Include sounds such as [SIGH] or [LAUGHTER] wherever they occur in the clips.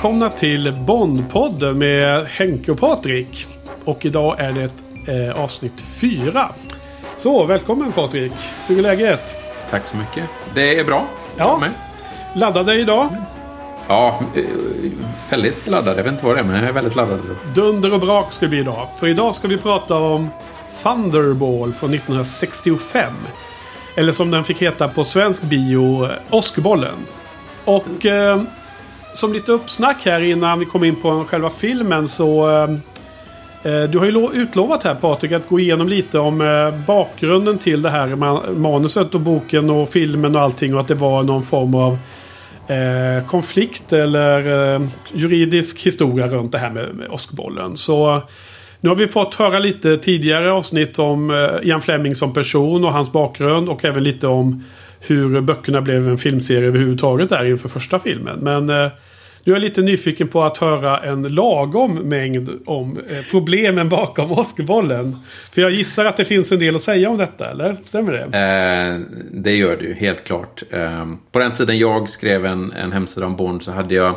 Välkomna till Bondpodden med Henke och Patrik. Och idag är det eh, avsnitt fyra. Så, välkommen Patrik. Hur är läget? Tack så mycket. Det är bra. Ja. Med. Laddade idag? Ja, eh, väldigt laddad. Jag vet inte vad det är, men jag är väldigt laddad. Dunder och brak ska det bli idag. För idag ska vi prata om Thunderball från 1965. Eller som den fick heta på svensk bio, Oscarbollen. Och eh, som lite uppsnack här innan vi kom in på själva filmen så... Ehm, eh, du har ju utlovat här Patrik att gå igenom lite om eh, bakgrunden till det här manuset och boken och filmen och allting och att det var någon form av eh, konflikt eller eh, juridisk historia runt det här med, med Oscarbollen. Så nu har vi fått höra lite tidigare avsnitt om eh, Ian Fleming som person och hans bakgrund och även lite om hur böckerna blev en filmserie överhuvudtaget där inför första filmen. Men eh, nu är jag lite nyfiken på att höra en lagom mängd om eh, problemen bakom [LAUGHS] Oscarbollen. För jag gissar att det finns en del att säga om detta, eller? Stämmer det? Eh, det gör det ju, helt klart. Eh, på den tiden jag skrev en, en hemsida om Bond så hade jag...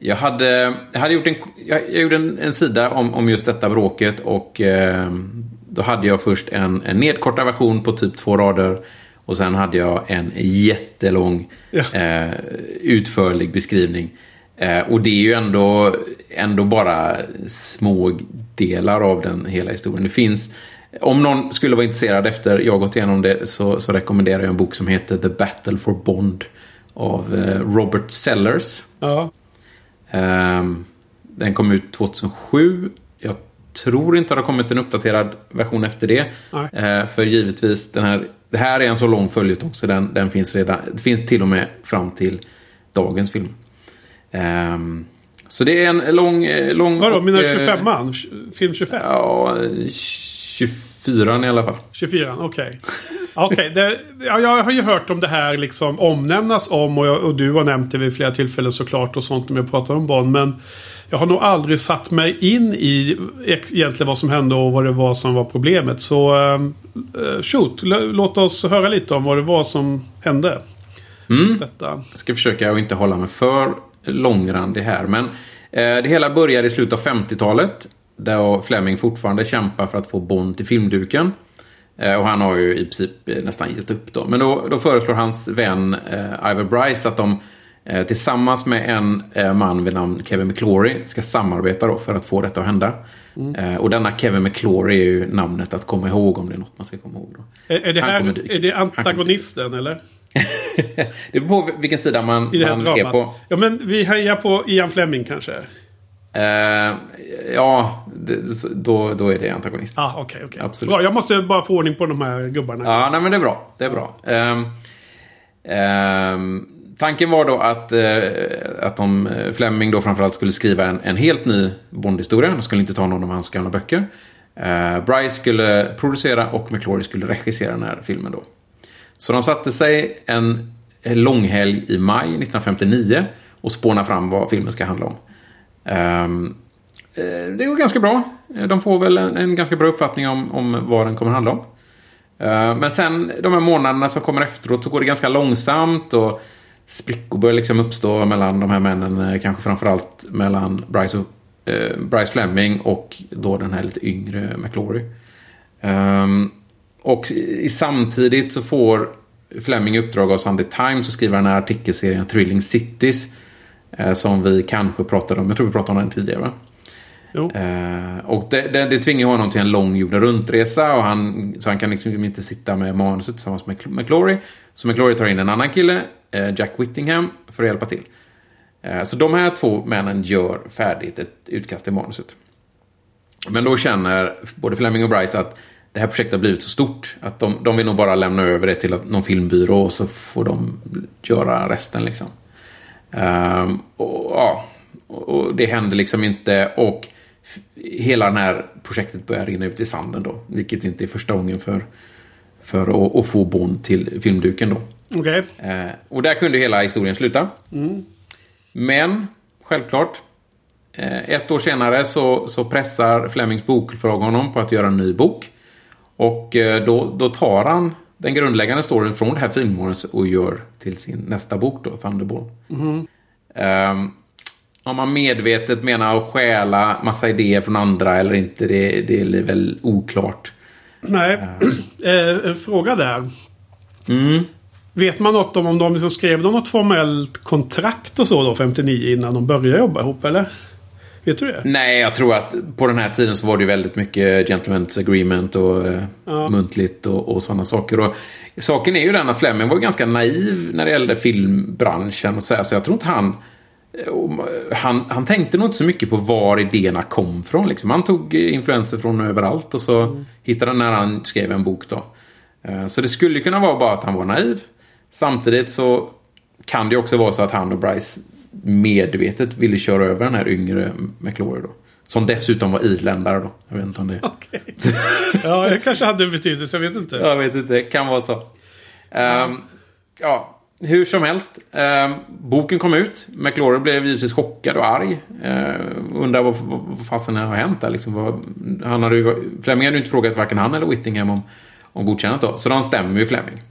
Jag hade, jag hade gjort en, jag, jag gjorde en, en sida om, om just detta bråket och eh, då hade jag först en, en nedkortad version på typ två rader och sen hade jag en jättelång Ja. eh, utförlig beskrivning. Eh, och det är ju ändå, ändå bara små delar av den hela historien. Det finns, om någon skulle vara intresserad efter jag gått igenom det så, så rekommenderar jag en bok som heter The Battle for Bond av eh, Robert Sellers. Ja. Ehm, den kom ut 2007. Jag tror inte det har kommit en uppdaterad version efter det. Nej. Eh, för givetvis, den här, det här är en så lång följetong så den, den finns redan. Det finns till och med fram till dagens film. Ehm, så det är en lång... eh, lång Vadå, menar du eh, 25an? Film 25? Ja, 24 i alla fall. 24, okej. Okej, det- ja, jag har ju hört om det här liksom omnämnas om och, jag, och du har nämnt det vid flera tillfällen såklart och sånt när vi pratar om Bond. Men jag har nog aldrig satt mig in i egentligen vad som hände och vad det var som var problemet. Så eh, shoot, l- låt oss höra lite om vad det var som hände. Mm. Detta. Jag ska försöka att inte hålla mig för långrandig här. Men eh, det hela börjar i slutet av 50-talet. Där Fleming fortfarande kämpar för att få Bond till filmduken. Eh, och han har ju i princip eh, nästan gett upp då. Men då, då föreslår hans vän eh, Ivor Bryce att de eh, tillsammans med en eh, man vid namn Kevin McClory ska samarbeta då för att få detta att hända. Eh, och denna Kevin McClory är ju namnet att komma ihåg om det är något man ska komma ihåg. Då. Är, är, det här, är det antagonisten eller? [LAUGHS] det beror på vilken sida man, man är på. Ja men vi hejar på Ian Fleming kanske? Eh, ja, det, då, då är det antagonist. Ah, okej, okej. Absolut. Bra, jag måste bara få ordning på de här gubbarna. Ja, nej, men det är bra. Det är bra. Ehm, ehm, tanken var då att, eh, att de, eh, Fleming då framförallt skulle skriva en, en helt ny Bondhistoria. De skulle inte ta någon av hans gamla böcker. Eh, Bryce skulle producera och McClory skulle regissera den här filmen då. Så de satte sig en långhelg i maj 1959 och spånade fram vad filmen ska handla om. Ehm, eh, det går ganska bra. De får väl en, en ganska bra uppfattning om, om vad den kommer handla om. Eh, men sen de här månaderna som kommer efteråt så går det ganska långsamt och sprickor börjar liksom uppstå mellan de här männen. Eh, kanske framförallt mellan Bryce, och, eh, Bryce Fleming och då den här lite yngre McClory. Um, ehm, och i, samtidigt så får Fleming i uppdrag av Sunday Times att skriva den här artikelserien Thrilling Cities. eh, Som vi kanske pratade om, jag tror vi pratade om den tidigare va? Jo. Eh, och det, det, det tvingar honom till en lång jorden runtresa och han, så han kan liksom inte sitta med manuset tillsammans med McClory. Så McClory tar in en annan kille, eh, Jack Whittingham, för att hjälpa till. Eh, så de här två männen gör färdigt ett utkast till manuset. Men då känner både Fleming och Bryce att det här projektet har blivit så stort att de, de vill nog bara lämna över det till någon filmbyrå och så får de göra resten liksom. Um, och, ja, och och det händer liksom inte och hela det här projektet börjar rinna ut i sanden då. Vilket inte är första gången för, för att, att få Bond till filmduken då. Okej. Eh, och där kunde hela historien sluta. Men, självklart. Eh, ett år senare så, så pressar Flemings bokförlag honom på att göra en ny bok. Och eh, då, då tar han den grundläggande storyn från det här filmmanuset och gör till sin nästa bok då, Thunderball. Ehm, om man medvetet menar att stjäla massa idéer från andra eller inte, det, det är väl oklart. Nej, [CLEARS THROAT] eh, fråga där. Mm. Vet man något om om de liksom skrev de något formellt kontrakt och så då 59 innan de började jobba ihop eller? Vet du det? Nej, jag tror att på den här tiden så var det ju väldigt mycket gentlemen's agreement och eh, Ja. muntligt och, och sådana saker. Och saken är ju den att Fleming var ganska naiv när det gällde filmbranschen. Och så, här, så jag tror inte han, han... Han tänkte nog inte så mycket på var idéerna kom från. Liksom. Han tog eh, influenser från överallt och så hittade han när han skrev en bok. då. Eh, Så det skulle kunna vara bara att han var naiv. Samtidigt så kan det också vara så att han och Bryce medvetet ville köra över den här yngre McLaury då. Som dessutom var irländare då. Jag vet inte om det... Okej. ja, det kanske hade en betydelse. Jag vet inte. Jag vet inte, det kan vara så. Ehm, ja, hur som helst. eh, boken kom ut. McLaury blev givetvis chockad och arg. Eh, undrar vad, vad, vad fasen har hänt där. Liksom, vad, han hade ju, Fleming hade ju inte frågat varken han eller Whittingham om, om godkännandet då. Så de stämmer ju Fleming.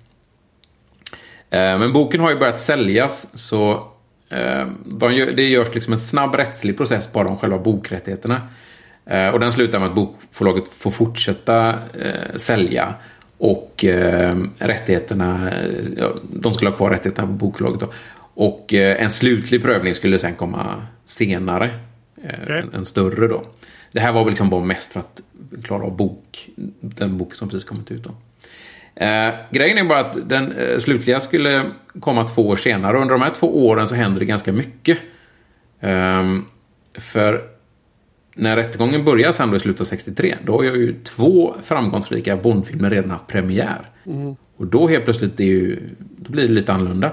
Eh, Men boken har ju börjat säljas så eh, de gör, det görs liksom en snabb rättslig process bara om själva bokrättigheterna. Eh, Och den slutar med att bokförlaget får fortsätta eh, sälja och eh, rättigheterna, de skulle ha kvar rättigheterna på bokförlaget då. Och eh, en slutlig prövning skulle sen komma senare. Eh, Okej. en, en större då. Det här var väl liksom bara mest för att klara av bok, den bok som precis kommit ut då. Eh, grejen är bara att den eh, slutliga skulle komma två år senare och under de här två åren så händer det ganska mycket. Ehm, för när rättegången börjar sen i slutet av 63, då har ju två framgångsrika Bondfilmer redan haft premiär. Och då helt plötsligt är ju, då blir det lite annorlunda.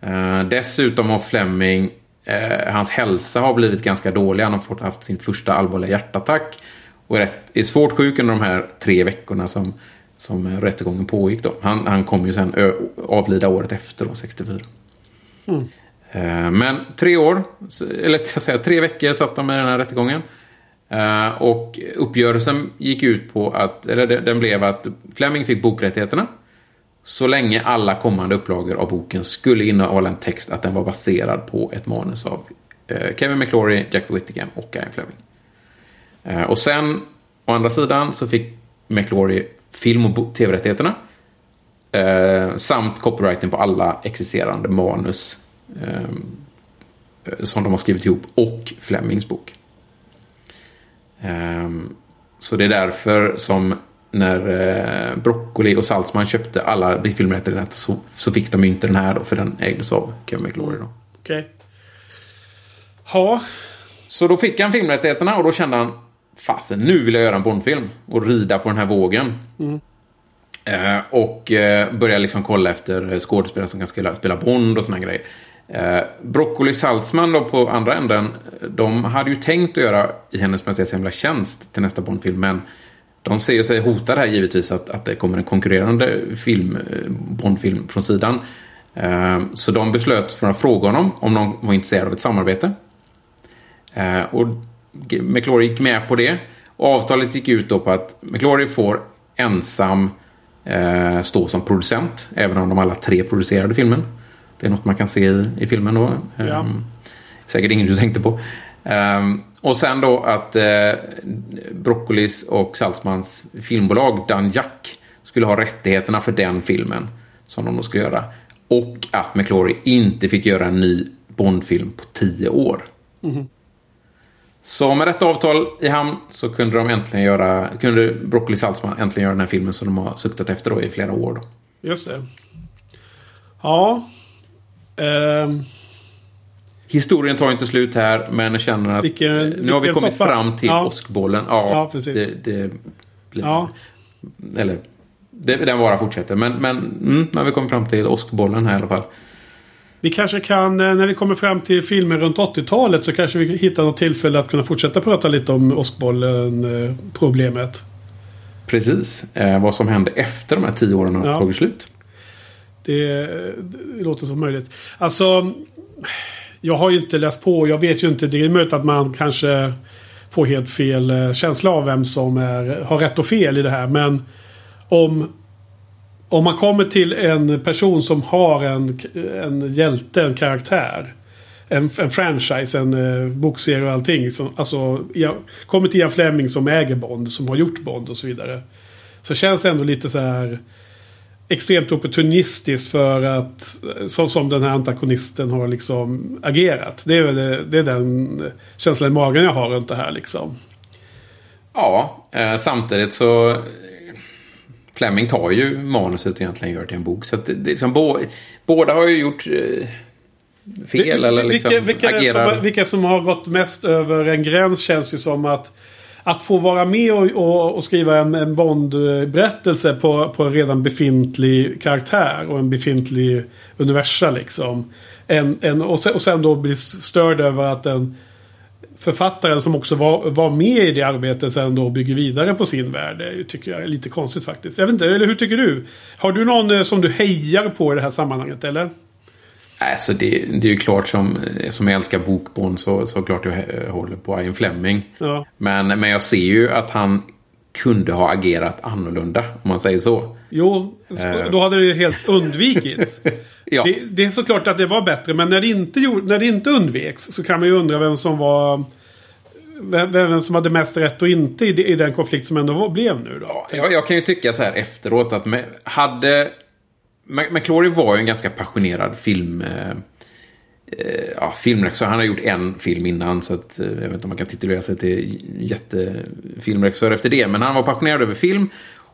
Eh, dessutom har Fleming, eh, hans hälsa har blivit ganska dålig. Han har fått haft sin första allvarliga hjärtattack. Och är, rätt, är svårt sjuk under de här tre veckorna som, som rättegången pågick. Då. Han, han kom ju sen ö, avlida året efter, då, 64. Eh, Eh, men tre år, eller jag säga, tre veckor satt de med den här rättegången. Eh, och uppgörelsen gick ut på att, eller den blev att Fleming fick bokrättigheterna. Så länge alla kommande upplagor av boken skulle innehålla en text att den var baserad på ett manus av eh, Kevin McClory, Jack Whittingham och Ian Fleming. Och sen, å andra sidan, så fick McClory film och tv-rättigheterna. Samt copyrighten på alla existerande manus som de har skrivit ihop och Flemings bok. Ehm, så det är därför som när eh, Broccoli och Saltzman köpte alla filmrättigheterna så, så fick de ju inte den här då, för den ägdes av Kevin McClory då. Okej. Ja. Så då fick han filmrättigheterna och då kände han fasen, nu vill jag göra en Bondfilm och rida på den här vågen. Eh, och eh, börja liksom kolla efter skådespelare som kan spela, spela Bond och såna grejer. Eh, Broccoli Saltzman då på andra änden, de hade ju tänkt att göra I hennes majestäts hemliga tjänst till nästa Bondfilm, men de ser ju sig hotade här givetvis att, att det kommer en konkurrerande film, eh, Bondfilm från sidan. Eh, så de beslöt för att fråga honom om de var intresserade av ett samarbete. Eh, och McClory gick med på det. Och avtalet gick ut då på att McClory får ensam eh, stå som producent, även om de alla tre producerade filmen. Det är något man kan se i, i filmen då. Ja. Ehm, säkert ingen du tänkte på. Ehm, och sen då att eh, Broccolis och Saltzmans filmbolag Danjak skulle ha rättigheterna för den filmen som de då ska göra. Och att McClory inte fick göra en ny Bondfilm på tio år. Så med detta avtal i hamn så kunde de äntligen göra, kunde Broccoli Saltzman äntligen göra den här filmen som de har suktat efter då i flera år. Då. Just det. Ja. Ehm, Historien tar inte slut här, men jag känner att Vilken- nu har vi kommit soppa. fram till Ja. åskbollen. Ja, Ja, precis. Det, det blir, ja. Eller, det, den bara fortsätter. Men, men mm, har vi kommit fram till åskbollen här i alla fall. Vi kanske kan, eh, när vi kommer fram till filmer runt 80-talet så kanske vi hittar något tillfälle att kunna fortsätta prata lite om åskbollen-problemet. Precis. Eh, vad som hände efter de här tio åren har Ja. tagit slut. Det, det låter som möjligt. Alltså, jag har ju inte läst på. Jag vet ju inte. Det är möjligt att man kanske får helt fel eh, känsla av vem som är, har rätt och fel i det här. Men om, om man kommer till en person som har en, en hjälte, en karaktär. en, en franchise, en eh, bokserie och allting. Som, alltså, jag, kommer till Ian Fleming som äger Bond, som har gjort Bond och så vidare. Så känns det ändå lite så här extremt opportunistiskt för att så som den här antagonisten har liksom agerat. Det är, väl, det är den känslan i magen jag har runt det här liksom. Ja, eh, samtidigt så Fleming tar ju manuset och egentligen gör till en bok. Så att det, det liksom, bo, båda har ju gjort eh, fel eller liksom vilka, vilka agerar... Som, vilka som har gått mest över en gräns känns ju som att att få vara med och, och, och skriva en, en Bond-berättelse på, på en redan befintlig karaktär och en befintlig universa liksom. En, en, och, sen, och sen då bli störd över att en författaren som också var, var med i det arbetet sen då bygger vidare på sin värld. Det tycker jag är lite konstigt faktiskt. Jag vet inte, eller hur tycker du? Har du någon eh, som du hejar på i det här sammanhanget eller? Alltså det, det är ju klart som, som jag älskar bokbond så, så klart jag håller på Ian Fleming. Ja. Men, men jag ser ju att han kunde ha agerat annorlunda om man säger så. Jo, Eh. då hade det helt undvikits. [LAUGHS] Ja. det, det är såklart att det var bättre, men när det inte, gjorde, när det inte undveks så kan man ju undra vem som var... Vem, vem som hade mest rätt och inte i, i den konflikt som ändå var, blev nu då. Ja, jag, jag kan ju tycka så här efteråt att med, hade... McClory var ju en ganska passionerad film... Eh, eh, ja, filmregissör. Han har gjort en film innan så att eh, jag vet inte om man kan titulera sig till jättefilmregissör efter det. Men han var passionerad över film.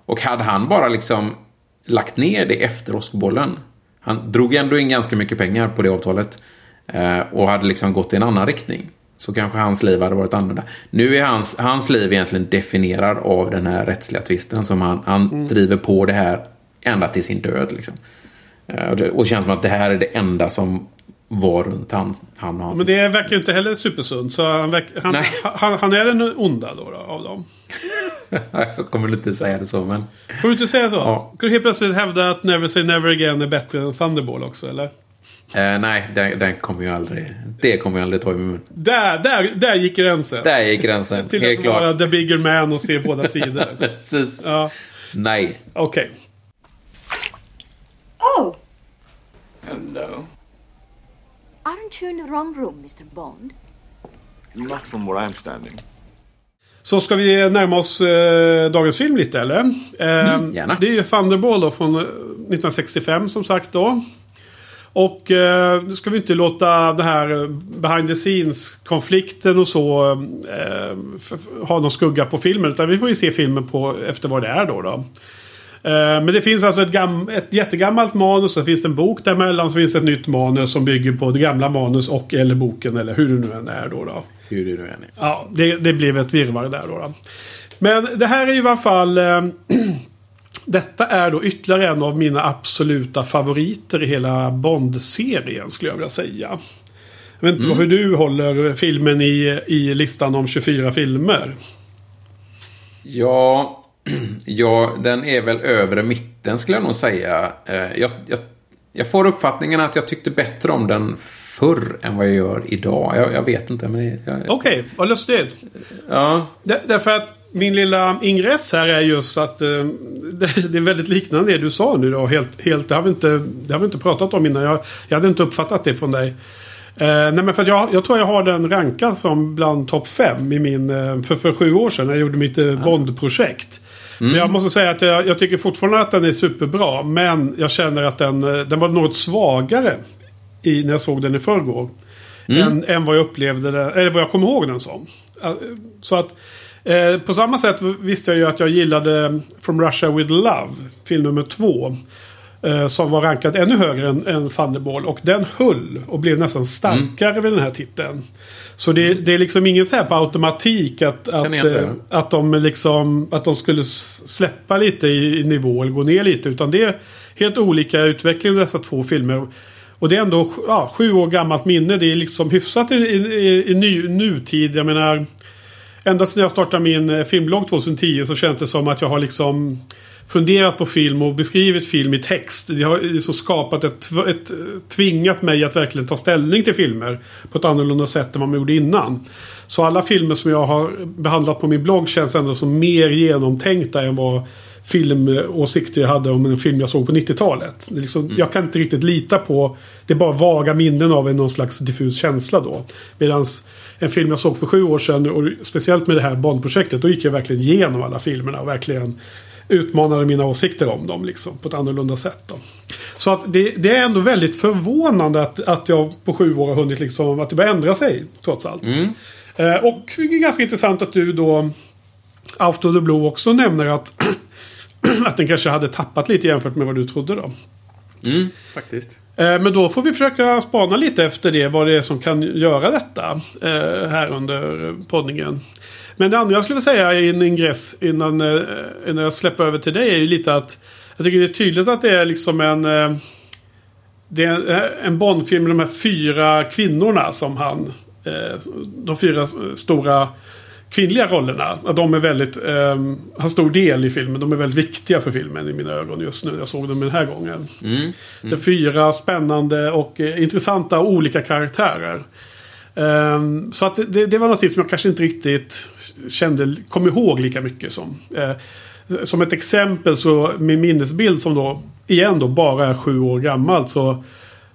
Och hade han bara liksom lagt ner det efter Oscarbollen. Han drog ändå in ganska mycket pengar på det avtalet. Eh, och hade liksom gått i en annan riktning. Så kanske hans liv hade varit annorlunda. Nu är hans, hans liv egentligen definierad av den här rättsliga tvisten som han, han driver på det här ända till sin död. Liksom. Eh, och, det, och det känns som att det här är det enda som var runt han, han hans Men det verkar ju inte heller supersunt. Så han, verk, han, han, han är den onda då, då av dem. [LAUGHS] Jag kommer inte säga det så, men... Får du inte säga så? Ja. Ska du helt plötsligt hävda att Never Say Never Again är bättre än Thunderball också, eller? Eh, nej, den, den kommer ju aldrig... Det kommer jag aldrig ta i min mun. Där, där, där gick gränsen. Där gick gränsen. [LAUGHS] Till Helt att vara klart. the bigger man och se båda sidor. [LAUGHS] Precis. ja, Nej. okej. Oh, Hello. aren't you in the wrong room, Mr. Bond? Not from where I'm standing. Så ska vi närma oss eh, dagens film lite, eller? Eh, Mm, gärna. Det är ju Thunderball då från eh, 1965 som sagt då. Och eh, nu ska vi inte låta det här eh, behind the scenes-konflikten och så eh, ha någon skugga på filmen. Utan vi får ju se filmen på efter vad det är då. då. Eh, men det finns alltså ett, gam- ett jättegammalt manus. Så finns det en bok däremellan. Så finns det ett nytt manus som bygger på det gamla manus och eller boken. Eller hur det nu än är då. då. Hur det nu är. Ja, det, det blev ett virrvarr där då, då. Men det här är ju i alla fall... Eh, [CLEARS THROAT] detta är då ytterligare en av mina absoluta favoriter i hela Bond-serien skulle jag vilja säga. Jag vet inte hur du håller filmen i, i listan om 24 filmer. Ja, ja, den är väl övre mitten skulle jag nog säga. Eh, Jag, jag, jag får uppfattningen att jag tyckte bättre om den förr än vad jag gör idag. Jag, jag vet inte, Okej, vad lustigt. ja, Där- Därför att min lilla ingress här är just att eh, [LAUGHS] det, det är väldigt liknande det du sa nu då. Helt, helt, det, har vi inte, det har vi inte pratat om innan. Jag, jag hade inte uppfattat det från dig. Eh, nej men för att jag, jag tror jag har den rankad som bland topp fem i min, eh, för, för sju år sedan när jag gjorde mitt eh, Bond-projekt. Men jag måste säga att jag, jag tycker fortfarande att den är superbra. Men jag känner att den, eh, den var något svagare i, när jag såg den i förrgår. Än, än vad jag upplevde det, eller vad jag kommer ihåg den som. Eh, Så att eh, på samma sätt visste jag ju att jag gillade From Russia With Love, film nummer två. Eh, som var rankad ännu högre än, än Thunderball. Och den höll och blev nästan starkare vid den här titeln. Så det, det är liksom inget här på automatik att, att, det. eh, att, de liksom, att de skulle släppa lite i, i nivå eller gå ner lite. Utan det är helt olika utveckling av dessa två filmer. Och det är ändå ja, sju år gammalt minne. Det är liksom hyfsat i, i, i ny, nutid. Jag menar... Ända sedan jag startade min eh, filmblogg 2010 så känns det som att jag har liksom funderat på film och beskrivit film i text. Det har så skapat ett, ett, tvingat mig att verkligen ta ställning till filmer på ett annorlunda sätt än vad man gjorde innan. Så alla filmer som jag har behandlat på min blogg känns ändå som mer genomtänkta än vad filmåsikter jag hade om en film jag såg på 90-talet. Det är Liksom, Jag kan inte riktigt lita på... Det är bara vaga minnen av en någon slags diffus känsla då. Medan en film jag såg för sju år sedan och speciellt med det här Bond-projektet. Då gick jag verkligen igenom alla filmerna och verkligen utmanade mina åsikter om dem liksom, på ett annorlunda sätt. Då. Så att det, det är ändå väldigt förvånande att, att jag på sju år har hunnit liksom, att det börjar ändra sig trots allt. Eh, och det är ganska intressant att du då Out of the Blue också nämner att, [CLEARS THROAT] att den kanske hade tappat lite jämfört med vad du trodde då. Mm, faktiskt. Eh, Men då får vi försöka spana lite efter det. Vad det är som kan göra detta. eh, Här under poddningen. Men det andra jag skulle vilja säga i en ingress innan, eh, innan jag släpper över till dig. Är ju lite att. Jag tycker det är tydligt att det är liksom en. Det är en Bondfilm med de här fyra kvinnorna som han. De fyra stora kvinnliga rollerna. Att de är väldigt, eh, har stor del i filmen. De är väldigt viktiga för filmen i mina ögon just nu. Jag såg dem den här gången. Mm. Det är fyra spännande och eh, intressanta och olika karaktärer. Ehm, så att det- det, det var något som jag kanske inte riktigt kände, kom ihåg lika mycket som. Eh, som ett exempel så min minnesbild som då igen då bara är sju år gammalt så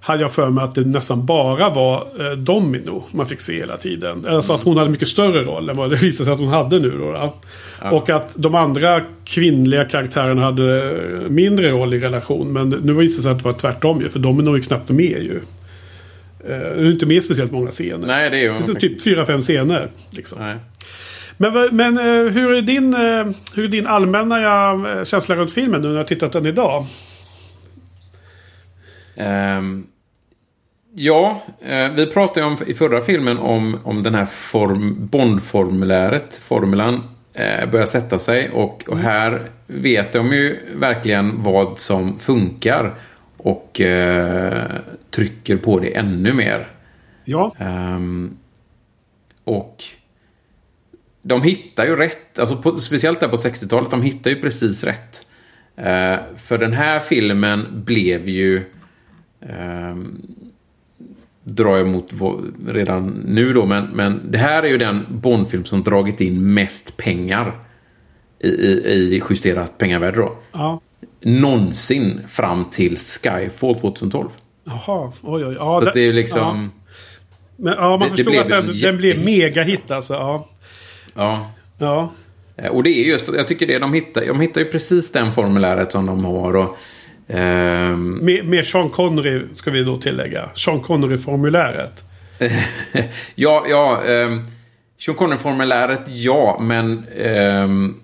hade jag för mig att det nästan bara var eh, Domino man fick se hela tiden. Alltså att hon hade mycket större roll än vad det [LAUGHS] visade sig att hon hade nu. Då, då. Och att de andra kvinnliga karaktärerna hade eh, mindre roll i relation. Men nu visade det sig att det var tvärtom ju. För Domino är ju knappt med ju. Eh, Hon är inte med speciellt många scener. Nej, det är ju... Det är typ fyra, fem scener. Liksom. Nej. Men, men eh, hur, är din, eh, hur är din allmänna känsla runt filmen nu när du har tittat den idag? Ehm, ja, eh, vi pratade om, i förra filmen om, om den här form, Bond-formuläret, formulan, eh, börjar sätta sig. Och, och här vet de ju verkligen vad som funkar. Och eh, trycker på det ännu mer. Ja, Ehm, och de hittar ju rätt, alltså på, speciellt där på 60-talet, de hittar ju precis rätt. Eh, för den här filmen blev ju, ehm, drar jag mot redan nu då, men, men det här är ju den Bondfilm som dragit in mest pengar i, i, i justerat pengavärde då. ja. Någonsin fram till Skyfall 2012. Jaha, oj oj. Ja, Så att det är liksom... Ja. Men, ja, man det- det förstår blev att den, en den blev megahit alltså. Ja. ja ja. Eh, Och det är just, jag tycker det, de hittar, de hittar ju precis den formuläret som de har. Och, ehm, Med, med Sean Connery ska vi då tillägga. Sean Connery-formuläret. [LAUGHS] ja, ja, um, Sean Connery-formuläret, ja, men ehm,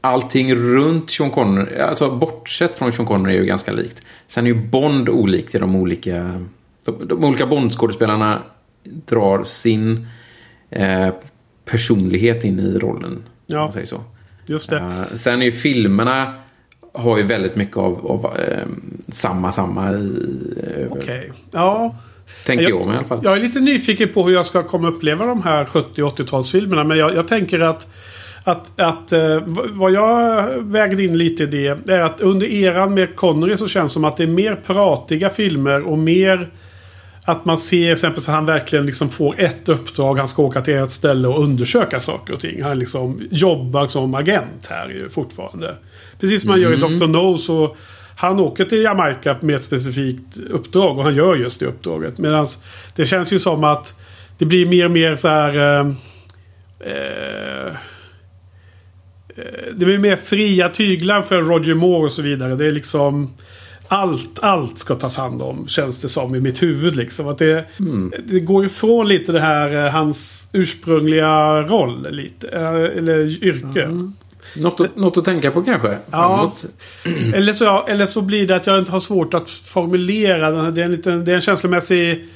allting runt Sean Connery, alltså bortsett från Sean Connery är ju ganska likt. Sen är ju Bond olikt i de olika, de, de olika Bond-skådespelarna drar sin eh, personlighet in i rollen. Ja. Om man säger så. Just det. Eh, sen är ju filmerna har ju väldigt mycket av, av eh, samma, samma i, eh, Okej. Ja. tänker Jag- jag mig i alla fall. Jag är lite nyfiken på hur jag ska komma uppleva de här 70 80-talsfilmerna. Men jag, jag tänker att, att, att eh, vad jag vägde in lite i det är att under eran med Connery så känns det som att det är mer pratiga filmer och mer att man ser exempelvis att han verkligen liksom får ett uppdrag. Han ska åka till ett ställe och undersöka saker och ting. Han liksom jobbar som agent här ju fortfarande. Precis som han gör i Dr. No så han åker till Jamaica med ett specifikt uppdrag och han gör just det uppdraget. Medan det känns ju som att det blir mer och mer så här... Eh, eh, eh, det blir mer fria tyglar för Roger Moore och så vidare. Det är liksom... Allt, allt ska tas hand om känns det som i mitt huvud. Liksom. Att det, det går ifrån lite det här eh, hans ursprungliga roll. Lite, eh, eller yrke. Något, att, något att tänka på kanske? Ja. [CLEARS THROAT] Eller så, eller så blir det att jag inte har svårt att formulera. Det är en, liten, det är en känslomässig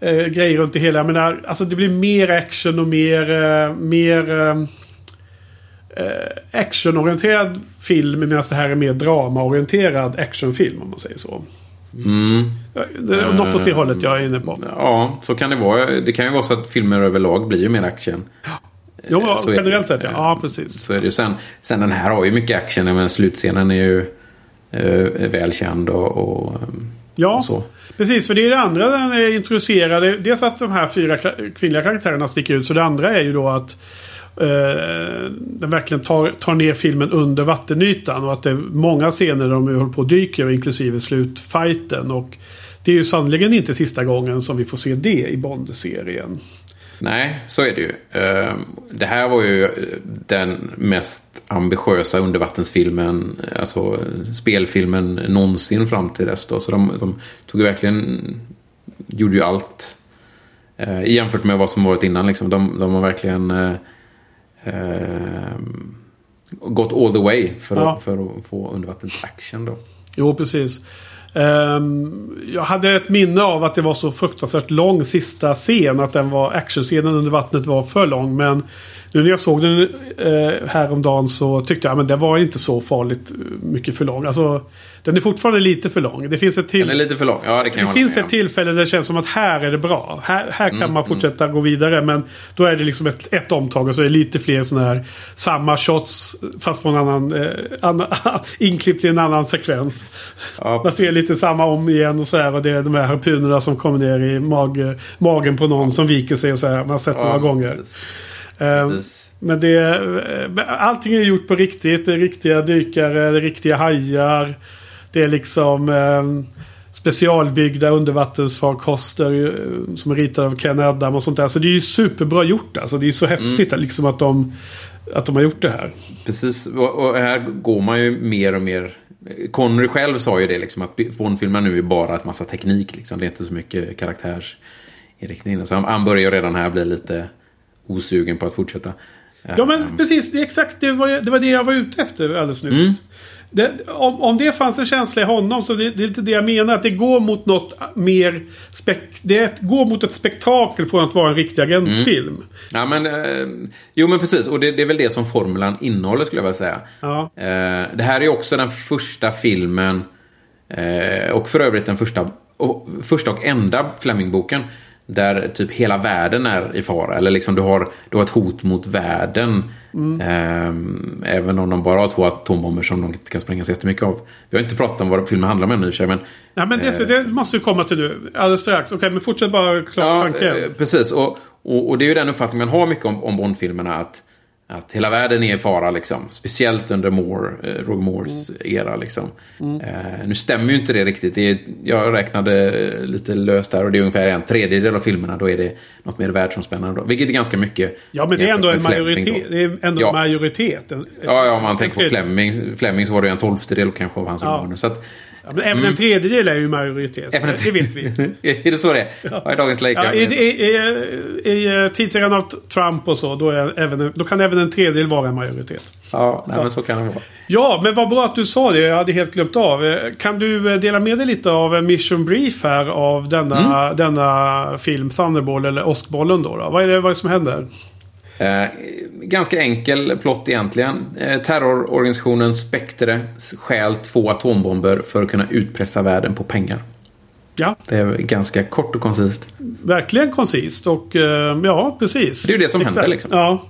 eh, grej runt det hela. Jag menar, alltså det blir mer action och mer, eh, mer eh, actionorienterad film. Medan det här är mer dramaorienterad actionfilm om man säger så. Mm. Är något åt det hållet jag är inne på. Ja, så kan det vara. Det kan ju vara så att filmer överlag blir ju mer action. Jo, Eh, så är generellt sett ja. Ja, precis. Så är det. Sen, sen den här har ju mycket action. Men slutscenen är ju eh, välkänd och, och, Ja, och så. precis. För det är det andra den är introducerade. Dels att de här fyra kvinnliga karaktärerna sticker ut. Så det andra är ju då att eh, Eh, den verkligen tar, tar ner filmen under vattenytan. Och att det är många scener där de håller på och dyker, inklusive slutfighten. Och det är ju sannerligen inte sista gången som vi får se det i Bond-serien. Nej, så är det ju. Ehm, det här var ju den mest ambitiösa undervattensfilmen, alltså spelfilmen någonsin fram till dess. Då. Så de, de tog ju verkligen, gjorde ju allt eh, jämfört med vad som varit innan. Liksom. De, de har verkligen eh, gått all the way för, Ja. att, för att få undervattensaction. Då. Jo, precis. Ehm, jag hade ett minne av att det var så fruktansvärt lång sista scen. Att den var actionscenen under vattnet var för lång. Men nu när jag såg den uh, häromdagen så tyckte jag att den var inte så farligt eh, mycket för lång. Alltså, den är fortfarande lite för lång. Det finns ett till... Den är lite för lång. Ja, det kan Det finns ett tillfälle där det känns som att här är det bra. Här, här kan Mm, man fortsätta gå vidare. Men då är det liksom ett, ett omtag och så är det lite fler sådana här samma shots fast från en annan, eh, annan [LAUGHS] inklippt i en annan sekvens. Ja, Man ser lite samma om igen och så här. Och det är de här harpunerna som kommer ner i mag, magen på någon som viker sig och så här. Man har sett några gånger. Precis. Ehm, precis. men det, eh, allting är gjort på riktigt. Det är riktiga dykare, det är riktiga hajar. Det är liksom eh, specialbyggda undervattensfarkoster eh, som är ritade av Ken Adam och sånt där. Så det är ju superbra gjort alltså. Det är ju så häftigt Mm. liksom att de, att de har gjort det här. Precis, och, här går man ju mer och mer... Connery själv sa ju det liksom att Bondfilmer nu är bara ett massa teknik liksom. Det är inte så mycket karaktärsinriktning. Så han, han börjar ju redan här bli lite osugen på att fortsätta. Ja men precis, det är exakt det var, det var det jag var ute efter alldeles nyss. Mm. Det, om, om det fanns en känsla i honom så det, det är lite det jag menar. Att det går mot något mer... Spek, det går mot ett spektakel från att vara en riktig agentfilm. Ja, men, eh, jo, men precis. Och det, det är väl det som formulan innehåller, skulle jag vilja säga. Ja. Eh, det här är också den första filmen, eh, och för övrigt den första och, första och enda Fleming-boken, där typ hela världen är i fara. Eller liksom du har, du har ett hot mot världen. Eh, även om de bara har två atombomber som de inte kan spränga så jättemycket av. Vi har inte pratat om vad filmen handlar om ännu, i men Ja, men det, det måste ju komma till nu. Alldeles strax. Okej, men fortsätt bara klara Ja, tanken. eh, precis. Och, och, och det är ju den uppfattningen man har mycket om, om Bond-filmerna. Att, att hela världen är i fara, liksom. Speciellt under Moore, eh, Roger Moores era, liksom. Eh, nu stämmer ju inte det riktigt. Det är, jag räknade eh, lite löst där och det är ungefär en tredjedel av filmerna. Då är det något mer världsomspännande. Då, vilket är ganska mycket. Ja, men det är ändå en majoritet. då. Det är ändå Ja. majoritet. En, Ja, ja, om man tänker på Fleming. Fleming så var det en tolftedel kanske av hans Ja. romaner. Så att, Ja, men även en tredjedel är ju majoritet. även en- Det vet vi. [LAUGHS] är det så det är? Ja, i dagens läge. Ja, i, i, i, I tidseran av Trump och så, då, även, då kan även en tredjedel vara en majoritet. Ja, nej, men så kan det vara. Ja, men vad bra att du sa det. Jag hade helt glömt av. Eh, Kan du eh, dela med dig lite av en mission brief här av denna, Mm. denna film Thunderball eller Åskbollen då, då? Vad är det vad är det som händer? Eh, ganska enkel plott egentligen. Eh, terrororganisationen Spectre stjäl två atombomber för att kunna utpressa världen på pengar. Ja, Det är ganska kort och koncist. verkligen koncist och eh, ja, precis. Det är ju det som Exakt. händer, liksom. Ja.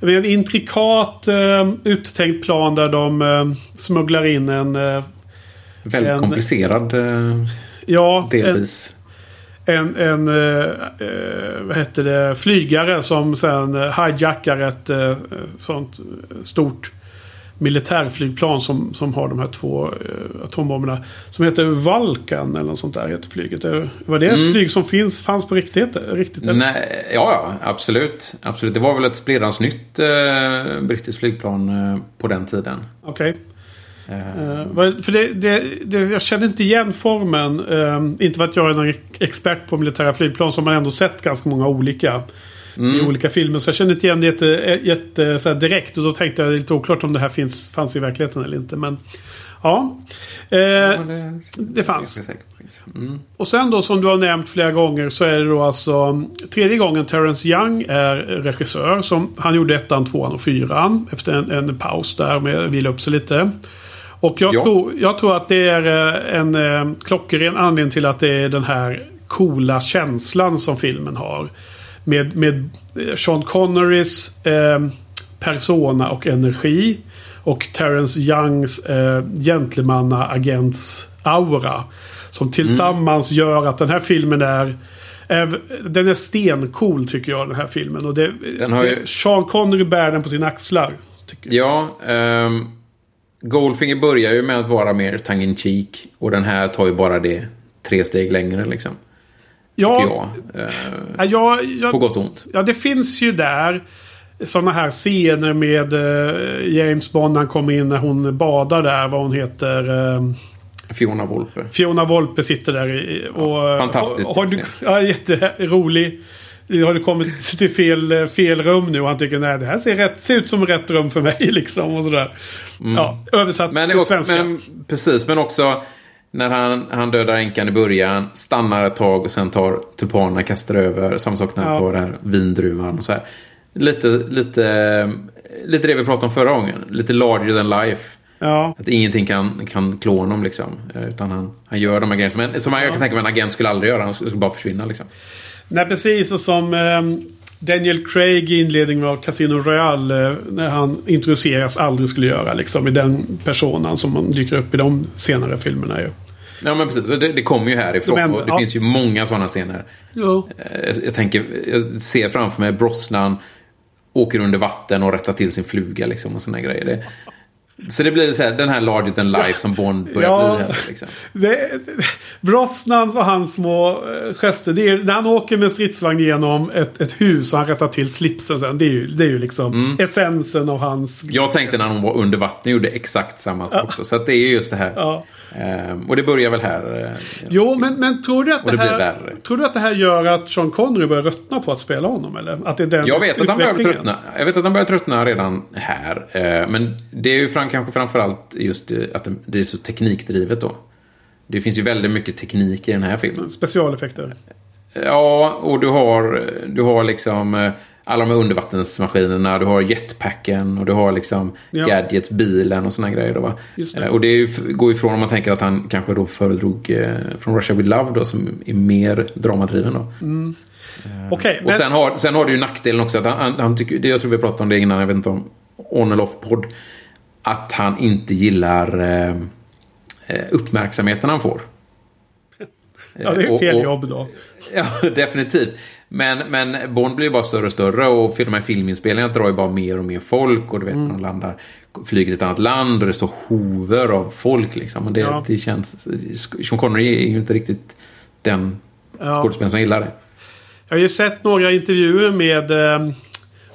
Det är en intrikat eh, uttänkt plan där de eh, smugglar in en... Väldigt En- komplicerad ja, delvis. en, en eh, eh, vad heter det, flygare som sen eh, hijackar ett eh, sånt stort militärflygplan som, som har de här två eh, atombomberna. Som heter Valkan eller något sånt där heter flyget. Eh, Var det ett flyg som finns, fanns på riktigt? riktigt eller? Nej, ja, ja, absolut. absolut. Det var väl ett splittrans nytt eh, brittiskt flygplan eh, på den tiden. Okej. Eh, vad- för det, det, det, jag känner inte igen formen. eh, inte för att jag är någon expert på militära flygplan. Som man ändå sett ganska många olika. I olika filmer. Så jag känner inte igen det jätte, jätte, så direkt. Och då tänkte jag det är lite oklart om det här finns, fanns i verkligheten eller inte. Men ja. Eh, Ja, det, det fanns. Mm. Och sen då som du har nämnt flera gånger så är det då alltså tredje gången Terrence Young är regissör. Som han gjorde ettan, tvåan och fyran. Efter en, en paus där med att vila upp sig lite. Och jag, Ja. tror, jag tror att det är eh, en eh, klockren anledning till att det är den här coola känslan som filmen har. Med, med eh, Sean Connerys eh, persona och energi. Och Terrence Youngs eh, gentlemannaagents aura. Som tillsammans gör att den här filmen är Den är stencool tycker jag den här filmen. Och det, Den har ju- Sean Connery bär den på sina axlar. Tycker jag. Ja, ehm, Goldfinger börjar ju med att vara mer tongue in cheek och den här tar ju bara det tre steg längre liksom. Ja, Ja. Eh, ja, jag, jag, på gott och ont. Ja, det finns ju där sådana här scener med eh, James Bond när han kommer in när hon badar där. Vad hon heter. eh, Fiona Volpe. Fiona Volpe sitter där i- och... fantastiskt och- Har du, ja, jätterolig. Har du kommit till fel, fel rum nu och han tycker nej det här ser, rätt, ser ut som rätt rum för mig [LAUGHS] liksom och sådär. Ja, översatt Men, till svenska. men precis, men också när han, han dödar änkan i början, stannar ett tag och sen tar tulpanerna, kastar över. Samma sak när han Ja. tar den här vindruvan och så här. Lite, lite, lite det vi pratade om förra gången. Lite larger than life. Ja, Att ingenting kan, kan klå honom liksom. Eh, Utan han, han gör de här grejerna som, en, som jag kan tänka mig en agent skulle aldrig göra. Han skulle bara försvinna liksom. Nej precis och som ehm, Daniel Craig i inledningen av Casino Royale. eh, när han introduceras aldrig skulle göra liksom. I den personen som man dyker upp i de senare filmerna ju. Ja men precis, det, det kommer ju härifrån. Ändå- och det ja. finns ju många sådana scener. Eh, Jag, jag tänker, jag ser framför mig Brosnan åker under vatten och rättar till sin fluga liksom och sådana grejer. Det, så det blir så här, den här larger than life som Bond börjar Ja. bli här. Liksom. Det, Brosnans och hans små eh, gester. Det är, när han åker med stridsvagn genom ett, ett hus och han rättar till slipsen sen. Det är ju, det är ju liksom Mm. essensen av hans... Jag tänkte när hon var under vatten gjorde exakt samma sak. då. Så det är just det här. Ja. Ehm, och det börjar väl här. eh, Jo, men, men tror, du att det det här, tror du att det här gör att Sean Connery börjar ruttna på att spela honom? Eller? Att det är den Jag vet att han börjar tröttna. Jag vet att han börjar tröttna redan här. Eh, Men det är ju fram, kanske framförallt just eh, att det- det är så teknikdrivet då. Det finns ju väldigt mycket teknik i den här filmen. Specialeffekter. Ja, och du har, du har liksom eh, alla de här undervattensmaskinerna, du har jetpacken och du har liksom Ja. gadgets, bilen och såna grejer. Då, va? Det. Eh, Och det går ifrån om man tänker att han kanske då föredrog eh, från Russia with Love då, som är mer dramadriven då. Okej, Och men... sen har, sen har du ju nackdelen också att han, han, han tycker, det jag tror vi pratade om det innan, jag vet inte om on eller off-podd. Att han inte gillar eh, eh, uppmärksamheten han får. ja, det är Och- fel och- jobb då. [LAUGHS] Ja, definitivt. Men, men Bond blir ju bara större och större och de här filminspelningarna drar ju bara mer och mer folk. Och du vet, Mm. man landar, flyger till ett annat land och det står hover av folk liksom. Och det, Ja. det känns... Sean Connery är ju inte riktigt den Ja. skådespelaren som gillar det. Jag har ju sett några intervjuer med eh,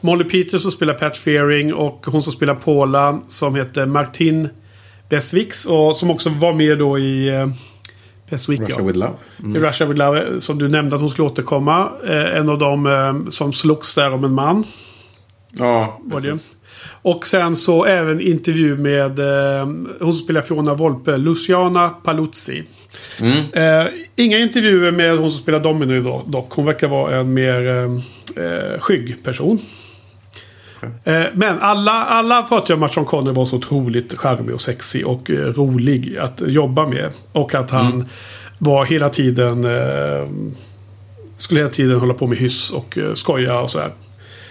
Molly Peters som spelar Pat Fearing och hon som spelar Paula som heter Martin Beswicks och som också var med då i eh, Beswick. Russia Ja. with Love. I Russia with Love, som du nämnde att hon skulle återkomma. Eh, en av dem eh, som slogs där om en man. Ja, precis. Och sen så även intervju med eh, hon som spelar Fiona Volpe, Luciana Paluzzi. Mm. Eh, inga intervjuer med hon som spelar Domino dock. Hon verkar vara en mer eh, eh, skygg person. Eh, men alla, alla pratar ju om att Sean Connery var så otroligt charmig och sexig och eh, rolig att jobba med. Och att han var hela tiden... Eh, skulle hela tiden hålla på med hyss och skoja och sådär.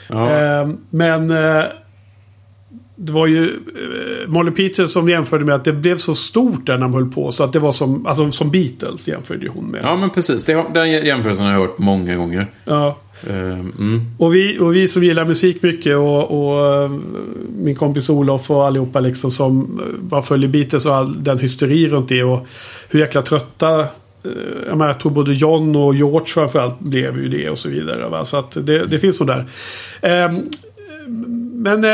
Ja. Men det var ju Molly Peters som jämförde med att det blev så stort där när de höll på. Så att det var som, alltså, som Beatles jämförde hon med. ja, men precis. Det, den jämförelsen har jag hört många gånger. Ja. Eh, mm. Och, vi, och vi som gillar musik mycket och, och eh, min kompis Olof och allihopa liksom som eh, bara följer Beatles och all den hysteri runt det och hur jäkla trötta jag, menar, jag tror både John och George framförallt blev ju det och så vidare. Va? Så att det, det finns sådär. där. Ehm, men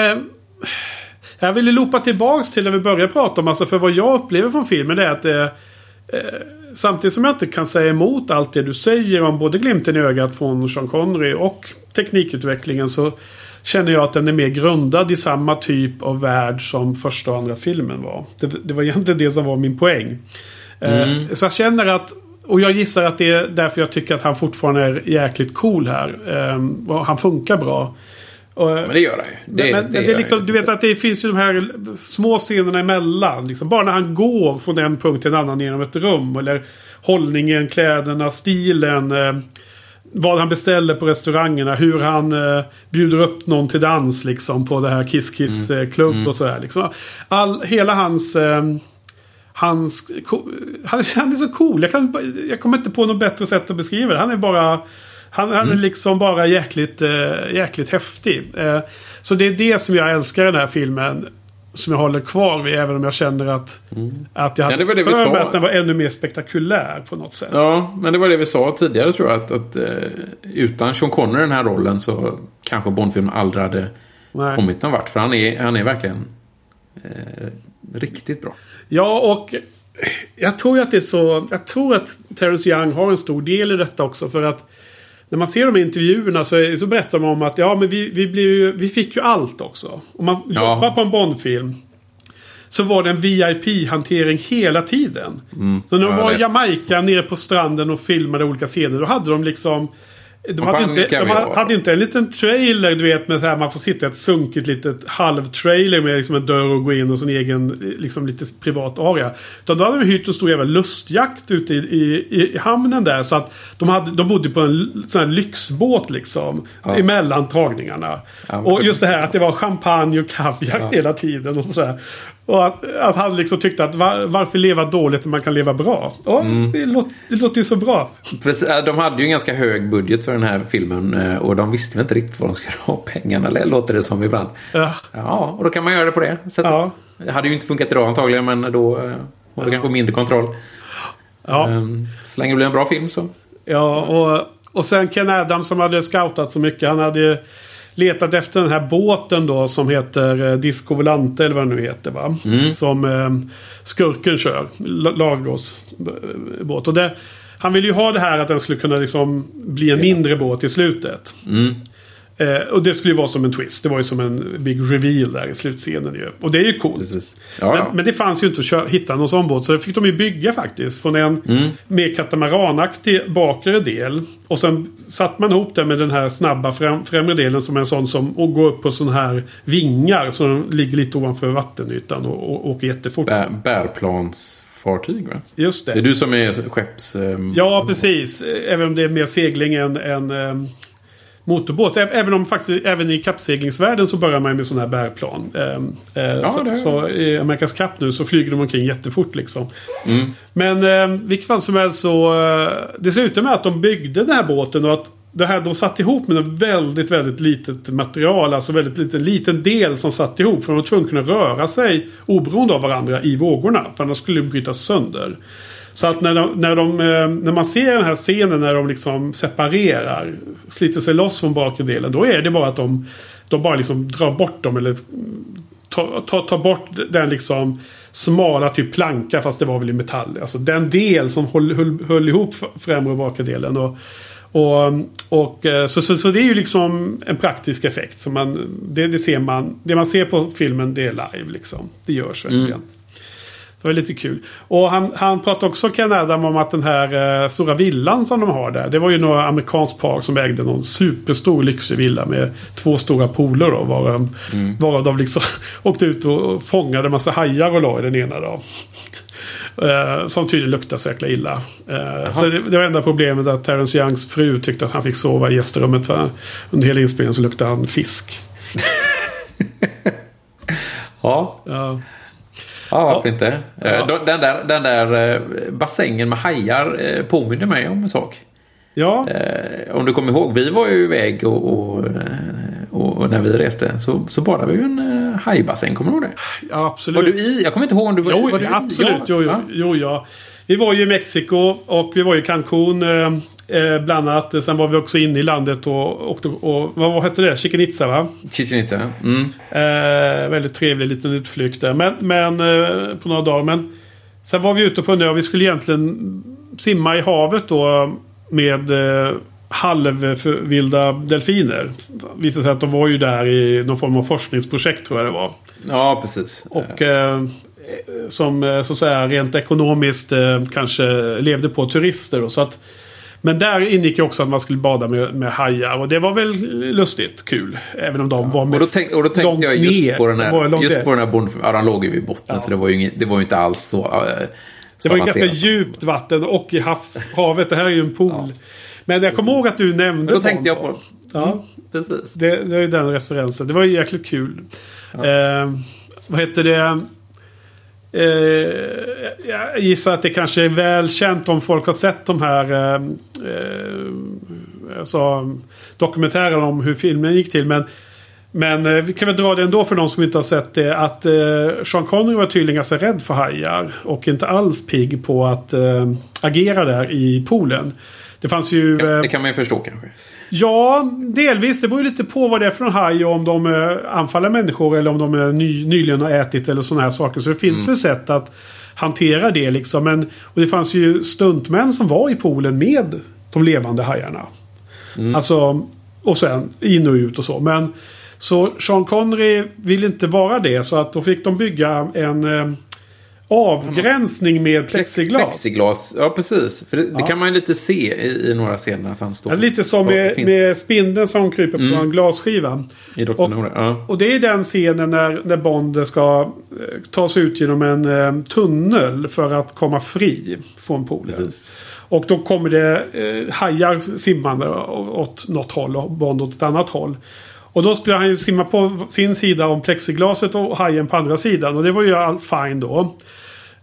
jag ville loopa tillbaks till när vi började prata om, alltså för vad jag upplever från filmen det är att Samtidigt som jag inte kan säga emot allt det du säger om både glimten i ögat från Sean Connery och teknikutvecklingen så känner jag att den är mer grundad i samma typ av värld som första och andra filmen var. Det, det var egentligen det som var min poäng. Eh, så jag känner att och jag gissar att det är därför jag tycker att han fortfarande är jäkligt cool här. Eh, han funkar bra. Och, Men det gör han ju. Det, men, det, gör är liksom, du vet att det finns ju de här små scenerna emellan. Liksom. Bara när han går från en punkt till en annan genom ett rum. Eller hållningen, kläderna, stilen. Eh, vad han beställer på restaurangerna. Hur han eh, bjuder upp någon till dans liksom på det här Kiss Kiss Mm. eh, klubb och sådär. Liksom. All, hela hans... Eh, hans... Han, är- han är så cool. Jag, kan, jag kommer inte på något bättre sätt att beskriva det. Han är bara... Han, han är liksom bara jäkligt, eh, jäkligt häftig. Eh, så det är det som jag älskar i den här filmen. Som jag håller kvar vid. Även om jag känner att, att jag Ja, hade vi för mig att den var ännu mer spektakulär på något sätt. Ja, men det var det vi sa tidigare tror jag. Att, att eh, utan Sean Connery i den här rollen så kanske Bondfilmen aldrig hade Nej. kommit någon vart. För han är, han är verkligen eh, riktigt bra. Ja, och jag tror att det är så. Jag tror att Terrence Young har en stor del i detta också. För att när man ser de här intervjuerna så, så berättar de om att ja, men vi, vi, blev ju, vi fick ju allt också. Om man Ja. jobbar på en Bondfilm. Så var det en VIP-hantering hela tiden. Så när de Mm. Var i. Jamaica nere på stranden och filmade olika scener. Då hade de liksom... De hade, inte, de hade inte en liten trailer, du vet, med så här man får sitta i ett sunkigt litet halvtrailer med liksom en dörr och gå in och sin egen liksom lite privat area. Utan då hade de hyrt en stor jävla lustjakt ute i, i, i hamnen där. Så att de, hade, de bodde på en sån här lyxbåt liksom. Ja. Emellan tagningarna. Ja, och just det här att det var champagne och kaviar Ja. hela tiden och sådär. Och att, att han liksom tyckte att var, varför leva dåligt när man kan leva bra? Ja, Mm. det, låter, det låter ju så bra. Precis, äh, De hade ju en ganska hög budget för den här filmen eh, och de visste väl inte riktigt var de skulle ha pengarna, eller låter det som ibland. Ja. Ja, och då kan man göra det på det sättet. Ja. Det hade ju inte funkat idag antagligen, men då eh, var det kanske mindre kontroll. Ja. Ehm, Så länge det blir en bra film så. Ja, och, och sen Ken Adams som hade scoutat så mycket. Han hade ju letat efter den här båten då som heter eh, Disco Volante eller vad det nu heter. Va? Som eh, skurken kör. La- Lagråsbåt. Och det, han ville ju ha det här att den skulle kunna liksom bli en mindre båt i slutet. Mm. Eh, och det skulle ju vara som en twist. Det var ju som en big reveal där i slutscenen ju. Och det är ju coolt. Ja, ja. Men, men det fanns ju inte att köra, hitta någon sån båt. Så det fick de ju bygga faktiskt. Från en Mm. mer katamaranaktig bakre del. Och sen satte man ihop det med den här snabba främ, främre delen som är en sån som och går upp på sån här vingar. Som ligger lite ovanför vattenytan och, och åker jättefort. Bär, bärplansfartyg, va? Just Det är det. du som är skepps... ehm, Ja, precis. Även om det är mer segling än, än ehm, motorbåt. Även om faktiskt även i kappseglingsvärlden så börjar man med sådana här bärplan. Ehm, eh, så, det- så i Amerikas Cup nu så flyger de omkring jättefort liksom. Mm. Men eh, vilket fall som helst så... Eh, det slutade med att de byggde den här båten och att det här, de satt ihop med en väldigt, väldigt litet material. Alltså väldigt liten, liten del som satt ihop. För de var tvungna att kunna röra sig oberoende av varandra i vågorna. För annars skulle det brytas sönder. Så att när, de, när, de, eh, när man ser den här scenen när de liksom separerar. Sliter sig loss från bakre delen. Då är det bara att de, de bara liksom drar bort dem. Eller tar ta, ta bort den liksom smala typ planka. Fast det var väl i metall. Alltså den del som höll, höll, höll ihop främre och bakre delen. Och, och, och, eh, så, så, så det är ju liksom en praktisk effekt. Så man, det, det, ser man, det man ser på filmen det är live. Liksom. Det görs verkligen. Det var lite kul. Och han, han pratade också Ken Adam om att den här eh, stora villan som de har där. Det var ju några amerikansk par som ägde någon superstor lyxig villa med två stora pooler då. Varav, varav de liksom [LAUGHS] åkte ut och fångade massa hajar och la i den ena då. Eh, som tydligen luktar så jäkla illa. Eh, så det, det var enda problemet att Terrence Youngs fru tyckte att han fick sova i gästrummet. För under hela inspelningen så luktade han fisk. [LAUGHS] Ja, Ja. Ja varför inte? Eh, Ja. Den där, den där eh, bassängen med hajar eh, påminner mig om en sak. Ja, Om du kommer ihåg, vi var ju iväg och, och, och, när vi reste så, så badade vi ju en hajbassäng, kommer du ihåg det? ja absolut. Var du i? Jag kommer inte ihåg om du var, Jo, var du i? absolut. Ja, jo, jo, ja. jo, ja. Vi var ju i Mexiko och vi var i Cancún. Eh, bland annat. Sen var vi också inne i landet och åkte och, vad, hette det? Chichen Itza va? Chichen Itza. Mm. Eh, väldigt trevlig liten utflykt där. Men, men eh, på några dagar. Men sen var vi ute på en ö och vi skulle egentligen simma i havet då med eh, halvvilda delfiner. Visade sig att de var ju där i någon form av forskningsprojekt tror jag det var. Ja, precis. Och eh, som eh, så att säga rent ekonomiskt eh, kanske levde på turister. Och så att, men där ingick ju också att man skulle bada med, med hajar. Och det var väl lustigt kul. Även om de var och, då tänk, och då tänkte långt jag just ner. på den här, just ner. på den här Bond, ja, de låg ju vid botten så det var ju, inget, det var ju inte alls så eh, Det var ju ganska djupt vatten och i havs, havet. Det här är ju en pool. Men jag kommer ihåg att du nämnde Men då tänkte jag på... Ja. Precis. Det, det är ju den referensen. Det var ju jäkligt kul. Eh, vad heter det? Eh, jag gissar att det kanske är väl känt om folk har sett de här eh, eh, alltså, dokumentärerna om hur filmen gick till. Men, men eh, vi kan väl dra det ändå för de som inte har sett det. Att eh, Sean Connery var tydligen ganska rädd för hajar. Och inte alls pigg på att eh, agera där i poolen. Det fanns ju... Ja, det kan man ju förstå kanske. Ja, delvis. Det beror ju lite på vad det är för en haj och om de eh, anfaller människor eller om de är ny, nyligen har ätit eller sådana här saker. Så det finns ju sätt att hantera det liksom. Men, och det fanns ju stuntmän som var i poolen med de levande hajarna. Alltså, och sen in och ut och så. Men så Sean Connery vill inte vara det. Så att då fick de bygga en eh, avgränsning med plexiglas. Plexiglas, ja precis. För det, det kan man ju lite se i, i några scener att han står. Ja, lite som med, med spindeln som kryper på en glasskiva. I Dr. och- Nora. Ja. Och det är den scenen när, när Bond ska eh, ta sig ut genom en eh, tunnel för att komma fri från poolen. Och då kommer det eh, hajar simmande åt något håll och Bond åt ett annat håll. Och då skulle han ju simma på sin sida om plexiglaset och hajen på andra sidan. Och det var ju allt fine då.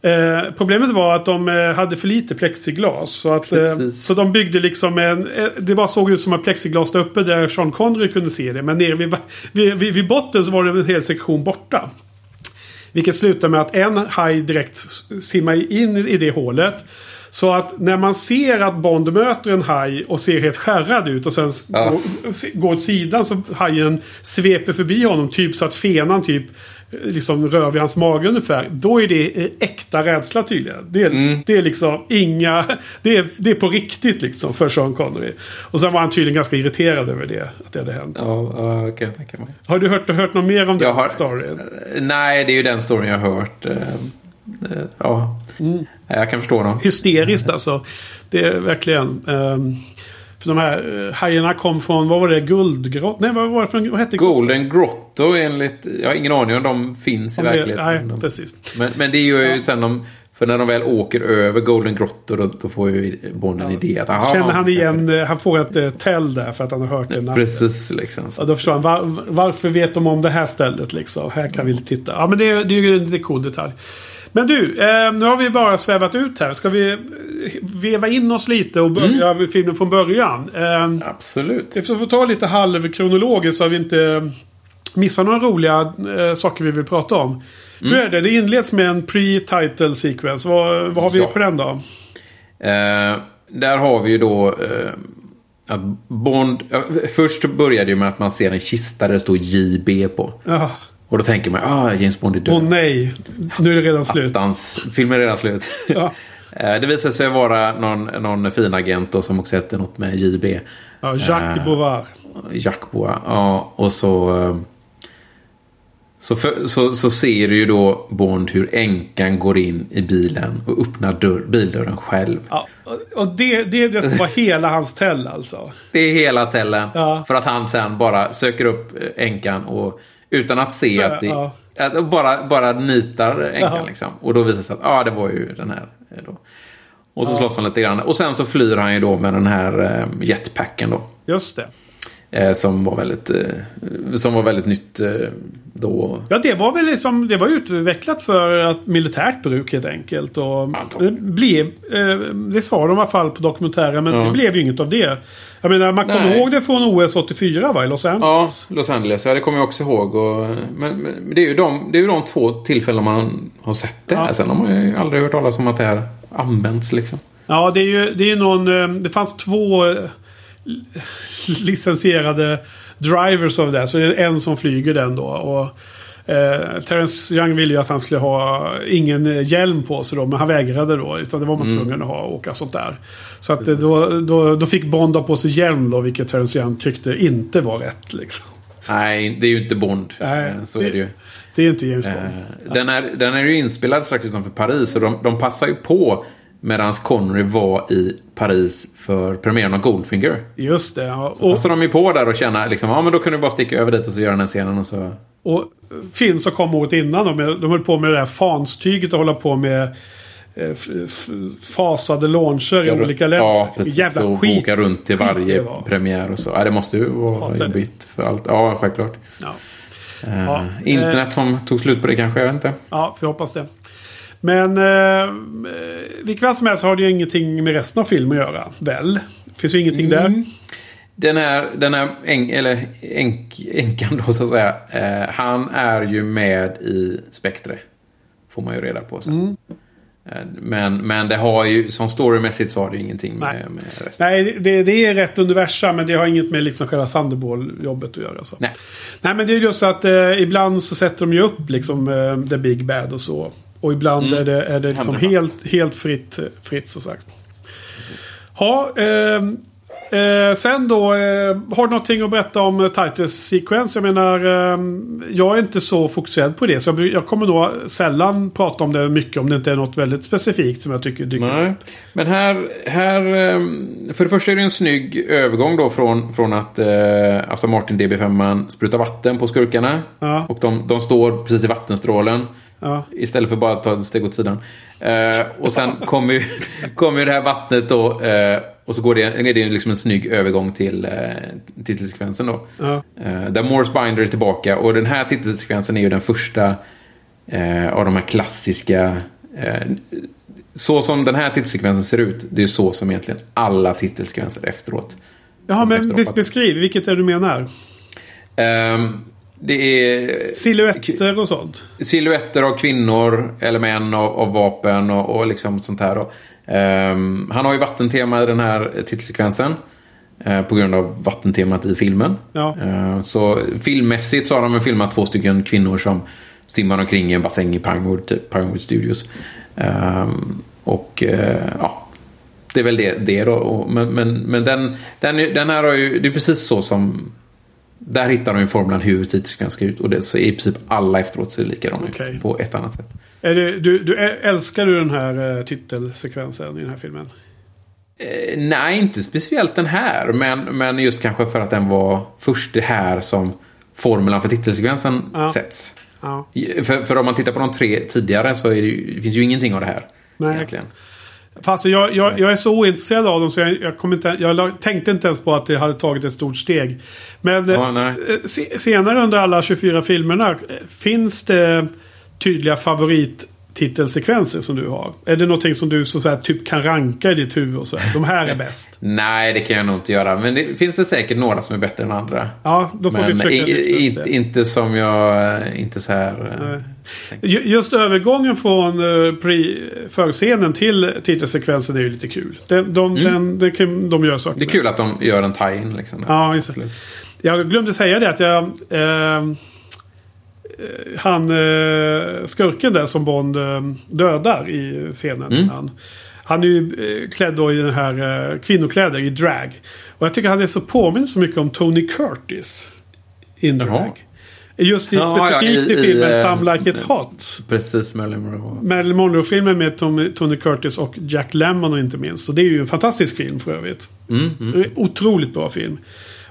Eh, problemet var att de eh, hade för lite plexiglas. Så, att, eh, så de byggde liksom en... Det bara såg ut som ett plexiglas där uppe där Sean Connery kunde se det. Men nere vid, vid, vid, vid botten så var det en hel sektion borta. Vilket slutar med att en haj direkt simmar in i det hålet. Så att när man ser att Bond möter en haj och ser helt skärrad ut och sen Ja. går, går åt sidan så hajen sveper förbi honom. Typ så att fenan typ liksom rör vid hans mage ungefär. Då är det eh, äkta rädsla tydligen. Det är, Mm. det är liksom inga... Det är, det är på riktigt liksom för Sean Connery. Och sen var han tydligen ganska irriterad över det. Att det hade hänt. Ja, kan tänka mig. Har du hört, hört något mer om Jag den har, storyn? Nej, det är ju den storyn jag har hört. eh, eh, Ja, Mm. jag kan förstå dem. hysteriskt alltså. Det är verkligen... ehm, för de här uh, hajarna kom från, vad var det, guldgrott? Nej, vad var det för, vad hette Golden Grotto enligt... Jag har ingen aning om de finns i Om det- verkligheten. Nej, De- precis. Men, men det är ju sen de... För när de väl åker över Golden Grotto då, då får ju Bond en idé. Att, Känner han igen, eh, han får ett uh, tell där för att han har hört det. Precis, liksom. Ja, då förstår han, var, varför vet de om det här stället liksom? Här kan vi titta. Ja, men det, är- det är ju en lite cool detalj. Men du, eh, nu har vi bara svävat ut här. Ska vi eh, veva in oss lite och börja med filmen från början? Eh, Absolut. Eftersom vi får ta lite halvkronologiskt så har vi inte missat några roliga eh, saker vi vill prata om. Hur är det? Det inleds med en pre-title sequence. Vad, vad har vi Ja. på den då? Eh, där har vi ju då eh, att Bond... Först började det med att man ser en kista där det står JB på. Ja. Och då tänker man, ah, James Bond är död. Åh nej, nu är det redan slut. Attans, filmen är redan slut. Ja. [LAUGHS] Eh, det visar sig vara någon, någon fin agent då, som också heter något med JB. Ja, Jacques Eh, Bouvard. Jacques Bois. Ja, och så... eh, Så, för, så, så ser du ju då Bond hur änkan går in i bilen och öppnar dörr, bildörren själv. Ja, och- det, det, det ska vara hela hans tell alltså. Det är hela tällen. Ja. För att han sen bara söker upp änkan och utan att se Ja, att det... ja. Att bara, bara nitar änkan Ja. liksom. Och då visar det sig att ja, ah, det var ju den här. eh, Då. Och så slåss han lite grann. Och sen så flyr han ju då med den här eh, jetpacken då. Just det. Eh, som var väldigt, eh, som var väldigt nytt eh, då. Ja, det var väl liksom, det var utvecklat för att militärt bruk helt enkelt. Och det blev, det sa de i alla fall på dokumentären, men Ja. det blev ju inget av det. Jag menar, man kommer ihåg det från OS 84 va, i Los Ja, Angeles? Los Angeles. Ja, det kommer jag också ihåg. Och, men, men det är ju de, det är ju de två tillfällen man har sett det. Ja. Sen har man ju aldrig hört talas om att det här används liksom. Ja, det är ju det är någon... Det fanns två licensierade drivers av det. Så det är en som flyger den då. Och, eh, Terence Young ville ju att han skulle ha ingen eh, hjälm på sig då. Men han vägrade då. Utan det var man tvungen att ha och åka sånt där. Så att eh, då, då, då fick Bond ha på sig hjälm då. Vilket Terence Young tyckte inte var rätt liksom. Nej, det är ju inte Bond. Nej, Eh, så det- är det ju. Det är inte James Bond. Eh, Den är, den är ju inspelad strax utanför Paris och de, de passar ju på medan Connery var i Paris för premiären av Goldfinger. Just det. Och så de ju på där och känna liksom, ja men då kunde vi bara sticka över dit och så göra den här scenen och så... och film som kom året innan. De, de höll på med det där fanstyget och hålla på med eh, fasade launcher i olika länder. Ja, precis. Jävla och skit. åka runt till varje premiär och så. Ja, det måste ju vara jobbigt för allt. Ja, självklart. Ja. Eh, Ja, internet som tog slut på det kanske, jag vet inte. ja, vi hoppas det. Men eh, vilket som helst har det ju ingenting med resten av filmen att göra. Väl? Finns ju ingenting där. Den här, den här äng, eller änk, änkan då så att säga. Eh, han är ju med i Spectre. Får man ju reda på sen. Eh, Men, men det har ju, som storymässigt så har det ju ingenting Nej. med, med resten. Nej, det, det är rätt universum men det har inget med liksom själva Thunderball-jobbet att göra. Så. Nej. Nej, men det är just att eh, ibland så sätter de ju upp liksom eh, The Big Bad och så. Och ibland Mm. är det, är det liksom helt, helt fritt, fritt så sagt. Ja, eh, eh, sen då. Eh, har du någonting att berätta om eh, Titus Sequence? Jag menar, eh, jag är inte så fokuserad på det. Så jag, jag kommer nog sällan prata om det mycket om det inte är något väldigt specifikt som jag tycker dyker upp. Nej. Men här, här... ehm, För det första är det en snygg övergång då från, från att eh, Aston Martin DB5 sprutar vatten på skurkarna. Ja. Och de, de står precis i vattenstrålen. Ja. Istället för bara att ta ett steg åt sidan. Eh, och sen kommer ju, [LAUGHS] kommer ju det här vattnet då. Eh, och så går det, är det liksom en snygg övergång till eh, titelsekvensen då. Ja. Eh, där Morse Binder är tillbaka. Och den här titelsekvensen är ju den första eh, av de här klassiska... Eh, så som den här titelsekvensen ser ut, det är så som egentligen alla titelsekvenser efteråt. Jaha, men Efteråt. bes- beskriv. Vilket är det du menar? Ehm, det är Silhuetter och sånt? silhuetter av kvinnor eller män av, av vapen och, och liksom sånt här. Då. Ehm, han har ju vattentema i den här titelsekvensen. eh, på grund av vattentemat i filmen. Ja. Ehm, så filmmässigt så har de filmat två stycken kvinnor som simmar omkring i en bassäng i Pinewood, typ Pinewood Studios. Ehm, och eh, ja, det är väl det, det då. Och, men men, men den, den, den här har ju, det är precis så som där hittar de ju formulan hur titelsekvensen ska ut. Och det, så i princip alla efteråt ser likadana Okej. ut. På ett annat sätt. Är det, du, du, älskar du den här eh, titelsekvensen i den här filmen? Eh, nej, inte speciellt den här. Men, men just kanske för att den var först det här som formulan för titelsekvensen Ja. sätts. Ja. För, för om man tittar på de tre tidigare så det, det finns ju ingenting av det här. Nej. Egentligen. Fast jag, jag, jag är så ointresserad av dem så jag, jag, kommer inte, jag tänkte inte ens på att det hade tagit ett stort steg. Men Ja, eh, se, senare under alla 24 filmerna eh, finns det tydliga favorittitelsekvenser som du har? Är det någonting som du så att säga, typ kan ranka i ditt huvud och så? här? De här är bäst. [LAUGHS] Nej, det kan jag nog inte göra. Men det finns väl säkert några som är bättre än andra. Ja, då får vi Men försöka i, upp inte, som jag... eh, Inte så här... eh, Just övergången från uh, förscenen till titelsekvensen är ju lite kul. Den, de, den, den kan de göra saker Mm. Det är kul att de gör en tie-in liksom. Ja, just det. Jag glömde säga det att jag... Eh, eh, han eh, skurken där som Bond eh, dödar i scenen. Mm. Han, han är ju eh, klädd då i den här eh, kvinnokläder i drag. Och jag tycker han är så påminn så mycket om Tony Curtis. In Jaha. drag. Just i, Ja, ja, specifikt i, i- i, filmen eh, Some Like It Hot. Precis, Marilyn Monroe. Marilyn Monroe-filmen med Tom, Tony Curtis och Jack Lemmon inte minst. Och det är ju en fantastisk film för övrigt. Mm, mm. Otroligt bra film.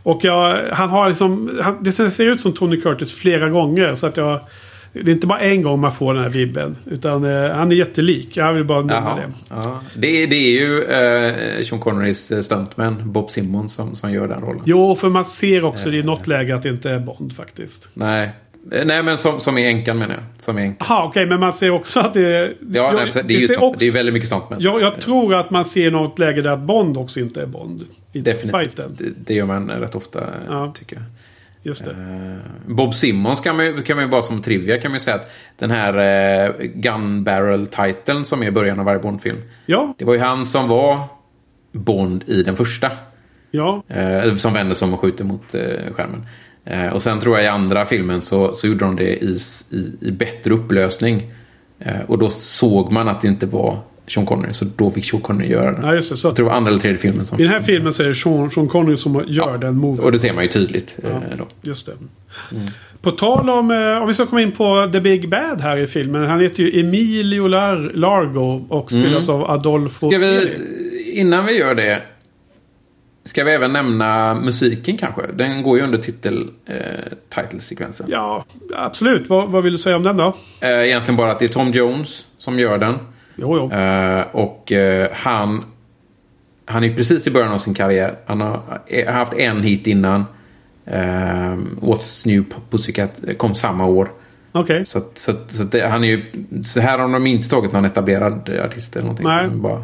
Och jag, han har liksom, han, det ser ut som Tony Curtis flera gånger. Så att jag, det är inte bara en gång man får den här vibben. Utan eh, han är jättelik. Jag vill bara nämna det. Det, det är ju eh, Sean Connerys eh, stuntman, Bob Simmons, som, som gör den rollen. Jo, för man ser också i något läge att det inte är Bond faktiskt. Nej. Eh, Nej, men som, som är änkan menar jag. Som är änkan. Jaha, okej, men man ser också att det. Ja, jag- nej, det, är ju stunt, också- det är väldigt mycket stuntman. jag, jag tror att man ser något läge där att Bond också inte är Bond. I Definitivt. Det, det gör man rätt ofta, Ja. tycker jag. Just det. Eh, Bob Simmons kan man, ju, kan man ju bara som trivia kan man ju säga att den här eh, Gun Barrel-titeln som är i början av varje Bond-film. Ja, Det var ju han som var Bond i den första. ja. Eh, som vänder sig om och skjuter mot eh, skärmen. Eh, och sen tror jag i andra filmen så, så gjorde de det i, i, i bättre upplösning. Eh, och då såg man att det inte var Sean Connery, så då fick Sean Connery göra det. ja just det. Så Jag tror det var andra eller tredje filmen som... I den här filmen så är det Sean, Sean Connery som gör den moven. Och det ser man ju tydligt. Eh, då. Just det. På tal om, eh, om vi ska komma in på The Big Bad här i filmen. Han heter ju Emilio Lar- Largo och spelas av Adolfo Ska vi, innan vi gör det, ska vi även nämna musiken kanske? Den går ju under titel, eh, titelsekvensen. Ja, absolut. Vad, vad vill du säga om den då? Eh, egentligen bara att det är Tom Jones som gör den. Jo, jo. Eh, och eh, han, han är precis i början av sin karriär. Han har, eh, har haft en hit innan. Uh, What's New Pussycat kom samma år. Okej. Så, att, så, att, så att det, han är ju... Så här har de inte tagit någon etablerad artist eller någonting. Nej. Bara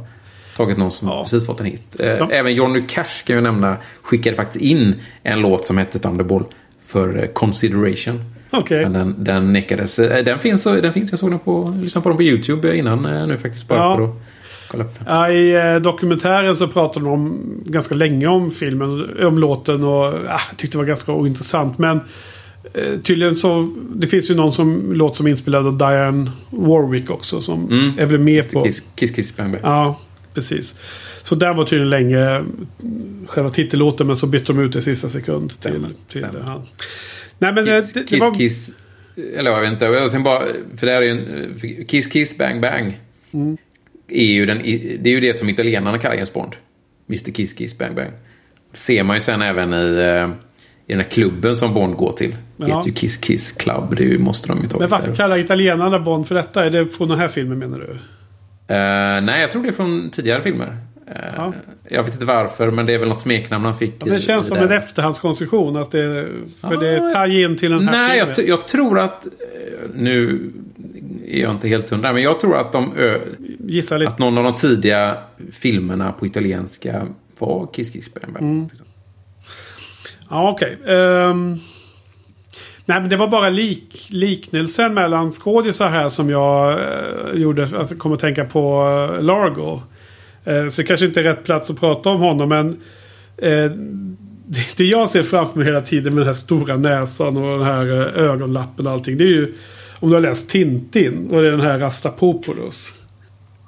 tagit någon som Ja. precis fått en hit. Eh, Ja. Även Johnny Cash kan jag nämna skickade faktiskt in en låt som hette Thunderball för eh, Consideration. Okej. Men den, den nekades. Eh, Den finns, den finns, jag såg den på, lyssnade på den på YouTube innan nu faktiskt. Bara Ja. för att kolla upp den. Ja, I dokumentären så pratade de om, ganska länge om filmen, om låten och ah, jag tyckte det var ganska ointressant. Men tydligen så, det finns ju någon som låt som är inspelad av Diane Warwick också som Mm. är väl med på. Kiss, kiss, kiss, bang, bang. Ja, precis. Så där var tydligen länge själva titellåten men så bytte de ut det i sista sekund till, Stämmer, till stämmer. han. Nej men eh, Kiss, det, det kiss, var... kiss. Eller jag vet inte. Tänkte bara, för det här är ju en... Kiss, kiss, bang, bang. Mm. Är ju den, det är ju det som italienarna kallar James Bond. Mr Kiss, kiss, bang, bang. Ser man ju sen även i, eh, i den här klubben som Bond går till. Det Ja. heter ju Kiss, kiss club. Det måste de ju ta Men varför kallar italienarna Bond för detta? Är det från den här filmen menar du? Eh, nej, jag tror det är från tidigare filmer. Eh, Ja. Jag vet inte varför, men det är väl något smeknamn han fick. Ja, det i- känns i som en efterhandskonstruktion. Att det, för Ja. det tar in till den här Nej, jag, filmen. t- jag tror att... eh, Nu är jag inte helt hundra, men jag tror att de... Ö, att någon av de tidiga filmerna på italienska var Kiss Kiss Bang Bang. Mm. Ja, okej. Ehm, nej, men det var bara lik, liknelsen mellan skådisar här som jag eh, gjorde. Att alltså, kom att tänka på eh, Largo. Eh, så det kanske inte är rätt plats att prata om honom, men eh, det, det jag ser framför mig hela tiden med den här stora näsan och den här eh, ögonlappen och allting. Det är ju om du har läst Tintin och det är den här Rastapopoulos.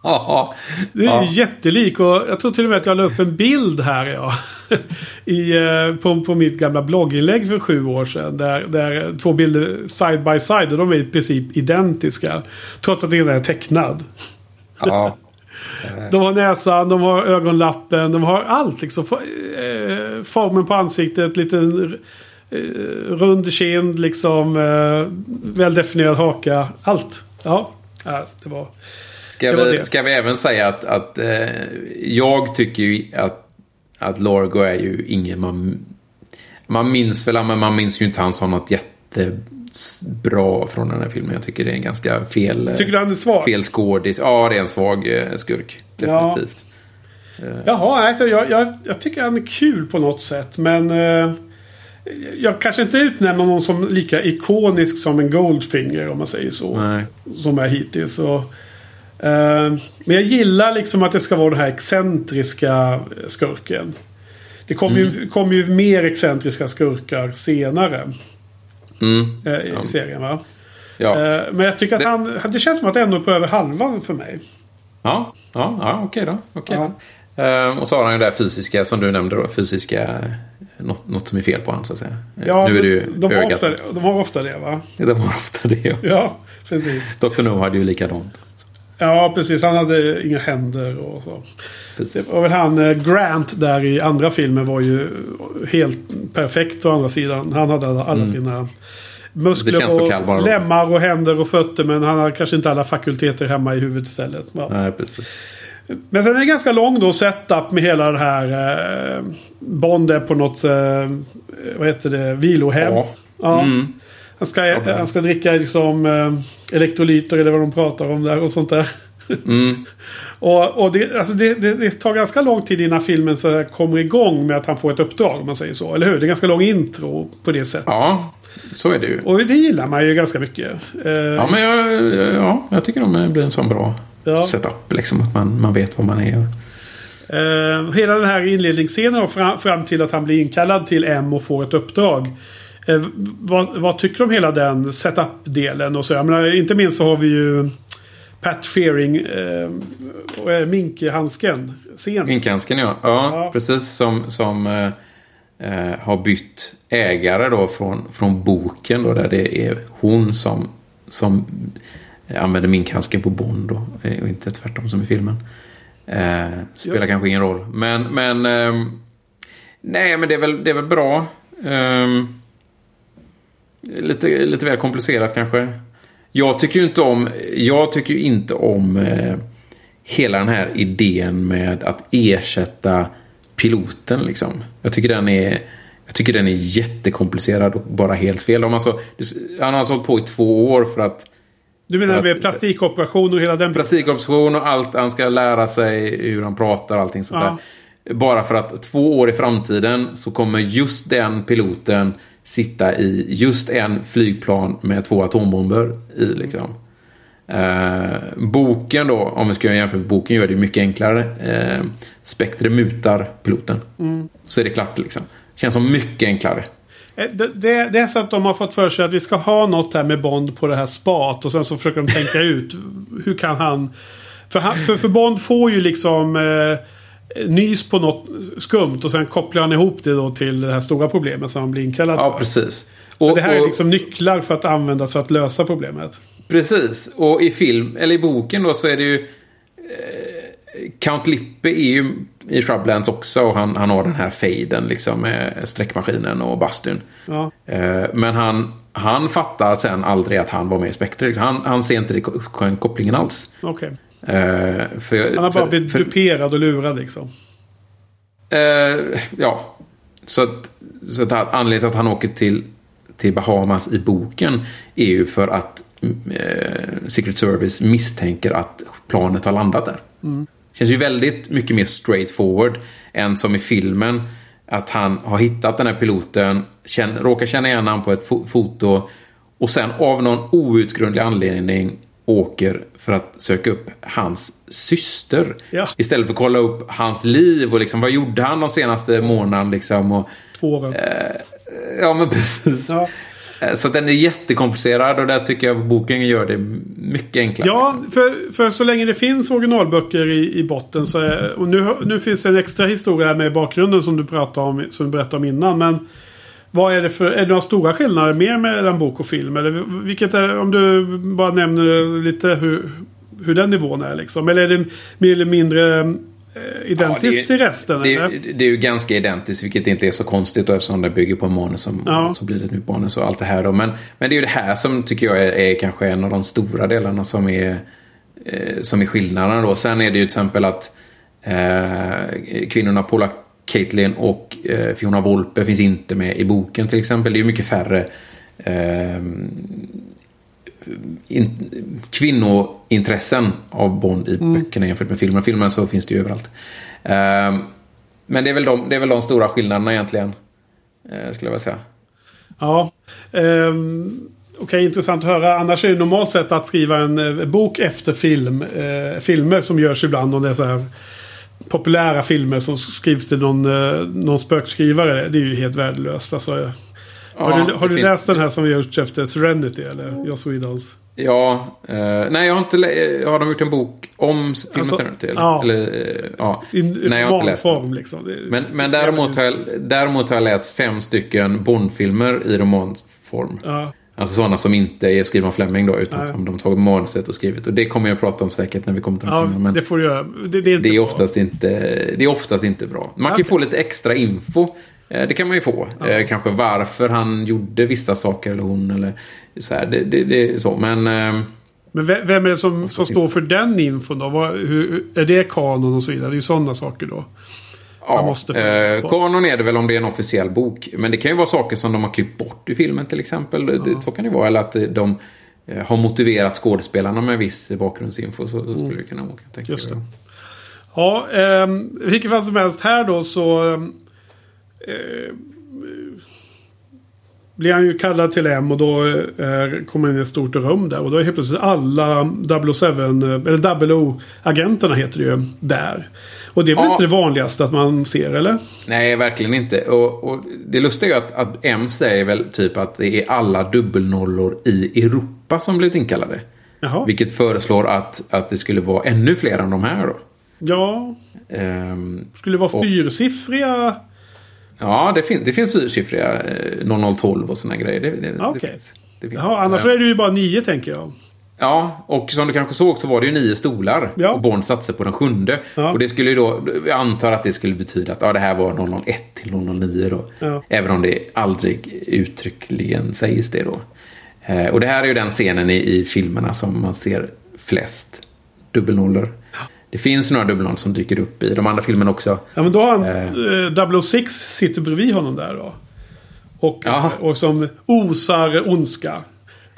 Ja, Det är ja. jättelik och jag tror till och med att jag la upp en bild här ja. [LAUGHS] I, eh, på, på mitt gamla blogginlägg för sju år sedan. Där, där två bilder side by side och de är i princip identiska. Trots att den ena är tecknad. ja. [LAUGHS] De har näsan, de har ögonlappen, de har allt liksom. Eh, formen på ansiktet, liten eh, rund kind, liksom. Eh, väldefinierad haka. Allt. Ja det var... Ska, Det vi, det. ska vi även säga att, att eh, jag tycker ju att, att Largo är ju ingen man... Man minns väl, men man minns ju inte han som något jättebra från den här filmen. Jag tycker det är en ganska fel... eh, Tycker du han är svag? Fel skådis. Ja, det är en svag eh, skurk. Ja. Definitivt. Jaha, alltså jag, jag, jag tycker han är kul på något sätt. Men eh, jag kanske inte utnämner honom som lika ikonisk som en Goldfinger om man säger så. Nej. Som är hittills. Och, eh, men jag gillar liksom att det ska vara den här excentriska skurken. Det kommer ju, kom ju mer excentriska skurkar senare Mm. eh, i Ja. serien. Va? Ja. Eh, men jag tycker att Det- han... Det känns som att ändå är på över halvan för mig. Ja, ja, ja okej då. Okej Ja. då. Ehm, och så har han ju det där fysiska som du nämnde då. Fysiska, eh, något, något som är fel på honom så att säga. Eh, Ja, nu är det ju de, har ögat. ofta, de har ofta det va? De har ofta det. Ja. Ja, precis. Dr. No hade ju likadant. Ja, precis. Han hade inga händer och så. Precis. Var väl han eh, Grant där i andra filmen var ju helt perfekt å andra sidan. Han hade alla, alla sina Mm. Det muskler och lemmar och händer och fötter. Men han hade kanske inte alla fakulteter hemma i huvudet istället. Ja. Nej, precis. Men sen är det ganska lång då setup med hela det här eh, Bond är på något, eh, vad heter det, vilohem. Ja. Ja. Mm. Han, ska, han ska dricka liksom eh, elektrolyter eller vad de pratar om där och sånt där. Mm. [LAUGHS] Och, och det, alltså det, det, det tar ganska lång tid innan filmen så kommer igång med att han får ett uppdrag. Om man säger så. Eller hur? Det är ganska lång intro på det sättet. Ja, så är det ju. Och det gillar man ju ganska mycket. Eh, Ja, men jag, ja, jag tycker de blir en sån bra Ja. setup. Liksom, att man, man vet vad man är. eh, hela den här inledningsscenen och fram, fram till att han blir inkallad till M och får ett uppdrag. Eh, vad, vad tycker du om hela den setup-delen? Och så? Jag menar, inte minst så har vi ju Pat Fearing eh, och eh, Minke-handsken. Scen. Inkansken ja. ja. Ja. Precis som, som eh, eh, har bytt ägare då från, från boken då där det är hon som, som använder minkhandsken på Bond då, och inte tvärtom som i filmen. Spelar Just. kanske ingen roll. Men, men ehm, nej, men det är väl, det är väl bra. Ehm, lite, lite väl komplicerat kanske. Jag tycker ju inte om, jag tycker ju inte om eh, hela den här idén med att ersätta piloten liksom. Jag tycker den är, Jag tycker den är jättekomplicerad och bara helt fel. Om alltså, han har alltså hållit på i två år för att Du menar med plastikoperation och hela den Plastikopposition och allt. Han ska lära sig hur han pratar och allting sånt Ja. där. Bara för att två år i framtiden så kommer just den piloten sitta i just en flygplan med två atombomber i liksom. Eh, boken då, om vi ska jämförelse med boken, gör det mycket enklare. Eh, Spectre mutar piloten. Så är det klart liksom. Känns som mycket enklare. Eh, Det, det, det är så att de har fått för sig att vi ska ha något där med Bond på det här spat. Och sen så försöker de tänka ut hur kan han... För, han, för, för Bond får ju liksom eh, nys på något skumt. Och sen kopplar han ihop det då till det här stora problemet som han blir inkallad Ja, precis. Och, det här är och- liksom nycklar för att användas för att lösa problemet. Precis, och i film, eller i boken då så är det ju... Eh, Count Lippe är ju i Shrublands också och han, han har den här faden liksom med streckmaskinen och bastun. Ja. Eh, men han, han fattar sen aldrig att han var med i Spectre. Han, han ser inte den kopplingen alls. Okej. Eh, för, Han har bara för- blivit för- duperad och lurad liksom. Eh, ja. Så att, så att han- anledningen till att han åker till, till Bahamas i boken är ju för att eh, Secret Service misstänker att planet har landat där. Känns ju väldigt mycket mer straightforward än som i filmen. Att han har hittat den här piloten, känn, råkar känna igen honom på ett fo- foto och sen av någon outgrundlig anledning åker för att söka upp hans syster. Ja. Istället för att kolla upp hans liv och liksom vad gjorde han de senaste månaderna liksom. Och, Två år. ja men [LAUGHS] precis. Ja. Eh, Så den är jättekomplicerad och där tycker jag boken gör det mycket enklare. Ja, liksom. för, för så länge det finns originalböcker i, i botten så är, Och nu, nu finns det en extra historia med bakgrunden som du pratade om, som du berättade om innan. Men vad är det för... Är det några stora skillnader mer mellan bok och film? Eller vilket är... Om du bara nämner lite hur, hur den nivån är liksom. Eller är det mer eller mindre eh, identiskt Ja, det är- till resten? Det eller? är, det är ju ganska identiskt, vilket inte är så konstigt då, eftersom det bygger på en manus som Ja. så blir det ett nytt manus och allt det här då. Men, men det är ju det här som tycker jag är, är kanske en av de stora delarna som är, eh, som är skillnaderna då. Sen är det ju till exempel att eh, kvinnorna Paula Caitlin och eh, Fiona Volpe finns inte med i boken till exempel. Det är mycket färre eh, in, kvinnointressen av Bond i böckerna jämfört med filmen. Filmen så finns det ju överallt. Ehm, men det är, väl de, det är väl de stora skillnaderna egentligen. eh, skulle jag vilja säga. Ja. Ehm, Okej, intressant att höra. Annars är det normalt sett att skriva en eh, bok efter film. Eh, filmer som görs ibland. Om det är så här populära filmer som skrivs till någon, eh, någon spökskrivare. Det är ju helt värdelöst. Alltså, har Ja, du, har du läst den här som gjorts efter Serenity? Eller Joss Whedons? Ja, eh, nej jag har inte lä- Har de gjort en bok om filmen Alltså, Serenity? Eller? ja. eller eh, ja. I Nej, jag har inte läst romanform liksom. Det- Men, men däremot, har jag, däremot har jag läst fem stycken Bond-filmer i romanform. Ja. Alltså sådana som inte är skrivna av Fleming då, utan Nej. som de tagit manuset och skrivit. Och det kommer jag att prata om säkert när vi kommer till Ja, men det får du göra. Det, det är, inte det är, oftast inte, det är oftast inte bra. Man kan ju få lite extra info. Eh, Det kan man ju få. Eh, Kanske varför han gjorde vissa saker eller hon eller så här. Det, det, det är så. Men eh, Men ve- vem är det som, som står för den infon då? Vad, hur, är det kanon och så vidare? Det är ju sådana saker då. Ja, måste- eh, kanon är det väl om det är en officiell bok. Men det kan ju vara saker som de har klippt bort i filmen till exempel. Det, så kan det vara. Eller att de eh, har motiverat skådespelarna med viss bakgrundsinfo. Så, så skulle det kunna vara. Mm. Just det. Ja, eh, vilket fall som helst här då så... Eh, blir han ju kallad till M och då eh, kommer han in i ett stort rum där. Och då är helt plötsligt alla 007, eh, eller O-agenterna heter det ju, där. Och det är väl Ja. inte det vanligaste att man ser, eller? Nej, verkligen inte. Och, och det lustiga är att, att M säger väl typ att det är alla dubbelnollor i Europa som blivit inkallade. Jaha. Vilket föreslår att, att det skulle vara ännu fler än de här då. Ja, Ehm, skulle det vara fyrsiffriga? ja, det, fin det finns fyrsiffriga eh, 0012 och såna grejer. Det, det, Okej. finns. Jaha, annars är det ju bara nio tänker jag. Ja, och som du kanske såg så var det ju nio stolar. Ja. Och Bond satsade på den sjunde. Ja. Och det skulle ju då, jag antar att det skulle betyda att ja, det här var 001 till 009 då. Ja. Även om det aldrig uttryckligen sägs det då. Eh, och det här är ju den scenen i, i filmerna som man ser flest dubbelnollor. Det finns några dubbelnollor som dyker upp i de andra filmerna också. Ja, men då har han... Eh. Eh, 006 sitter bredvid honom där då. Och, och som osar ondska.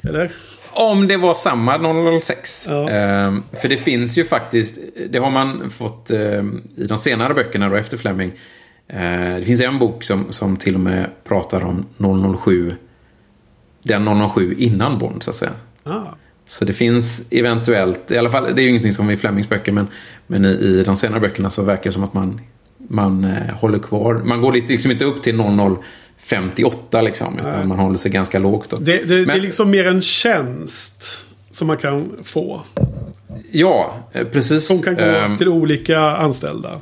Eller? Om det var samma 006. Ja. Ehm, för det finns ju faktiskt, det har man fått ehm, i de senare böckerna då efter Fleming. Eh, det finns en bok som, som till och med pratar om 007. Den 007 innan Bond så att säga. Ah. Så det finns eventuellt, i alla fall, det är ju ingenting som i Flemings böcker, men, men i, i de senare böckerna så verkar det som att man, man eh, håller kvar, man går liksom inte upp till 0058 liksom, utan man håller sig ganska lågt. Då. Det, det, det är Men- liksom mer en tjänst som man kan få. Ja, eh, precis. Som kan gå Ehm, till olika anställda.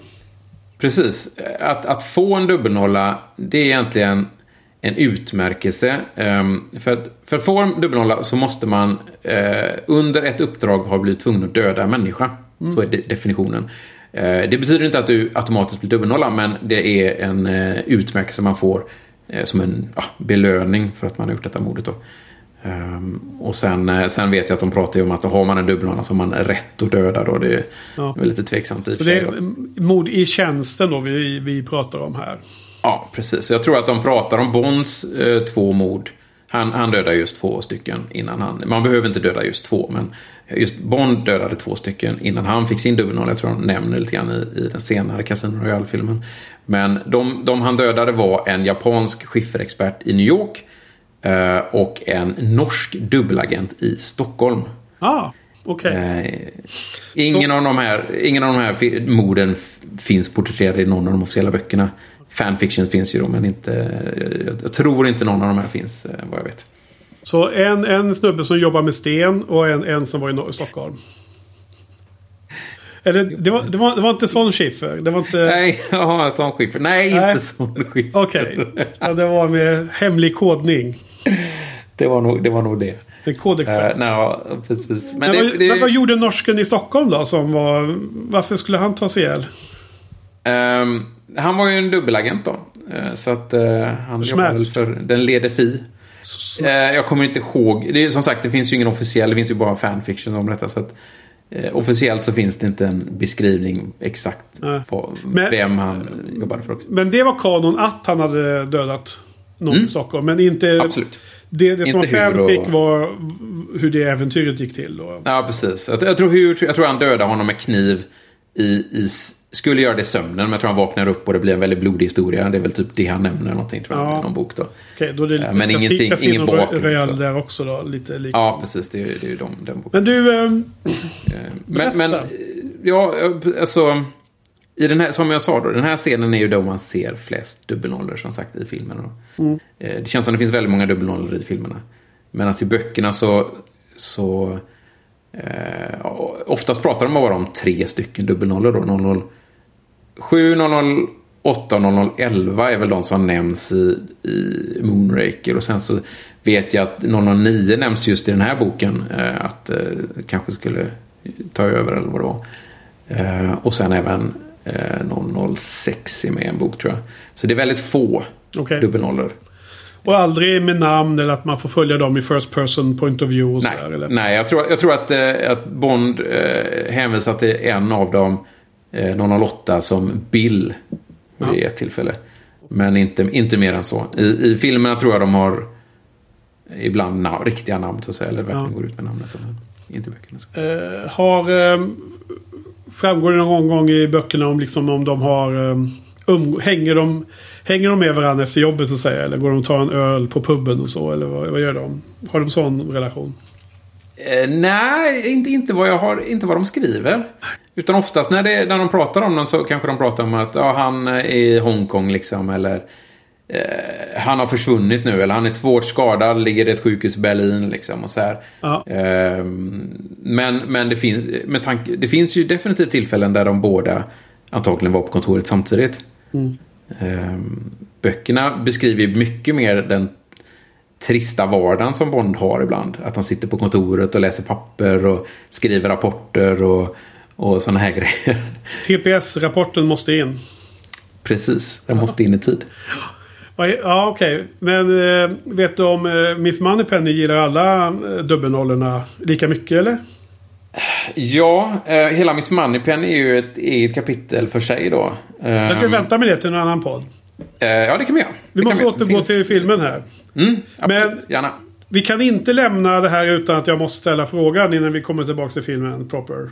Precis. Att, att få en dubbelnolla, det är egentligen en utmärkelse. Ehm, för, att, för att få en dubbelnolla så måste man eh, under ett uppdrag ha blivit tvungen att döda en människa. Så är de, definitionen. Eh, det betyder inte att du automatiskt blir dubbelnolla, men det är en utmärkelse man får som en ja, belöning för att man har gjort detta mordet. Då. Ehm, och sen, eh, sen vet jag att de pratar ju om att har man en dubbelnolla så har man rätt att döda. Då. Det är Ja. lite tveksamt i och för sig. Mord i tjänsten då vi, vi pratar om här. Ja, precis. Jag tror att de pratar om Bonds eh, två mord. Han, han dödar just två stycken innan han... Man behöver inte döda just två, men just Bond dödade två stycken innan han fick sin dubbelnoll. Jag tror de nämner lite grann i, i den senare Casino Royale-filmen. Men de, de han dödade var en japansk skifferexpert i New York eh, och en norsk dubbelagent i Stockholm. Ah, okej. Eh, ingen, av de här, ingen av de här morden finns porträtterade i någon av de officiella böckerna. Fanfiction finns ju då, men inte... Jag, tror inte någon av de här finns, eh, vad jag vet. Så en, en snubbe som jobbar med sten och en, en som var i Stockholm. Eller det var, det var, det var inte sån skiffer. Det var inte... Nej, [LAUGHS] ja, Tom Schiffer. Nej, Nej. inte sån Schiffer. Okej. Ja, det var med hemlig kodning. Det, var nog, det var nog det. En kodexpert. Uh, nej, precis. Men, men, det, vad, det, men vad gjorde norsken i Stockholm då? Som var, varför skulle han tas ihjäl? Ehm, han var ju en dubbelagent då. Eh, så att eh, han jobbade väl för den leder fi. Eh, jag kommer inte ihåg. Det är, som sagt, det finns ju ingen officiell. Det finns ju bara fanfiction om detta. Så att, officiellt så finns det inte en beskrivning exakt på Men- vem han jobbade för också. Men det var kanon att han hade dödat någon i Stockholm. Men inte... Mm. Absolut. Det, det som Inte var hur fanfic och- var hur det äventyret gick till. Då. Ja, precis. Jag, jag, tror, hur, jag tror han dödade honom med kniv i, i... Skulle göra det i sömnen, men jag tror han vaknar upp och det blir en väldigt blodig historia. Det är väl typ det han nämner någonting, tror jag, Ja. i någon bok då. Okej, då är det lite Ja, men ingenting- ingen bakgrund, Royale så. där också då. Lite lik. Ja, precis. Det är, det är ju de, den boken. Men du... ehm, Men, men Berätta. ja, alltså... I den här, som jag sa då, den här scenen är ju då man ser flest dubbelnollor som sagt i filmerna. Mm. Eh, Det känns som det finns väldigt många dubbelnollor i filmerna. Medan i böckerna så... så eh, oftast pratar de bara om tre stycken dubbelnollor då. 007, 008 och 011 är väl de som nämns i, i Moonraker. Och sen så vet jag att 009 nämns just i den här boken. Eh, att eh, kanske skulle ta över eller vad det var. Eh, och sen även eh, 006 är med i en bok tror jag. Så det är väldigt få Okej. dubbelnollor. Och aldrig med namn eller att man får följa dem i first person point of view och Nej, sådär. Eller? nej jag, tror, jag tror att, eh, att Bond eh, hänvisar till en av dem, 008, som Bill vid ett tillfälle. Men inte, inte mer än så. I, I filmerna tror jag de har ibland na- riktiga namn, så att säga. Eller verkligen Ja. går ut med namnet. Inte böckerna. Eh, har... ehm, framgår det någon gång i böckerna om, liksom, om de har... Um, um, hänger, de, hänger de med varandra efter jobbet så att säga? Eller går de och tar en öl på puben och så? Eller vad, vad gör de? Har de sån relation? Eh, nej, inte, inte, vad jag har, inte vad de skriver. Utan oftast när, det, när de pratar om dem så kanske de pratar om att ja, han är i Hongkong liksom. Eller eh, han har försvunnit nu. Eller han är svårt skadad, ligger i ett sjukhus i Berlin liksom. Och så här. Ja. Eh, men men det, finns, med tanke, det finns ju definitivt tillfällen där de båda antagligen var på kontoret samtidigt. Eh, böckerna beskriver mycket mer den trista vardagen som Bond har ibland. Att han sitter på kontoret och läser papper och skriver rapporter och, och sådana här [LAUGHS] grejer. TPS-rapporten måste in. Precis, den måste in i tid. Ja, okej. Men eh, vet du om eh, Miss Moneypenny gillar alla eh, dubbelnollorna lika mycket eller? Ja, hela Miss Moneypenny är ju ett eget kapitel för sig då. Jag ska Eh, vänta med det till en annan podd. Eh, ja, det kan vi göra. Vi måste återgå Finns- till filmen här. Mm, absolut. Men- Gärna. Vi kan inte lämna det här utan att jag måste ställa frågan innan vi kommer tillbaka till filmen proper.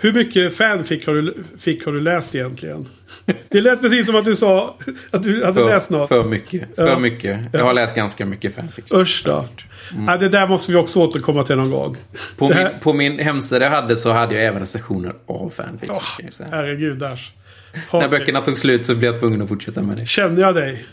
Hur mycket fanfic har du, fick har du läst egentligen? [LAUGHS] Det lät precis som att du sa att du hade läst För, något. för mycket. För Ja. mycket. Jag har läst ganska mycket fanfiction. Usch då. Ja, det där måste vi också återkomma till någon gång. På min, på min hemsida hade så hade jag även recensioner av fanfiction. Åh, kan När böckerna tog slut så blev jag tvungen att fortsätta med det. Känner jag dig?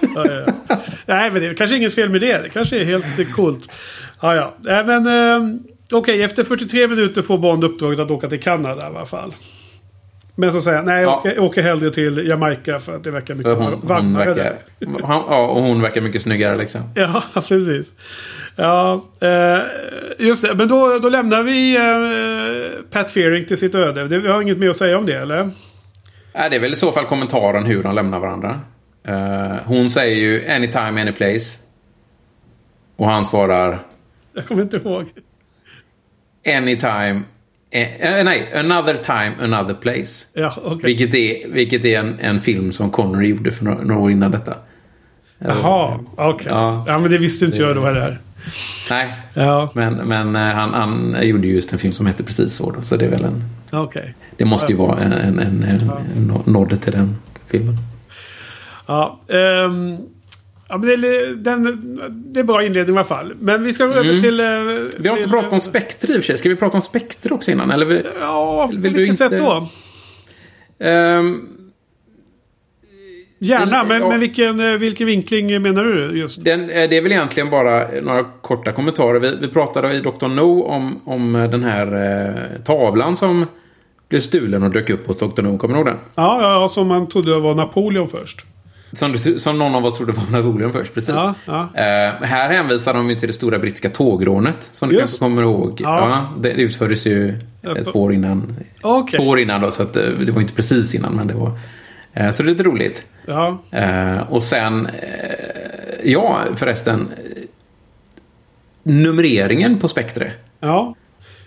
[LAUGHS] ja, ja. Nej, men det är kanske inget fel med det. Det kanske är helt coolt. Ja, ja. Nej, men eh, okej. efter 43 minuter får Bond uppdraget att åka till Kanada i alla fall. Men så säger jag, nej jag Ja. åker, hellre till Jamaica för att det verkar mycket hon, hon varmare verkar, där. han, ja, och hon verkar mycket snyggare liksom. [LAUGHS] Ja, precis. Ja, eh, just det. Men då, då lämnar vi eh, Pat Fearing till sitt öde. Det, vi har inget mer att säga om det, eller? Äh, det är väl i så fall kommentaren hur de lämnar varandra. Eh, hon säger ju anytime, any place. Och han svarar Jag kommer inte ihåg. anytime, eh, eh, nej, another time, another place. Ja, okej. Vilket är, vilket är en, en film som Connery gjorde för några, några år innan detta. Jaha, okej. Ja. Ja. men det visste inte jag då heller. Nej, Ja, men, men eh, han, han gjorde ju just en film som heter precis så. Då, så det är väl en... okej. Det måste ju vara en, en, en, en, en nod till den filmen. Ja, ehm, ja, men det, den, det är bra inledning i alla fall. Men vi ska gå över till... eh, Vi har inte pratat om Spectre i och för sig. Ska vi prata om Spectre också innan? Eller vi, Ja, Vill på vilket sätt då? Ehm, Gärna, men, ja. men vilken, eh, vilken vinkling menar du just? den, eh, det är väl egentligen bara några korta kommentarer. Vi, vi pratade i Dr. No om, om den här eh, tavlan som blev stulen och dök upp hos Dr. No. Kommer du ihåg den? Ja, ja, ja, som man trodde var Napoleon först. Som, du- som någon av oss trodde var Napoleon först, precis. Ja, ja. Eh, här hänvisar de ju till det stora brittiska tågrånet. Som du Just. kanske kommer ihåg. Ja. Ja. det utfördes ju Ett- år innan. Okej. Två år innan då, så att, eh, det var inte precis innan. Men det var, eh, så det är lite roligt. Ja, Eh, och sen, ja förresten. Numreringen på Spectre. ja.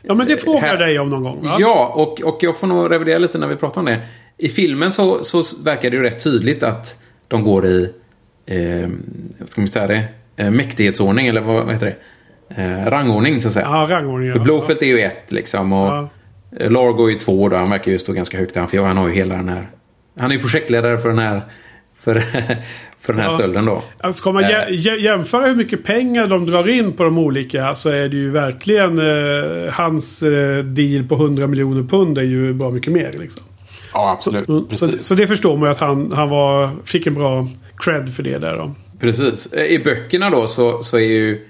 Ja, men det frågar jag dig om någon gång. Va? Ja, och, och jag får nog revidera lite när vi pratar om det. I filmen så, så verkar det ju rätt tydligt att de går i, eh, vad ska man säga det, eh, mäktighetsordning eller vad, heter det? Eh, rangordning så att säga. Ja, rangordningen. För Blowfelt är ju ett liksom och Ja. eh, Largo är ju två då. Han verkar ju stå ganska högt där. För han har ju hela den här... Han är ju projektledare för den här, för, [LAUGHS] för den här Ja. stölden då. Alltså, ska man jä- jämföra hur mycket pengar de drar in på de olika så är det ju verkligen eh, hans eh, deal på 100 miljoner pund är ju bra mycket mer. Liksom. Ja, absolut. Mm, Så, så det förstår man ju att han, han var, fick en bra cred för det där. Då. Precis. I böckerna då så, så är ju...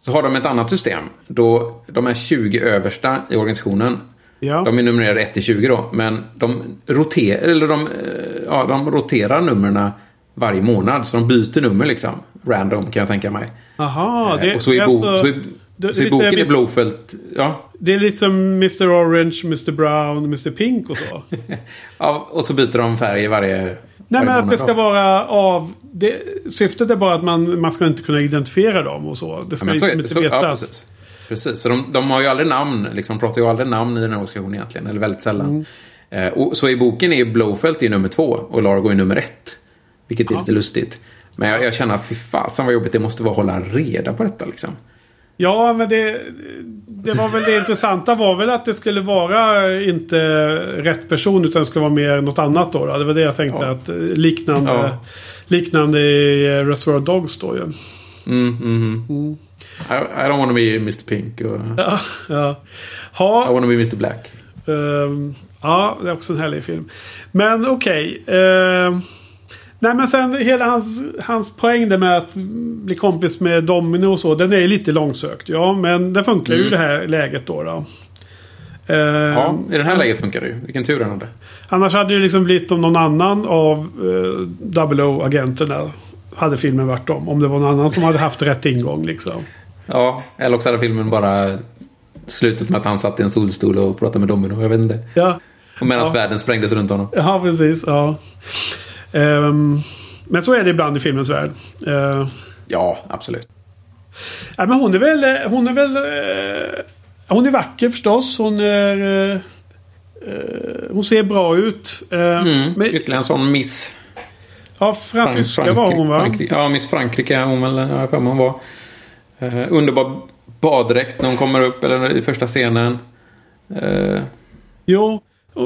Så har de ett annat system. Då de är 20 översta i organisationen. Ja. De är numrerade 1 till 20 då. Men de roterar, eller de, ja, de roterar numren varje månad. Så de byter nummer liksom. Random kan jag tänka mig. Aha, det, Eh, och så det är bo, alltså- så i, det- så i lite boken är Blowfelt... Ja, Det är lite som Mr Orange, Mr Brown, Mr Pink och så. [LAUGHS] ja, och så byter de färg varje, Nej varje men att det ska då. vara av... Det, syftet är bara att man, man ska inte kunna identifiera dem och så. Det ska Ja, så liksom inte så, ja, vetas. precis. Precis, så de, de har ju aldrig namn, liksom, de pratar ju aldrig namn i den här organisationen egentligen, eller väldigt sällan. Mm. Eh, och, så i boken är ju Blowfelt är nummer två och Largo är nummer ett. Vilket är Ja. lite lustigt. Men jag, jag känner att fy fasen vad jobbigt det måste vara att hålla reda på detta liksom. Ja, men det, det var väl det intressanta var väl att det skulle vara inte rätt person utan det skulle vara mer något annat då. då. Det var det jag tänkte Ja. att liknande, Ja. liknande i eh, Reservoir Dogs då ju. Mm, mhm. I, I don't wanna be Mr Pink och Ja, ja. I Ha, wanna be Mr Black. ehm, ja, det är också en härlig film. Men okej. ehm, nej men sen hela hans, hans poäng där med att bli kompis med Domino och så. Den är lite långsökt. Ja, men den funkar ju i Mm. det här läget då. då. Ehm, Ja, i det här läget funkar det ju. Vilken tur han hade. Annars hade det liksom blivit om någon annan av uh, Double O-agenterna hade filmen varit om. Om det var någon annan som hade haft rätt ingång liksom. Ja, eller också hade filmen bara slutat med att han satt i en solstol och pratade med Domino. Jag vet inte. Ja, Och medan Ja. världen sprängdes runt honom. ja precis. Ja. Ehm, men så är det ibland i filmens värld. Uh, Ja, absolut. ja, men hon är väl... eh, Hon är väl... eh, hon är vacker förstås. Hon är... eh, hon ser bra ut. Eh, Mm, men, ytterligare en sån miss. Ja, fransyska var hon va? Frankrike, ja, Miss Frankrike är hon väl, jag för hon var. Underbar baddräkt när hon kommer upp, eller i första scenen. Jo,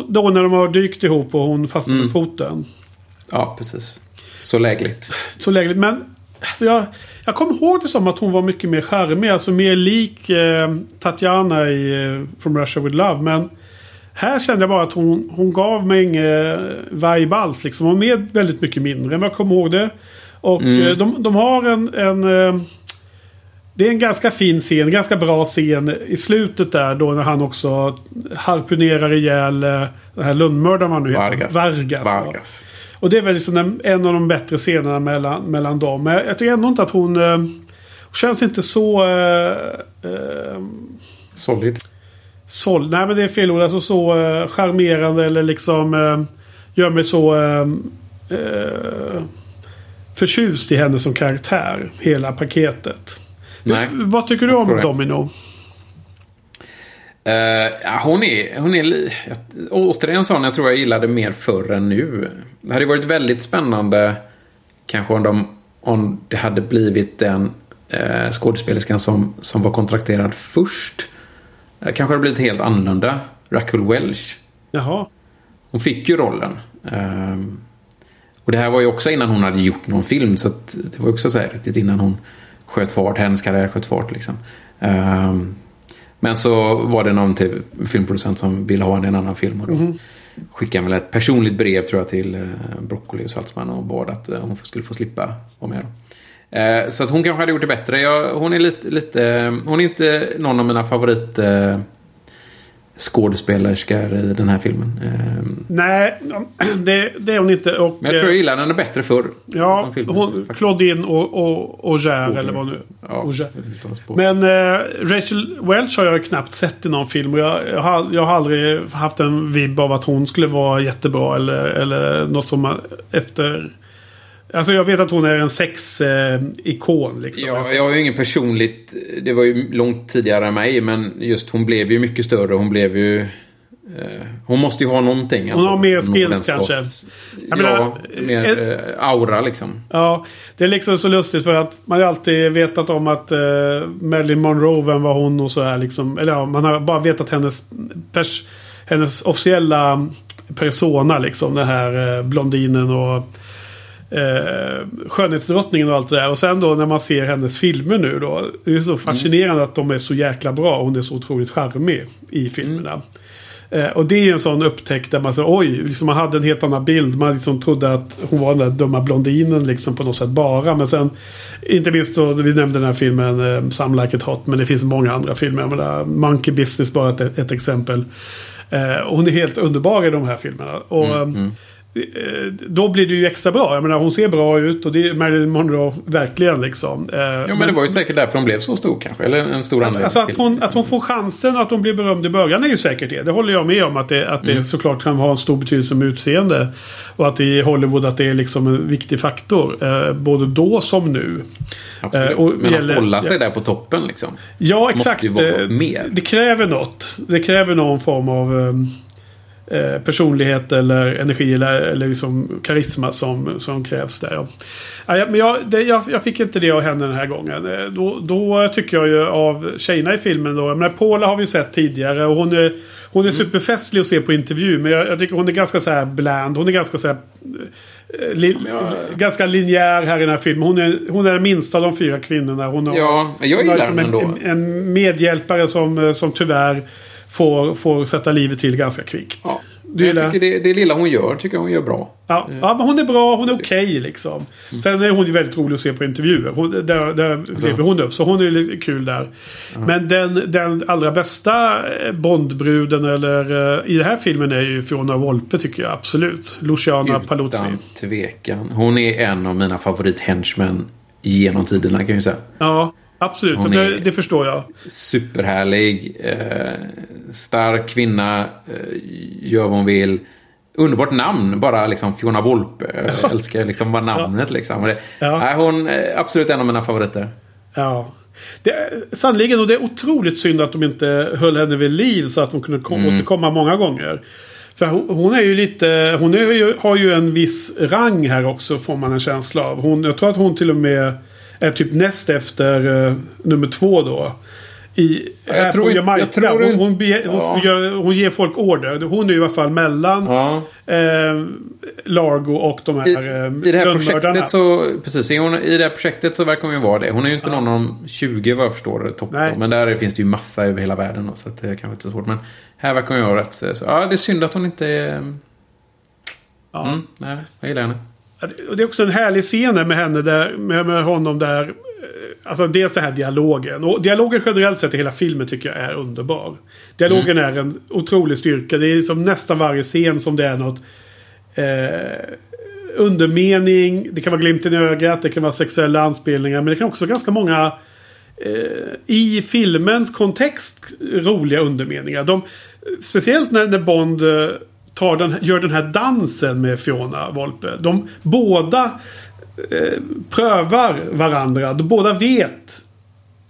då när de har dykt ihop och hon fastnar Mm. med foten. Ja, precis. Så lägligt. Så lägligt. Men alltså jag, jag kommer ihåg det som att hon var mycket mer charmig. Alltså mer lik eh, Tatjana i eh, From Russia With Love. Men här kände jag bara att hon, hon gav mig ingen vibe alls. Liksom. Hon var med väldigt mycket mindre än vad jag kommer ihåg det. Och Mm. eh, de, de har en... en eh, det är en ganska fin scen, ganska bra scen i slutet där då när han också harpunerar ihjäl eh, den här Lundmördaren han nu heter. Vargas. Vargas. Vargas. Och det är väl liksom en, av de bättre scenerna mellan, mellan dem. Men jag tycker ändå inte att hon... Eh, hon känns inte så... Eh, eh, Solid. sol, nej men det är fel ord. Alltså så eh, charmerande eller liksom... Eh, gör mig så... Eh, eh, förtjust i henne som karaktär. Hela paketet. Nej. Vad tycker du Jag om. Domino? Ja, hon är, hon är jag- återigen sån jag tror jag gillade mer förr än nu. Det hade varit väldigt spännande kanske om, de, om det hade blivit den eh, skådespelerskan som, som var kontrakterad först. Eh, kanske hade blivit helt annorlunda. Raquel Welch. Jaha. Hon fick ju rollen. Ehm, och det här var ju också innan hon hade gjort någon film. Så det var också så här riktigt innan hon sköt fart. Hennes karriär sköt fart liksom. Ehm, men så var det någon till filmproducent som ville ha en annan film. Och då skickade han väl ett personligt brev tror jag till eh, Broccoli och Saltzman och bad att eh, hon skulle få slippa vara med. Då. Eh, så att hon kanske hade gjort det bättre. Jag, hon är lite, lite... Hon är inte någon av mina favorit... Eh, skådespelerskor i den här filmen. Ehm, Nej, det, det är hon inte. Och, Men jag tror jag gillade henne bättre förr. Ja, filmen, hon. Claudine och, och, och Ger, eller vad nu. Ja, Auger. Men eh, Rachel Welch har jag knappt sett i någon film. Och jag, jag, har, jag har aldrig haft en vibb av att hon skulle vara jättebra. Eller, eller något som man efter... Alltså jag vet att hon är en sexikon. liksom. Ja, jag har ju ingen personligt... Det var ju långt tidigare än mig, men just hon blev ju mycket större. Hon blev ju... Eh, hon måste ju ha någonting. Hon har mer skills kanske. Ja, menar, mer eh, aura liksom. Ja, det är liksom så lustigt för att man har alltid vetat om att eh, Marilyn Monroe, vem var hon och så här liksom. Eller ja, man har bara vetat hennes, pers, hennes officiella persona liksom. Den här eh, blondinen och eh, skönhetsdrottningen och allt det där. Och sen då när man ser hennes filmer nu då. Det är så fascinerande att de är så jäkla bra. Hon är så otroligt charmig i filmerna. Eh, och det är en sån upptäckt där man säger oj, liksom man hade en helt annan bild. Man liksom trodde att hon var den där dumma blondinen liksom på något sätt bara. Men sen, inte minst då, vi nämnde den här filmen eh, Some Like It Hot. Men det finns många andra filmer. Jag menar, Monkey Business bara ett, ett exempel. Eh, och hon är helt underbar i de här filmerna. Och, Mm, eh, Då blir det ju extra bra. Jag menar hon ser bra ut och det är Marilyn Monroe verkligen liksom. Eh, Ja, men det var ju säkert därför hon blev så stor kanske. Eller en stor anledning Alltså att hon, att hon får chansen och att hon blir berömd i början är ju säkert det. Det håller jag med om. Att det, att Mm. det såklart kan ha en stor betydelse med utseende. Och att i Hollywood att det är liksom en viktig faktor. Eh, både då som nu. Absolut. eh, och men att hålla sig ja. där på toppen liksom. Ja, exakt. Eh, mer. Det kräver något. Det kräver någon form av eh, personlighet eller energi eller, eller liksom karisma som, som krävs där. Ja. Ja, men jag, det, jag, jag fick inte det av henne den här gången. Eh, Då, då tycker jag ju av tjejerna i filmen då. Men Paula har vi sett tidigare och hon är, hon Mm. är superfestlig att se på intervju. Men jag, jag tycker hon är ganska så här bland. Hon är ganska så här... eh, Li, jag- Ganska linjär här i den här filmen. Hon är, hon är den minsta av de fyra kvinnorna. Hon har, Ja, men jag gillar liksom henne en, ändå. en medhjälpare som, som tyvärr får, får sätta livet till ganska kvickt. Ja. Du jag tycker det, det lilla hon gör tycker jag hon gör bra. Ja, ja, men hon är bra. Hon är okej liksom. Sen är hon ju väldigt rolig att se på intervjuer. Hon, där där lever hon upp. Så hon är lite kul där. Men den, den allra bästa eh, Bondbruden eller eh, i den här filmen är ju Fiona Volpe tycker jag absolut. Luciana Paluzzi. Utan tvekan. Hon är en av mina favorit-henchmen genom tiderna kan jag ju säga. Ja, absolut. Hon det, det förstår jag. Superhärlig. Eh, stark kvinna. Eh, gör vad hon vill. Underbart namn. Bara liksom Fiona Volpe. Jag älskar liksom bara namnet liksom. Det, Ja. Nej, hon är absolut en av mina favoriter. Ja. Sannoliken, och det är otroligt synd att de inte höll henne vid liv så att hon kunde kom, återkomma många gånger. För hon, är ju lite... Hon är har ju en viss rang här också får man en känsla av. Hon, jag tror att hon till och med är typ näst efter uh, nummer två då. I, jag här tror på Jamaica. jag tror hon, inte- hon, be, hon, Ja. hon ger folk order. Hon är i alla fall mellan Ja. eh, Largo och de här I, eh, I det här projektet så, precis, hon, i det här projektet så verkar hon ju vara det. Hon är ju inte någon av de 20 vad jag förstår topp. Men där finns det ju massa över hela världen då, så det kanske inte är så svårt. Men här verkar hon ju vara rätt så, Ja, det är synd att hon inte är... Ja. Mm, nej, jag gillar henne. Det- Och det är också en härlig scen med henne där, med, med honom där. eh, Alltså dels den här dialogen. Och dialogen generellt sett i hela filmen tycker jag är underbar. Dialogen är en otrolig styrka. Det är som nästan varje scen som det är något eh, undermening. Det kan vara glimten i ögat. Det kan vara sexuella anspelningar. Men det kan också vara ganska många eh, i filmens kontext roliga undermeningar. De, speciellt när, när Bond eh, tar den, gör den här dansen med Fiona Volpe. De båda eh, prövar varandra. De båda vet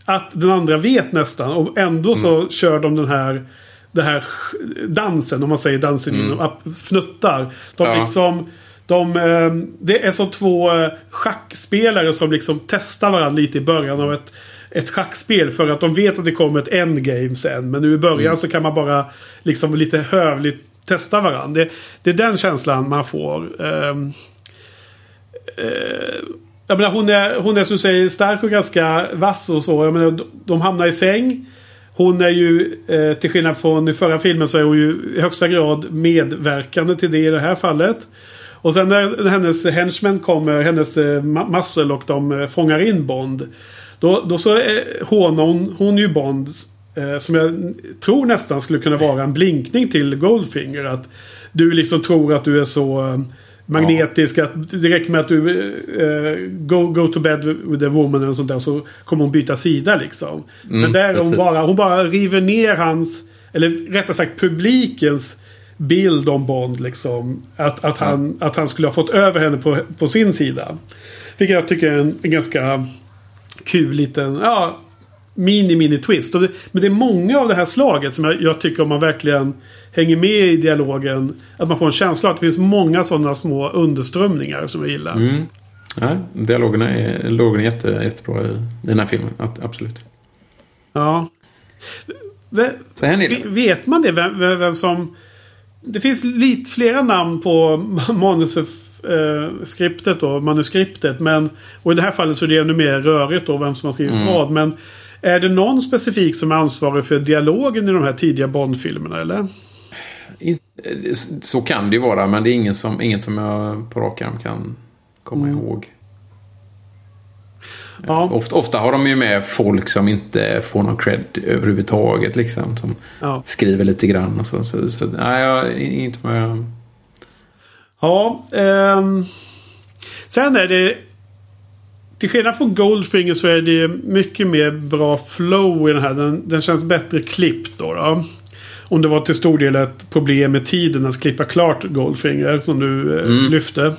att den andra vet nästan. Och ändå så kör de den här den här dansen, om man säger dansen inom app- fnuttar. De Ja. liksom... De, eh, det är som två eh, schackspelare som liksom testar varandra lite i början av ett, ett schackspel. För att de vet att det kommer ett endgame sen. Men nu i början så kan man bara liksom lite hövligt testa varandra. Det, det är den känslan man får. Ehm, eh, jag menar, hon, är, hon är som du säger stark och ganska vass och så. Jag menar, de, de hamnar i säng. Hon är ju, eh, till skillnad från i förra filmen, så är hon ju i högsta grad medverkande till det i det här fallet. Och sen när hennes henchmen kommer, hennes eh, muscle och de eh, fångar in Bond. Då, då så eh, hånar hon, hon ju Bond. Eh, som jag tror nästan skulle kunna vara en blinkning till Goldfinger. Att du liksom tror att du är så eh, magnetisk. Att det räcker med att du eh, go, go to bed with a woman eller sånt där. Så kommer hon byta sida liksom. Men där är hon bara, hon bara river ner hans, eller rättare sagt publikens bild om Bond liksom. Att, att, han, att han skulle ha fått över henne på, på sin sida. Vilket jag tycker är en, en ganska kul liten, ja, mini mini twist. Och det, men det är många av det här slaget som jag, jag tycker om man verkligen hänger med i dialogen. Att man får en känsla av att det finns många sådana små underströmningar som jag gillar. Mm. Ja, dialogerna är, dialogen är jätte, jättebra i den här filmen. Absolut. Ja. Ve- Så här det. Vet man det? Vem, vem vem som... Det finns lite flera namn på [LAUGHS] manuskriptet då, manuskriptet. Men, och i det här fallet så är det ännu mer rörigt då vem som har skrivit Mm. vad. Men är det någon specifik som är ansvarig för dialogen i de här tidiga Bond-filmerna eller? Så kan det ju vara, men det är ingen som, inget som jag på rak arm kan komma ihåg. Ja. Ofta, ofta har de ju med folk som inte får någon cred överhuvudtaget. Liksom, som Ja. skriver lite grann och så. så, så nej, jag, inte jag... Ja. ehm, sen är det... Till skillnad från Goldfinger så är det mycket mer bra flow i den här. Den, den känns bättre klippt då, då. Om det var till stor del ett problem med tiden att klippa klart Goldfinger som du eh, lyfte.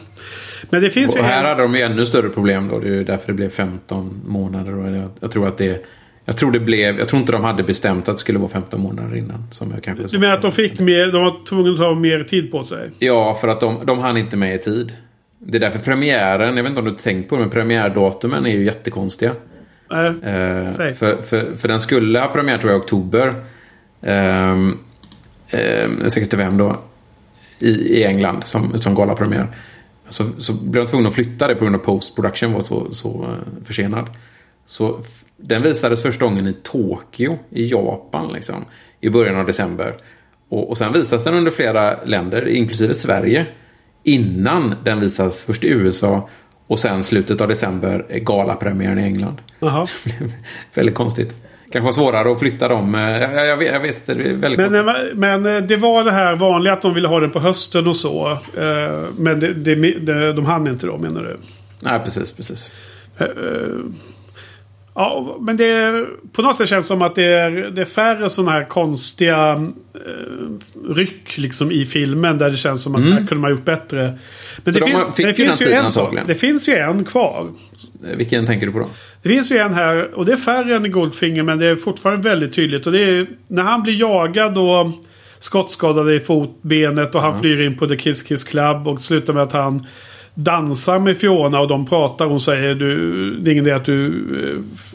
Men det finns ju Och här en... hade de ju ännu större problem då. Det är ju därför det blev 15 månader. Jag, jag tror att det... Jag tror det blev... Jag tror inte de hade bestämt att det skulle vara 15 månader innan. Som jag kanske Du menar att de fick mer... De var tvungna att ta mer tid på sig? Ja, för att de, de hann inte med i tid. Det är därför premiären, jag vet inte om du tänkt på det, men premiärdatumen är ju jättekonstiga. Eh, Eh, för, för, för den skulle ha premiär tror jag i oktober. Um, 65 då. I, I England som, som galapremiär. Så, så blev de tvungna att flytta det på grund av post-production var så, så eh, försenad. Så den visades första gången i Tokyo i Japan liksom. I början av december. Och, och sen visas den under flera länder, inklusive Sverige. Innan den visas först i USA och sen slutet av december är galapremiären i England. Jaha. [LAUGHS] väldigt konstigt. Kanske var svårare att flytta dem. eh, Jag, jag, vet, jag vet det är väldigt Men, konstigt. eh, men eh, det var det här vanliga att de ville ha den på hösten och så. Men det, det, det, de hann inte då menar du? Nej, precis, precis. Ja, men det är, på något sätt känns det som att det är, det är färre sådana här konstiga eh, ryck liksom i filmen. Där det känns som att här kunde man gjort bättre. Men Mm. Så det, de fin- har- fick det finns ju en. Det finns ju en kvar. Eh, Vilken tänker du på då? Det finns ju en här och det är färre än i Goldfinger men det är fortfarande väldigt tydligt. Och det är när han blir jagad och skottskadade i fotbenet och han flyr in på The Kiss Kiss Club och slutar med att han dansar med Fiona och de pratar. Hon säger du, det är ingen idé att du,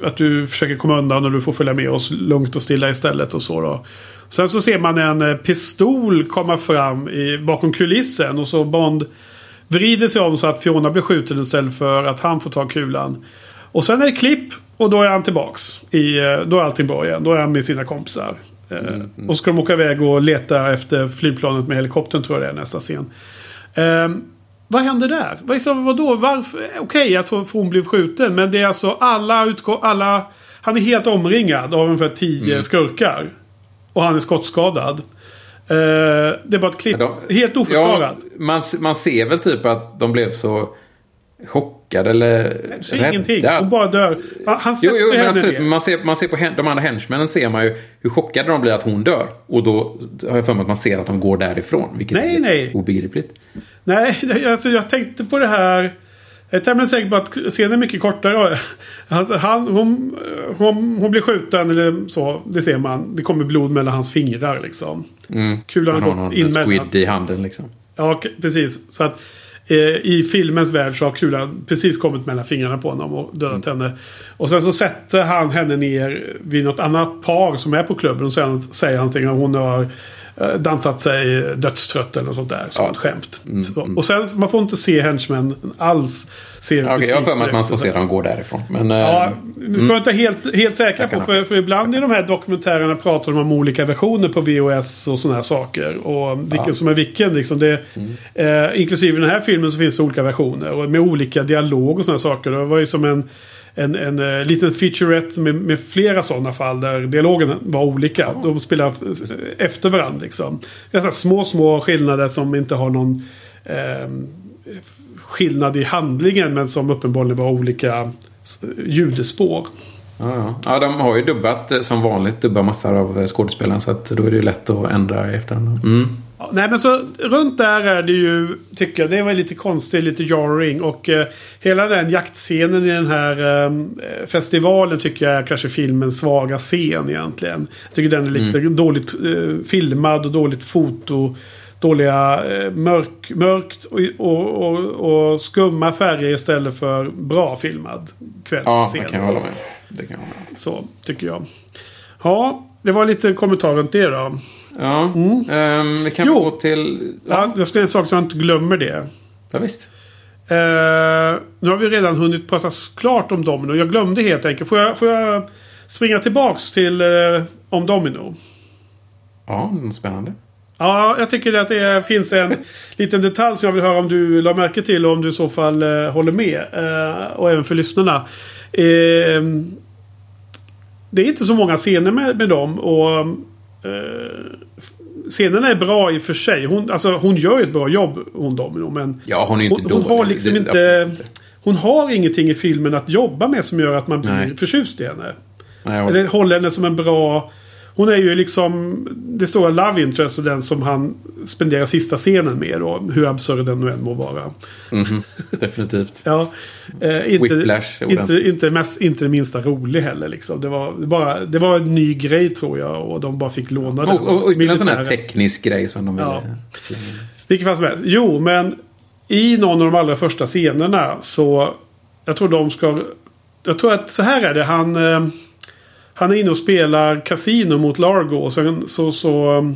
eh, att du försöker komma undan och du får följa med oss lugnt och stilla istället och så då. Sen så ser man en eh, pistol komma fram i, bakom kulissen och så Bond vrider sig om så att Fiona blir skjuten istället för att han får ta kulan. Och sen är det klipp och då är han tillbaks. I, eh, då är allting bra igen. Då är han med sina kompisar. Eh, Och ska de åka iväg och leta efter flygplanet med helikoptern tror jag det är nästa scen. Eh, vad händer där? Vad, liksom, vadå? Varför? Okej, jag tror hon blev skjuten. Men det är alltså alla utgå... Alla... Han är helt omringad av ungefär tio skurkar. Och han är skottskadad. Eh, det är bara ett klipp. De- helt oförklarat. Ja, man, man ser väl typ att de blev så chockade eller Så ingenting. Hon bara dör. Han Jo, jo men. Men Man ser, man ser på de andra henchmännen ser man ju hur chockade de blir att hon dör. Och då har jag för mig att man ser att de går därifrån. Vilket Nej, är nej. obegripligt. Nej, alltså jag tänkte på det här. Jag är tämligen säker på att scenen är mycket kortare. [LAUGHS] Alltså, han, hon, hon, hon blir skjuten eller så. Det ser man. Det kommer blod mellan hans fingrar liksom. Mm. Kulan har gått in mellan. squid i handen liksom. Ja, precis. Så att i filmens värld så har kulan precis kommit mellan fingrarna på honom och dödat Mm. henne. Och sen så sätter han henne ner vid något annat par som är på klubben och sen säger någonting om hon har eh, dansat sig dödstrött eller något sånt där. Som Ja. skämt. Mm, Så, och sen, man får inte se henchmen alls. Se okej, jag har för mig att man får se dem gå därifrån. Men, eh, Ja, nu ska jag inte helt, helt säkra kan på. För, för ibland i de här dokumentärerna pratar de om olika versioner på VHS och sådana här saker. Och vilken Ja. Mm. som är vilken. Liksom det, eh, inklusive den här filmen så finns det olika versioner. Och med olika dialog och sådana saker. Det var ju som en, en, en, eh, liten featurette med, med flera sådana fall där dialogen var olika. De spelar eh, efter varandra liksom. Här små, små skillnader som inte har någon ehm, skillnad i handlingen men som uppenbarligen var olika ljudspår. Ja, ja. ja, de har ju dubbat eh, som vanligt. Dubbar massor av eh, skådespelaren. Så att då är det ju lätt att ändra i efterhand. Mm. Ja, nej men så runt där är det ju, tycker jag, det var lite konstigt, lite jarring. Och eh, hela den jaktscenen i den här eh, festivalen tycker jag är kanske filmens svaga scen egentligen. Jag tycker den är lite dåligt eh, filmad och dåligt foto. Dåliga eh, mörk, mörkt och, och, och, och skumma färger istället för bra filmad Ja, kvällsscen. det kan jag hålla med. Det kan jag hålla med. Så tycker jag. Ja, det var lite kommentar runt det då. Ja, ehm, vi kan Jo. gå till... Ja, Ja, jag ska en sak så jag inte glömmer det. ja visst. Eh, nu har vi redan hunnit prata klart om Domino. Jag glömde helt enkelt. Får jag, får jag springa tillbaks till eh, om Domino? Ja, spännande. Ja, jag tycker att det finns en liten detalj som jag vill höra om du la märke till och om du i så fall eh, håller med. Eh, och även för lyssnarna. Eh, det är inte så många scener med, med dem. Och eh, Scenerna är bra i och för sig. Hon, alltså, hon gör ju ett bra jobb, hon Domino. Men Ja, hon är inte hon, hon har liksom Det- inte... Hon har ingenting i filmen att jobba med som gör att man blir Nej. förtjust i henne. Nej, jag- Eller håller henne som en bra... Hon är ju liksom det stora love interest och den som han spenderar sista scenen med. Då, hur absurd den nu än må vara. Mhm, definitivt. [LAUGHS] Ja, eh, inte, Whiplash, inte, inte, mest, inte det minsta rolig heller. Liksom. Det, var bara, det var en ny grej tror jag och de bara fick låna den. Och, och, och en sån här teknisk grej som de ville Ja. slänga in. Vilket fall som helst. Jo, men i någon av de allra första scenerna så... Jag tror de ska... Jag tror att så här är det. Han... Eh, han är inne och spelar kasino mot Largo. Och sen så... så eh,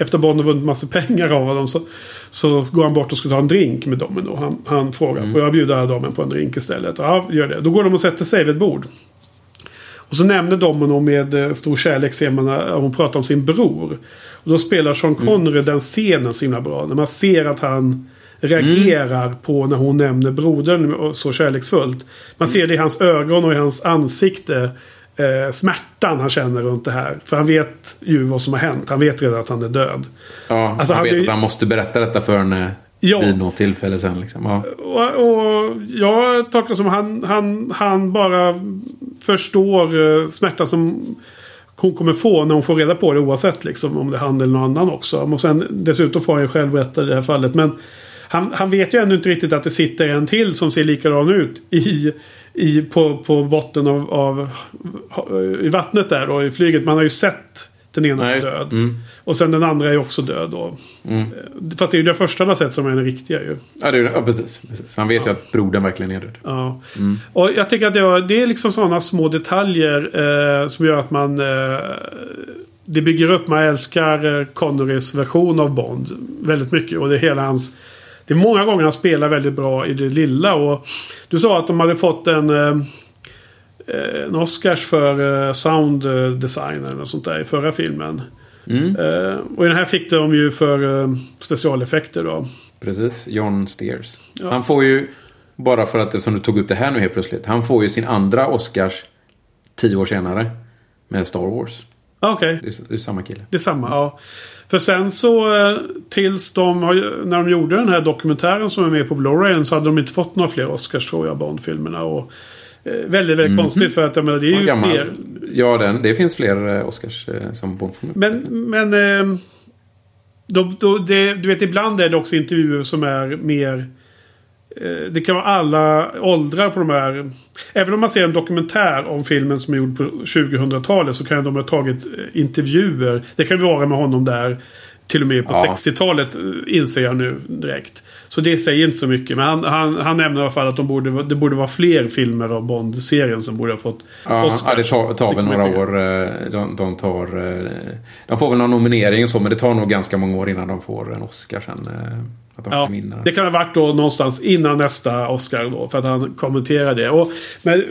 efter Bond har vunnit massa pengar av honom så, så går han bort och ska ta en drink med dem. Då. Han, han frågar får jag bjuda damen på en drink istället? Ja, gör det. Då går de och sätter sig vid ett bord. Och så nämner Domino med eh, stor kärlek ser man när hon pratar om sin bror. Och då spelar Sean Connery den scenen så himla bra. När man ser att han reagerar på när hon nämner brodern så kärleksfullt. Man ser det i hans ögon och i hans ansikte. Eh, smärtan han känner runt det här. För han vet ju vad som har hänt. Han vet redan att han är död. Ja, Alltså, han han vet är- att han måste berätta detta för henne Ja. vid något tillfälle sen. Liksom. Ja. Och, och jag tolkar som han, han, han bara förstår eh, smärta som hon kommer få när hon får reda på det oavsett liksom, om det är han eller någon annan också. Och sen dessutom får han ju själv rätta i det här fallet. Men han, han vet ju ännu inte riktigt att det sitter en till som ser likadan ut i, i, på, på botten av, av i vattnet där och i flyget. Man har ju sett Den ena Nej, död. Mm. Och sen den andra är också död då. Mm. Fast det är ju den första han har sett som är den riktiga ju. Ja, det är, ja precis, precis. Han vet ju att brodern verkligen är död. Ja. Mm. Och jag tycker att det, var, det är liksom sådana små detaljer eh, som gör att man... Eh, det bygger upp. Man älskar eh, Connerys version av Bond väldigt mycket. Och det är hela hans... Det är många gånger han spelar väldigt bra i det lilla. Och du sa att de hade fått en... Eh, en Oscars för eh, sound eh, design eller något sånt där i förra filmen. Mm. Eh, och i den här fick de ju för eh, specialeffekter då. Precis, John Steers. Ja. Han får ju, bara för att som du tog upp det här nu helt plötsligt, han får ju sin andra Oscars tio år senare med Star Wars. Ah, Okej. Det är, det är samma kille. Det är samma, ja. För sen så eh, tills de när de gjorde den här dokumentären som är med på Blu-rayen så hade de inte fått några fler Oscars tror jag, Bond-filmerna. Och, eh, väldigt, väldigt konstigt för att jag menar, det är ju gammal, fler. ja, den, det finns fler eh, Oscars som Bondfilmer. Men, men då, då, det, du vet ibland är det också intervjuer som är mer... Eh, det kan vara alla åldrar på de här. Även om man ser en dokumentär om filmen som är gjord på 2000-talet så kan de ha tagit eh, intervjuer. Det kan vara med honom där till och med på Ja. 60-talet eh, inser jag nu direkt. Så det säger inte så mycket. Men han, han, han nämner i alla fall att de borde, det borde vara fler filmer av Bond-serien som borde ha fått Ja, Oscars. ja, det tar, tar väl några år. De, de, tar, de får väl någon nominering och så, men det tar nog ganska många år innan de får en Oscar sen. Att de Ja, vinna. det kan ha varit då någonstans innan nästa Oscar då. För att han kommenterar det. Och, men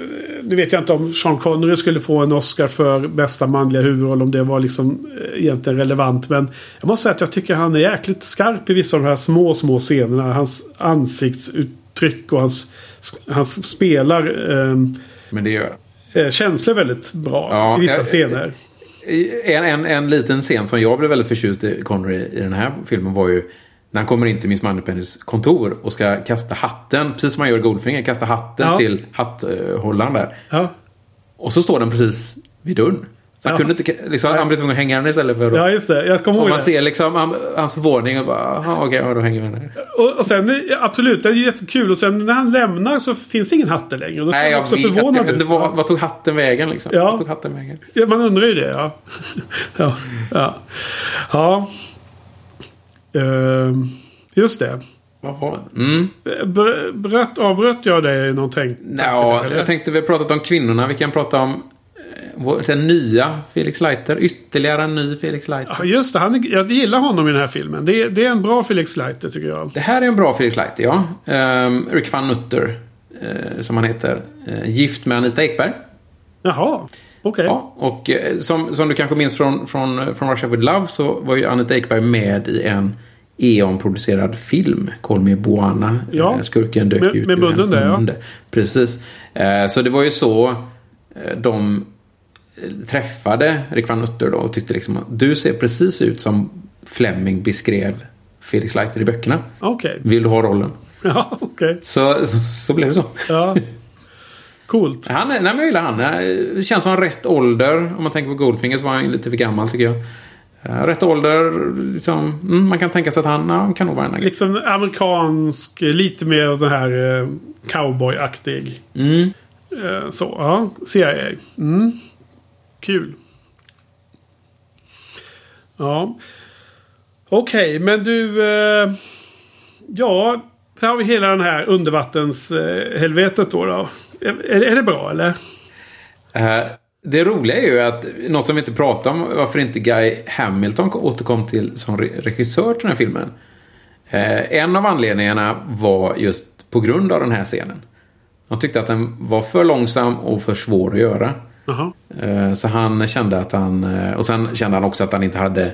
nu vet jag inte om Sean Connery skulle få en Oscar för bästa manliga huvudroll. Om det var liksom eh, egentligen relevant. Men jag måste säga att jag tycker han är jäkligt skarp i vissa av de här små, små scenerna. Hans ansiktsuttryck och hans, hans spelar eh, Men det gör eh, känslor väldigt bra Ja, i vissa jag- scener. En, en, en liten scen som jag blev väldigt förtjust i Connery i den här filmen var ju när han kommer in till Miss Moneypennys kontor och ska kasta hatten, precis som man gör i Goldfinger, kasta hatten Ja. till hatthållaren där. Ja, Och så står den precis vid dörren. Så han Ja. kunde inte, liksom, han blev tvungen att hänga den istället för att... ja just det. Jag kommer ihåg man det. ser liksom han, hans förvåning och bara, "Jaha, okej, ja, då hänger vi den. Och, och sen, absolut, det är jättekul. Och sen när han lämnar så finns det ingen hatte längre. Då Nej, jag också vet. Jag, ut. vad, vad tog hatten vägen liksom? Ja. Vad tog hatten vägen? Ja, man undrar ju det, ja. [LAUGHS] ja, ja. ja. Ehm, just det. Mm. Br- Bröt, avbröt jag dig någonting? Ja, jag tänkte vi har pratat om kvinnorna. Vi kan prata om eh, den nya Felix Leiter. Ytterligare en ny Felix Leiter. Ja, just det. Han, jag gillar honom i den här filmen. Det, är- det är en bra Felix Leiter tycker jag. Det här är en bra Felix Leiter, ja. Um, Rick van Nutter, eh, som han heter. Eh, gift med Anita Ekberg. Jaha, okej. Ja, och eh, som, som du kanske minns från, från, från Russia with Love så var ju Anita Ekberg med i en E.ON-producerad film. Call me Buana. Ja. Eh, Skurken dök Med- ut med hennes där, ja. Precis. Eh, Så det var ju så eh, de eh, träffade Rick van Nutter då och tyckte liksom att du ser precis ut som Fleming beskrev Felix Leiter i böckerna. Okej. Vill du ha rollen? [LAUGHS] Ja, okej. Så, så blev det så. Ja. [LAUGHS] Coolt. Han, nej, men jag gillar han. Eh, Känns som rätt ålder. Om man tänker på Goldfinger så var han lite för gammal tycker jag. Rätt ålder, liksom, mm, man kan tänka sig att han, ja, kan nog vara en agent. Liksom amerikansk, lite mer sån här eh, cowboyaktig. Mm. Eh, så, ja. CIA. Mm. Kul. Ja. Okej, men du... Eh, ja, så har vi hela den här undervattenshelvetet helvetet då. då. Är, är det bra eller? Eh, Det roliga är ju att, något som vi inte pratade om, varför inte Guy Hamilton återkom till som re- regissör till den här filmen. Eh, En av anledningarna var just på grund av den här scenen. Han tyckte att den var för långsam och för svår att göra. Jaha. Eh, Så han kände att han... Och sen kände han också att han inte hade...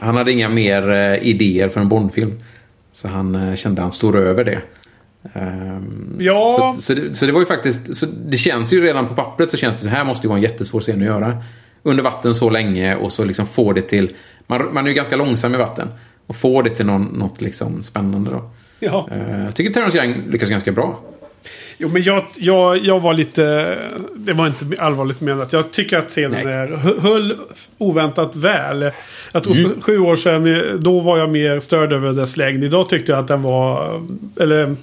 Han hade inga mer idéer för en Bondfilm. Så han kände att han stod över det. Ehm, Ja. Så, så, det, så det var ju faktiskt... Så det känns ju redan på pappret så känns det så här måste ju vara en jättesvår scen att göra. Under vatten så länge och så liksom få det till... Man, man är ju ganska långsam i vatten. Och få det till någon, något liksom spännande då. Ja. Eh, Jag tycker Terrence Young lyckas ganska bra. Jo, men jag, jag, jag var lite... Det var inte allvarligt menat. Jag tycker att scenen Nej. är, hö- höll oväntat väl. Jag tror Mm. sju år sedan, då var jag mer störd över dess längd. Idag tyckte jag att den var... Eller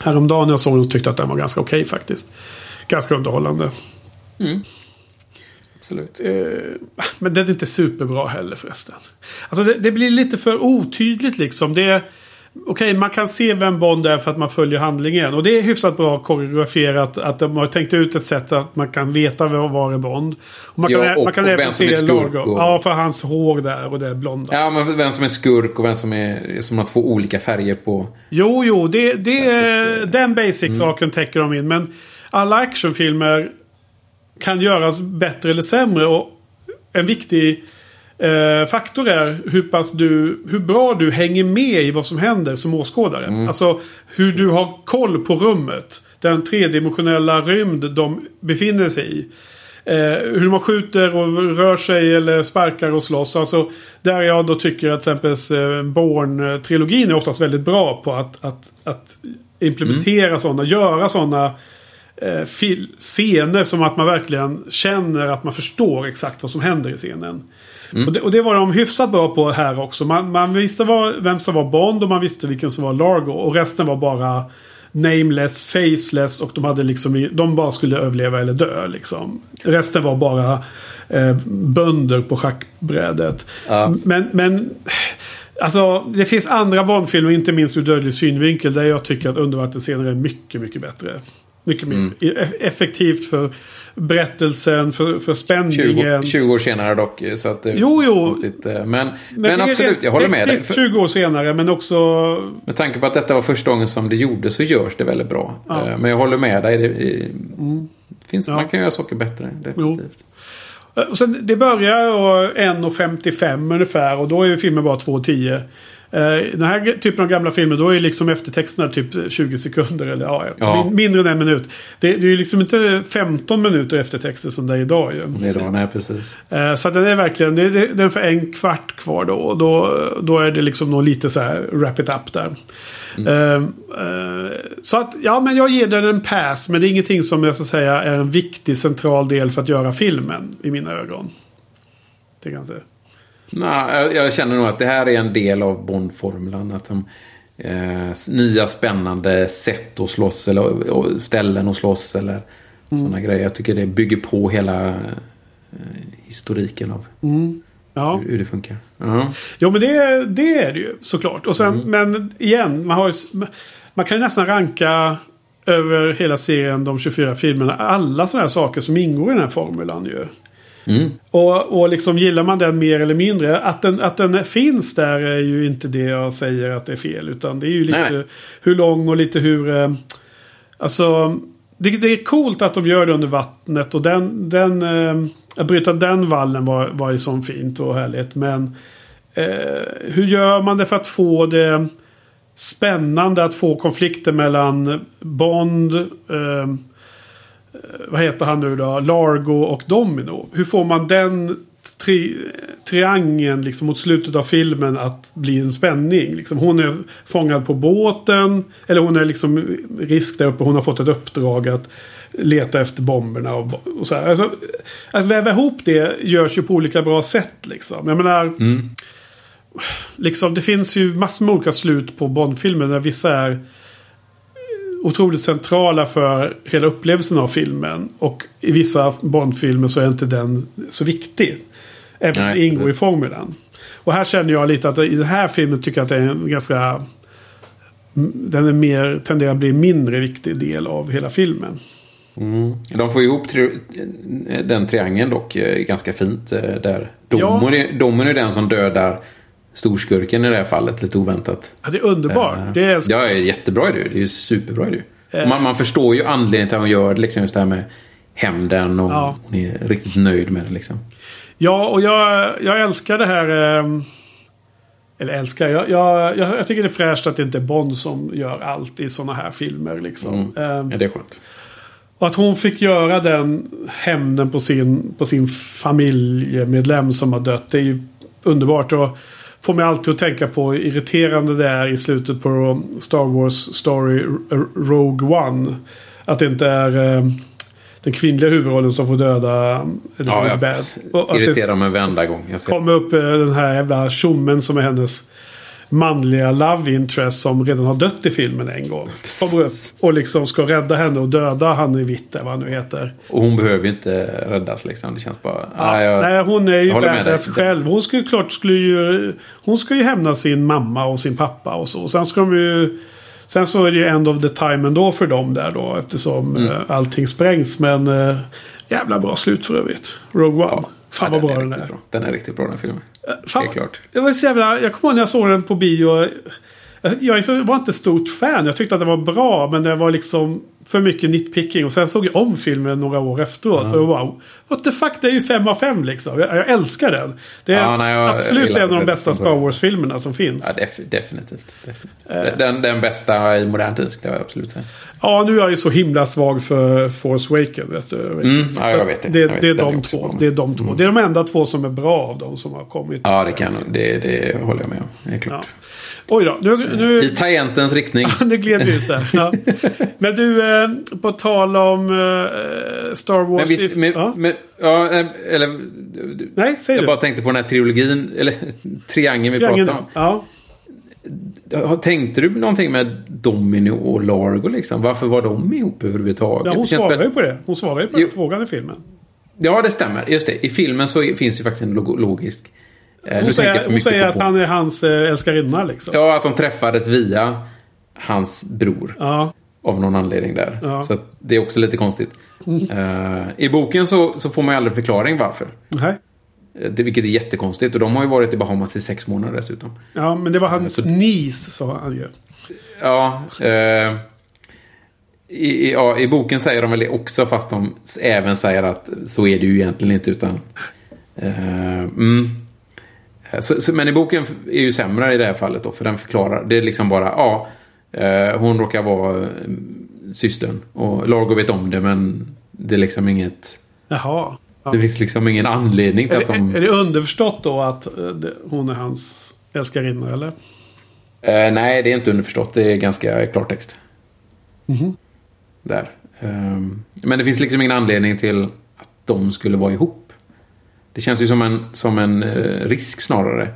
häromdagen jag såg den så tyckte att den var ganska okej faktiskt. Ganska underhållande. absolut. Eh, men den är inte superbra heller förresten. Alltså det, det blir lite för otydligt liksom. Det Okej, man kan se vem Bond är för att man följer handlingen. Och det är hyfsat bra koreograferat. Att de har tänkt ut ett sätt att man kan veta vad var är Bond. Och man kan, Ja, och- man kan och även vem som se är skurk och- Ja, för hans hår där och det blonda. Ja, men vem som är skurk och vem som är som har två olika färger på... Jo, jo, det, det, den basic-saken täcker de in. Men alla actionfilmer kan göras bättre eller sämre. Och en viktig eh, faktor är hur, pass du, hur bra du hänger med i vad som händer som åskådare. Alltså hur du har koll på rummet. Den tredimensionella rymd de befinner sig i. Eh, hur man skjuter och rör sig eller sparkar och slåss. Alltså, där jag då tycker att till exempel eh, Bourne-trilogin är oftast väldigt bra på att, att, att implementera sådana, göra sådana eh, scener som att man verkligen känner att man förstår exakt vad som händer i scenen. Och, det, och det var de hyfsat bra på här också. Man, man visste vad, vem som var Bond och man visste vilken som var Largo. Och resten var bara nameless, faceless och de hade liksom de bara skulle överleva eller dö liksom. Resten var bara eh, bönder på schackbrädet. Ja. Men, men alltså det finns andra Bondfilmer, inte minst ur dödlig synvinkel, där jag tycker att undervattensscener är mycket, mycket bättre. Mycket mer e- effektivt för berättelsen, för, för 20, spänningen. 20 år senare dock. Så att det Jo, jo. Men, men, är absolut, rent jag håller med dig. tekniskt För, 20 år senare, men också... med tanke på att detta var första gången som det gjordes så görs det väldigt bra. Ja. Mm. Eh, Men jag håller med dig. Det, det finns, Ja. Man kan göra saker bättre, definitivt. Eh, Och sen, det börjar och 1.55 ungefär och då är filmen bara 2.10. Eh, Den här typen av gamla filmer då är liksom eftertexterna typ 20 sekunder eller ja, Ja. min- mindre än en minut. Det, det är ju liksom inte 15 minuter eftertexter som det är idag ju. Är då, nej, precis. Eh, Så den är verkligen, det, det, den är för en kvart kvar då. Och då, då är det liksom nog lite så här wrap it up där. Eh, eh, så att, ja men jag ger den en pass. Men det är ingenting som jag ska säga är en viktig central del för att göra filmen i mina ögon. Det kan jag säga. Nej, jag, känner nog att det här är en del av Bond-formulan. Att de, eh, nya spännande sätt att slåss eller och ställen att slåss eller Mm. sådana grejer. Jag tycker det bygger på hela eh, historiken av Ja. hur, hur det funkar. Ja. Jo men det, det är det ju såklart. Och sen, Men igen, man, har ju, man kan ju nästan ranka över hela serien, de 24 filmerna, alla sådana här saker som ingår i den här formulan ju. Mm. Och, och liksom gillar man den mer eller mindre. Att den, att den finns där är ju inte det jag säger att det är fel. Utan det är ju lite Nej. hur lång och lite hur... Eh, alltså, det, det är coolt att de gör det under vattnet. Och den... den eh, att bryta den vallen var, var ju så fint och härligt. Men eh, hur gör man det för att få det spännande att få konflikter mellan Bond, eh, vad heter han nu då, Largo och Domino. Hur får man den tri triangeln liksom mot slutet av filmen att bli en spänning? Liksom, hon är fångad på båten. Eller hon är liksom risk där uppe. Hon har fått ett uppdrag att leta efter bomberna och, och så här. Alltså, att väva ihop det görs ju på olika bra sätt liksom. Jag menar... Liksom, det finns ju massor med olika slut på Bondfilmer. Där vissa är otroligt centrala för hela upplevelsen av filmen. Och i vissa Bondfilmer så är inte den så viktig. Även om det ingår i formulan. Och här känner jag lite att i den här filmen tycker jag att det är en ganska... Den är mer, tenderar att bli en mindre viktig del av hela filmen. Mm. De får ihop tri den triangeln dock eh, ganska fint. eh, Där Domino, är, Domino är den som dödar storskurken i det här fallet, lite oväntat. Ja, det är underbart. Eh, det är, Ja, jättebra är det är ju superbra ju. Eh. Man, man förstår ju anledningen till att hon gör det, liksom just det här med hämnden och Ja. hon är riktigt nöjd med det liksom. Ja, och jag, jag älskar det här... ehm, Eller älskar, jag, jag, jag, jag tycker det är fräscht att det inte är Bond som gör allt i sådana här filmer. Liksom. Ehm, Ja, det är skönt. Och att hon fick göra den hämnden på sin, på sin familjemedlem som har dött. Det är ju underbart. Och får mig alltid att tänka på hur irriterande det är i slutet på Star Wars Story R- Rogue One. Att det inte är eh, den kvinnliga huvudrollen som får döda eh, Ja, jag irriterar mig varenda gång. Jag ska... kommer upp eh, den här jävla tjommen som är hennes manliga love interest som redan har dött i filmen en gång. Kommer upp och liksom ska rädda henne och döda han i vitt, vad han nu heter. Och hon behöver ju inte räddas liksom. Det känns bara... Ja, nej, jag, nej, hon är ju badass själv. Hon ska ju klart skulle ju... Hon ska ju hämna sin mamma och sin pappa och så. Sen ska de ju... Sen så är det ju end of the time ändå för dem där då. Eftersom Mm. eh, allting sprängs. Men eh, jävla bra slut för övrigt. Rogue One. Fan vad bra den är. Den är riktigt bra den filmen. Fan, Helt klart. Det var så jävla... Jag kommer ihåg när jag såg den på bio. Jag, jag var inte stort fan. Jag tyckte att det var bra. Men det var liksom för mycket nitpicking. Och sen såg jag om filmen några år efteråt. Och wow. What the fuck, det är ju fem av fem liksom. Jag, jag älskar den. Det är Ja, nej, jag- jag absolut gillar en av de bästa Star. Wars-filmerna som finns. Ja, def- definitivt. definitivt. Eh. Den, den bästa i modern tid skulle jag absolut säga. Ja, nu är jag ju så himla svag för Force Awakens. Vet du. Mm, ja, jag vet det. det. Jag vet, det är de två. Det är de två. Det är de enda två som är bra av dem som har kommit. Ja, det kan det, det håller jag med om. Det är klart. Oj då. Nu, nu, I tangentens riktning. [LAUGHS] det gled vi ut där. Ja. Men du, eh, på tal om eh, Star Wars. Men visst, men, ja. men, ja, eh, eller... Nej, säg Jag du. bara tänkte på den här trilogin, eller [LAUGHS] triangeln vi Triangeln, pratade om. Ja. Tänkte du någonting med Domino och Largo liksom? Varför var de ihop överhuvudtaget? Ja, hon svarar väl- ju på det. Hon svarar ju på Jo. den frågan i filmen. Ja, det stämmer. Just det. I filmen så finns ju faktiskt en log- logisk... eh, nu Hon säger, hon säger att på- han är hans eh, älskarinna liksom. Ja, att de träffades via hans bror. Ja. Av någon anledning där. Ja. Så det är också lite konstigt. Eh, I boken så, så får man ju aldrig förklaring varför. Nej. Det, vilket är jättekonstigt. Och de har ju varit i Bahamas i sex månader dessutom. Ja, men det var hans så- niece, sa han ju. Ja, eh, i, i, ja, i boken säger de väl det också fast de även säger att så är det ju egentligen inte utan... Eh, mm. Eh, så, så, men i boken är ju sämre i det här fallet då för den förklarar. Det är liksom bara, ja, eh, hon råkar vara eh, systern och Largo vet om det men det är liksom inget... Jaha. Ja. Det finns liksom ingen anledning till Är, att de... det, är det underförstått då att eh, hon är hans älskarinna, eller? Eh, nej, det är inte underförstått. Det är ganska klartext. Mhm. Där. Ehm, men det finns liksom ingen anledning till att de skulle vara ihop. Det känns ju som en, som en eh, risk snarare.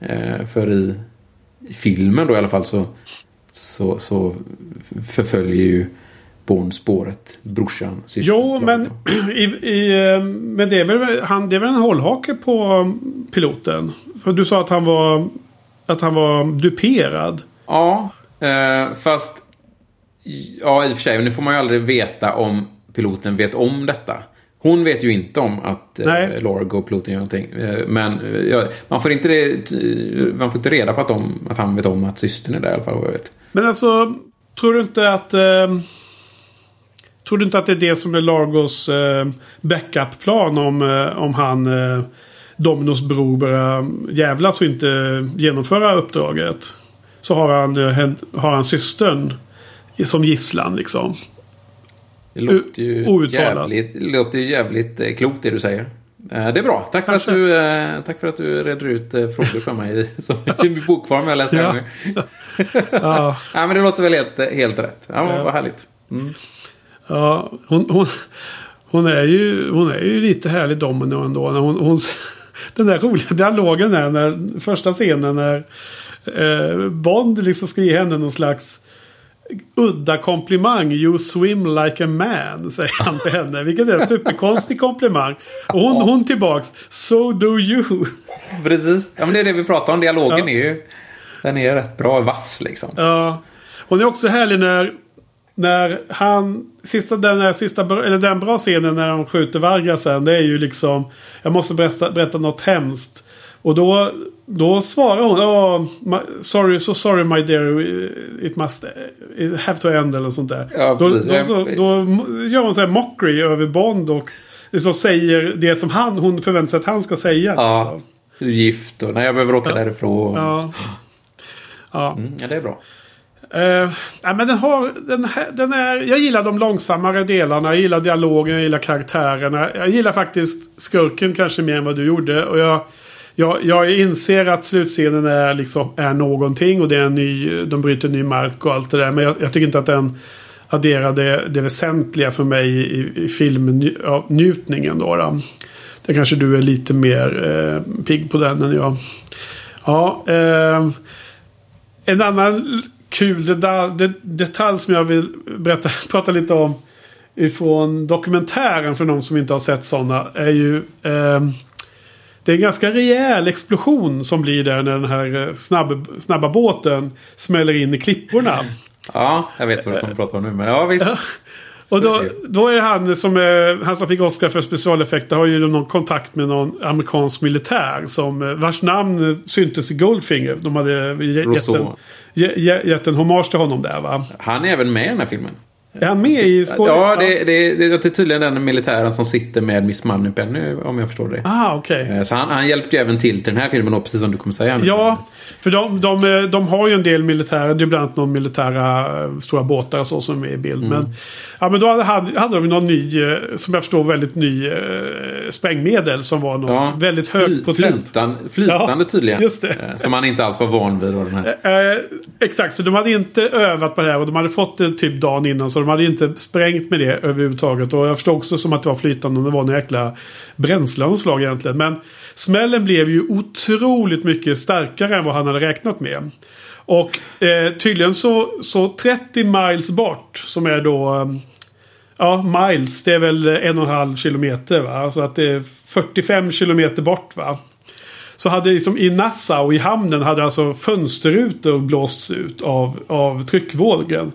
Eh, för i, i filmen då i alla fall så, så, så förföljer ju Born spåret brorsan. systern, Jo, men, [CLEARS THROAT] i, i, eh, men det, är väl, han, det är väl en hållhake på um, piloten? För du sa att han var, att han var duperad. Ja, eh, fast... Ja, i och för sig. Nu får man ju aldrig veta om piloten vet om detta. Hon vet ju inte om att eh. Largo och piloten gör någonting. Eh, men eh, ja, man, får inte det, man får inte reda på att, de, att han vet om att systern är där i alla fall, vad jag vet. Men alltså, tror du inte att... Eh, tror du inte att det är det som är Largos eh, backup-plan om, eh, om han... Eh, Dominos bror börjar jävlas och inte genomföra uppdraget. Så har han, har han systern som gisslan liksom. Det låter ju outtalat. jävligt, låter ju jävligt eh, klokt det du säger. Eh, Det är bra. Tack för, att du, eh, tack för att du reder ut eh, frågor för mig [LAUGHS] i- som i bokform jag läst Ja. [LAUGHS] Ja, [LAUGHS] Ja, men det låter väl helt, helt rätt. Ja, Ja. vad härligt. ja hon, hon, hon, är ju, hon är ju lite härlig Domino ändå. När hon, hon, den där roliga dialogen är när första scenen när eh, Bond liksom ska ge henne någon slags udda komplimang. You swim like a man, [LAUGHS] säger han till henne. Vilket är en superkonstig komplimang. Och hon, hon tillbaks. So do you. Precis. Ja, men det är det vi pratar om. Dialogen Ja. är ju... Den är rätt bra vass liksom. Ja. Hon är också härlig när, när han... Sista, den, här sista, eller den bra scenen när de skjuter Varga sen. Det är ju liksom... Jag måste berätta, berätta något hemskt. Och då, då svarar hon. Oh, my, sorry, so sorry my dear. It must it have to end eller sånt där. Ja, då, då, så, då gör hon så här mockery över Bond. Och liksom säger det som han, hon förväntar sig att han ska säga. Ja. Du är gift och när jag behöver åka därifrån. Ja. Ja. Ja. Mm, ja, det är bra. Uh, nej, men den har, den, här- den är, jag gillar de långsammare delarna. Jag gillar dialogen, jag gillar karaktärerna. Jag gillar faktiskt skurken kanske mer än vad du gjorde. Och jag, jag, jag inser att slutscenen är, liksom, är någonting. Och det är en ny, de bryter ny mark och allt det där. Men jag, jag tycker inte att den adderar det, det väsentliga för mig i, i filmnjutningen. Då, då. Där kanske du är lite mer eh, pigg på den än jag. Ja, eh, En annan kul detalj, det, detalj som jag vill berätta, [LAUGHS] prata lite om ifrån dokumentären för de som inte har sett sådana är ju eh, det är en ganska rejäl explosion som blir där när den här eh, snabb, snabba båten smäller in i klipporna. Ja, jag vet vad du kommer att prata om nu. Men ja, visst. [LAUGHS] Och då, då är han som, är, han som fick Oscar för specialeffekter har ju någon kontakt med någon amerikansk militär som eh, vars namn eh, syntes i Goldfinger. De hade ge- gett en, gett en hommage till honom där va? Han är även med i den här filmen. Är han med i skål- Ja, det, det, det, det är tydligen den militären som sitter med Miss Moneypenny, om jag förstår det. Ah, okej. Eh, Så han, han hjälpte ju även till till den här filmen, då, precis som du kommer säga. nu. Ja, för de, de, eh, de har ju en del militära, det är bland annat någon militära eh, stora båtar och så som är i bild. Mm. Men, ja, men då hade, hade de någon ny, som jag förstår, väldigt ny sprängmedel som var någon Ja. väldigt Fly, högpotent. flytande, flytande Ja, tydligen. just det. Som man inte alls var van vid. Då, den här. Eh, exakt, så de hade inte övat på det här och de hade fått det typ dagen innan. Så de hade inte sprängt med det överhuvudtaget. Och jag förstod också som att det var flytande och det var en jäkla bränsle av något slag egentligen. Men smällen blev ju otroligt mycket starkare än vad han hade räknat med. Och eh, tydligen så, så 30 miles bort som är då... Eh, ja, miles. Det är väl en och en halv kilometer va? Alltså att det är 45 kilometer bort va? Så hade liksom i Nassau i hamnen hade alltså fönsterrutor blåsts ut av, av tryckvågen.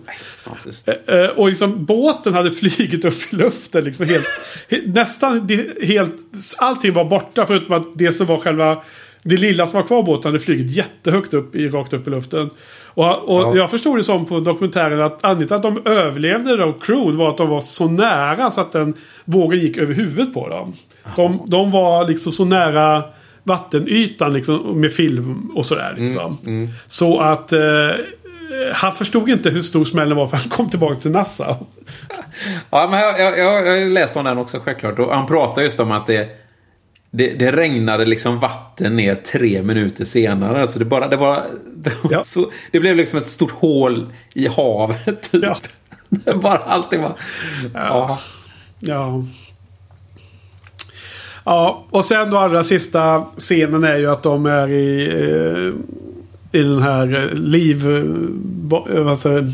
Eh, eh, Och liksom båten hade [LAUGHS] flugit upp i luften. Liksom helt, he- nästan helt... Allting var borta förutom att det som var själva... Det lilla som var kvar av båten hade flugit jättehögt upp i, rakt upp i luften. Och, och Ja. jag förstod det som på dokumentären att anledningen till att de överlevde då, crew, var att de var så nära så att den vågen gick över huvudet på dem. De, de var liksom så nära vattenytan liksom, med film och sådär. Liksom. Så att... Eh, han förstod inte hur stor smällen var för han kom tillbaka till Nassau. Ja, men jag, jag, jag, jag har läst om den också självklart. Och han pratar just om att det, det, det regnade liksom vatten ner tre minuter senare. Alltså det, bara, det, var, det, Ja. så, det blev liksom ett stort hål i havet. Typ. Ja. [LAUGHS] Bara, allting var... Ja. Ja. Ja, och sen då allra sista scenen är ju att de är i, eh, i den här eh, liv... eh, jag?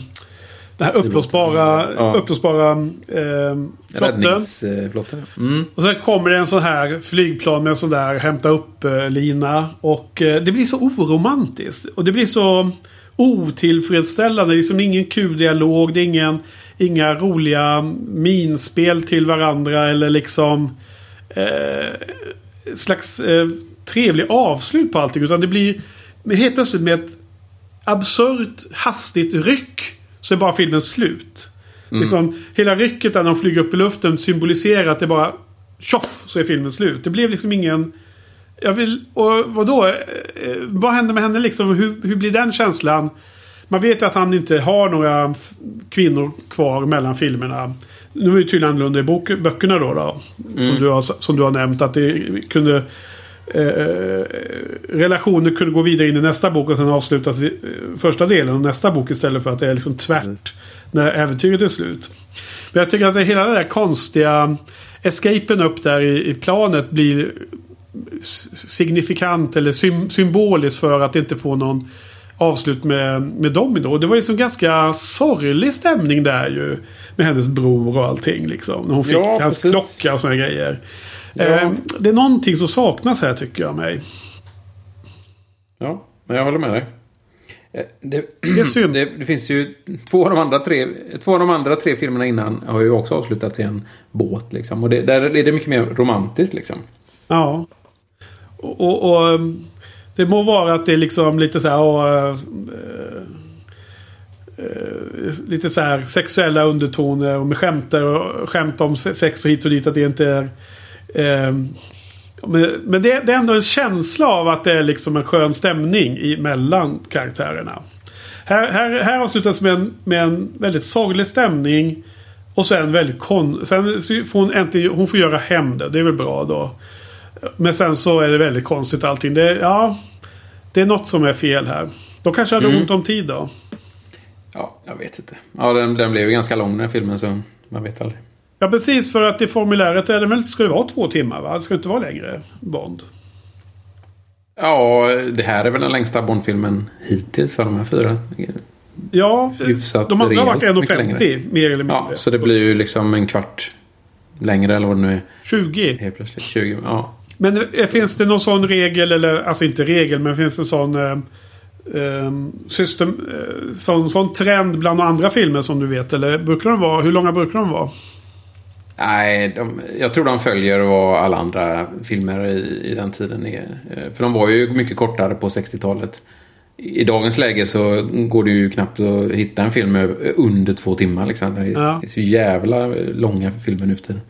den här uppblåsbara, Ja. uppblåsbara eh, flotten. Räddningsflottan. Mm. Och sen kommer det en sån här flygplan med en sån där hämta upp-lina. Och eh, det blir så oromantiskt. Och det blir så otillfredsställande. Det är liksom ingen kul dialog. Det är ingen, inga roliga minspel till varandra. Eller liksom eh, slags eh, trevlig avslut på allting. Utan det blir helt plötsligt med ett absurt hastigt ryck. Så är bara filmen slut. Liksom, hela rycket där de flyger upp i luften symboliserar att det bara tjoff så är filmen slut. Det blev liksom ingen... Jag vill... Och vadå? Eh, eh, Vad händer med henne liksom? Hur, hur blir den känslan? Man vet ju att han inte har några kvinnor kvar mellan filmerna. Nu är det tydligen annorlunda i bok, böckerna då. då som, du har, som du har nämnt. Att det kunde... Eh, relationer kunde gå vidare in i nästa bok och sen avslutas i eh, första delen av nästa bok istället för att det är liksom tvärt när äventyret är slut. Men jag tycker att det hela den där konstiga escapen upp där i, i planet blir signifikant eller sym, symboliskt för att inte få någon avslut med, med Domino. Och det var ju som ganska sorglig stämning där ju. Med hennes bror och allting liksom. När hon fick Ja, hans precis. klocka och sådana grejer. Ja. Eh, det är någonting som saknas här tycker jag mig. Ja, men jag håller med dig. Eh, Det, Det är synd. det, det finns ju två av, de andra tre, två av de andra tre filmerna innan har ju också avslutats i en båt. Liksom. Och det, där är det mycket mer romantiskt liksom. Ja. Och, och, och det må vara att det är liksom lite så här... Och, eh, eh, eh, lite så här sexuella undertoner och med skämter och skämt om sex och hit och dit. Att det inte är... eh, men men det, det är ändå en känsla av att det är liksom en skön stämning i, mellan karaktärerna. Här, här, här avslutas med en, med en väldigt sorglig stämning. Och sen väldigt kon... Sen får hon äntligen... Hon får göra hem det. Det är väl bra då. Men sen så är det väldigt konstigt allting. Det, ja, det är något som är fel här. De kanske hade Mm. ont om tid då. Ja, jag vet inte. Ja, den, den blev ju ganska lång den här filmen så man vet aldrig. Ja, precis. För att i formuläret är det väl, ska det vara två timmar va? Det ska inte vara längre Bond. Ja, det här är väl den längsta Bond-filmen hittills av de här fyra. Ja, Hyfsat de andra har varit rejält mycket 1,50 mer eller mindre. Ja, så det blir ju liksom en kvart längre eller vad det nu är. 20. Helt plötsligt. 20, ja. Men eh, finns det någon sån regel, eller alltså inte regel, men finns det en sån eh, eh, system, eh, sån, sån trend bland andra filmer som du vet? Eller brukar de vara, hur långa brukar de vara? Nej, de, jag tror de följer vad alla andra filmer i, i den tiden är. Eh, För de var ju mycket kortare på 60-talet. I dagens läge så går det ju knappt att hitta en film under två timmar. Liksom. Det är, Ja. så jävla långa filmer nu för tiden.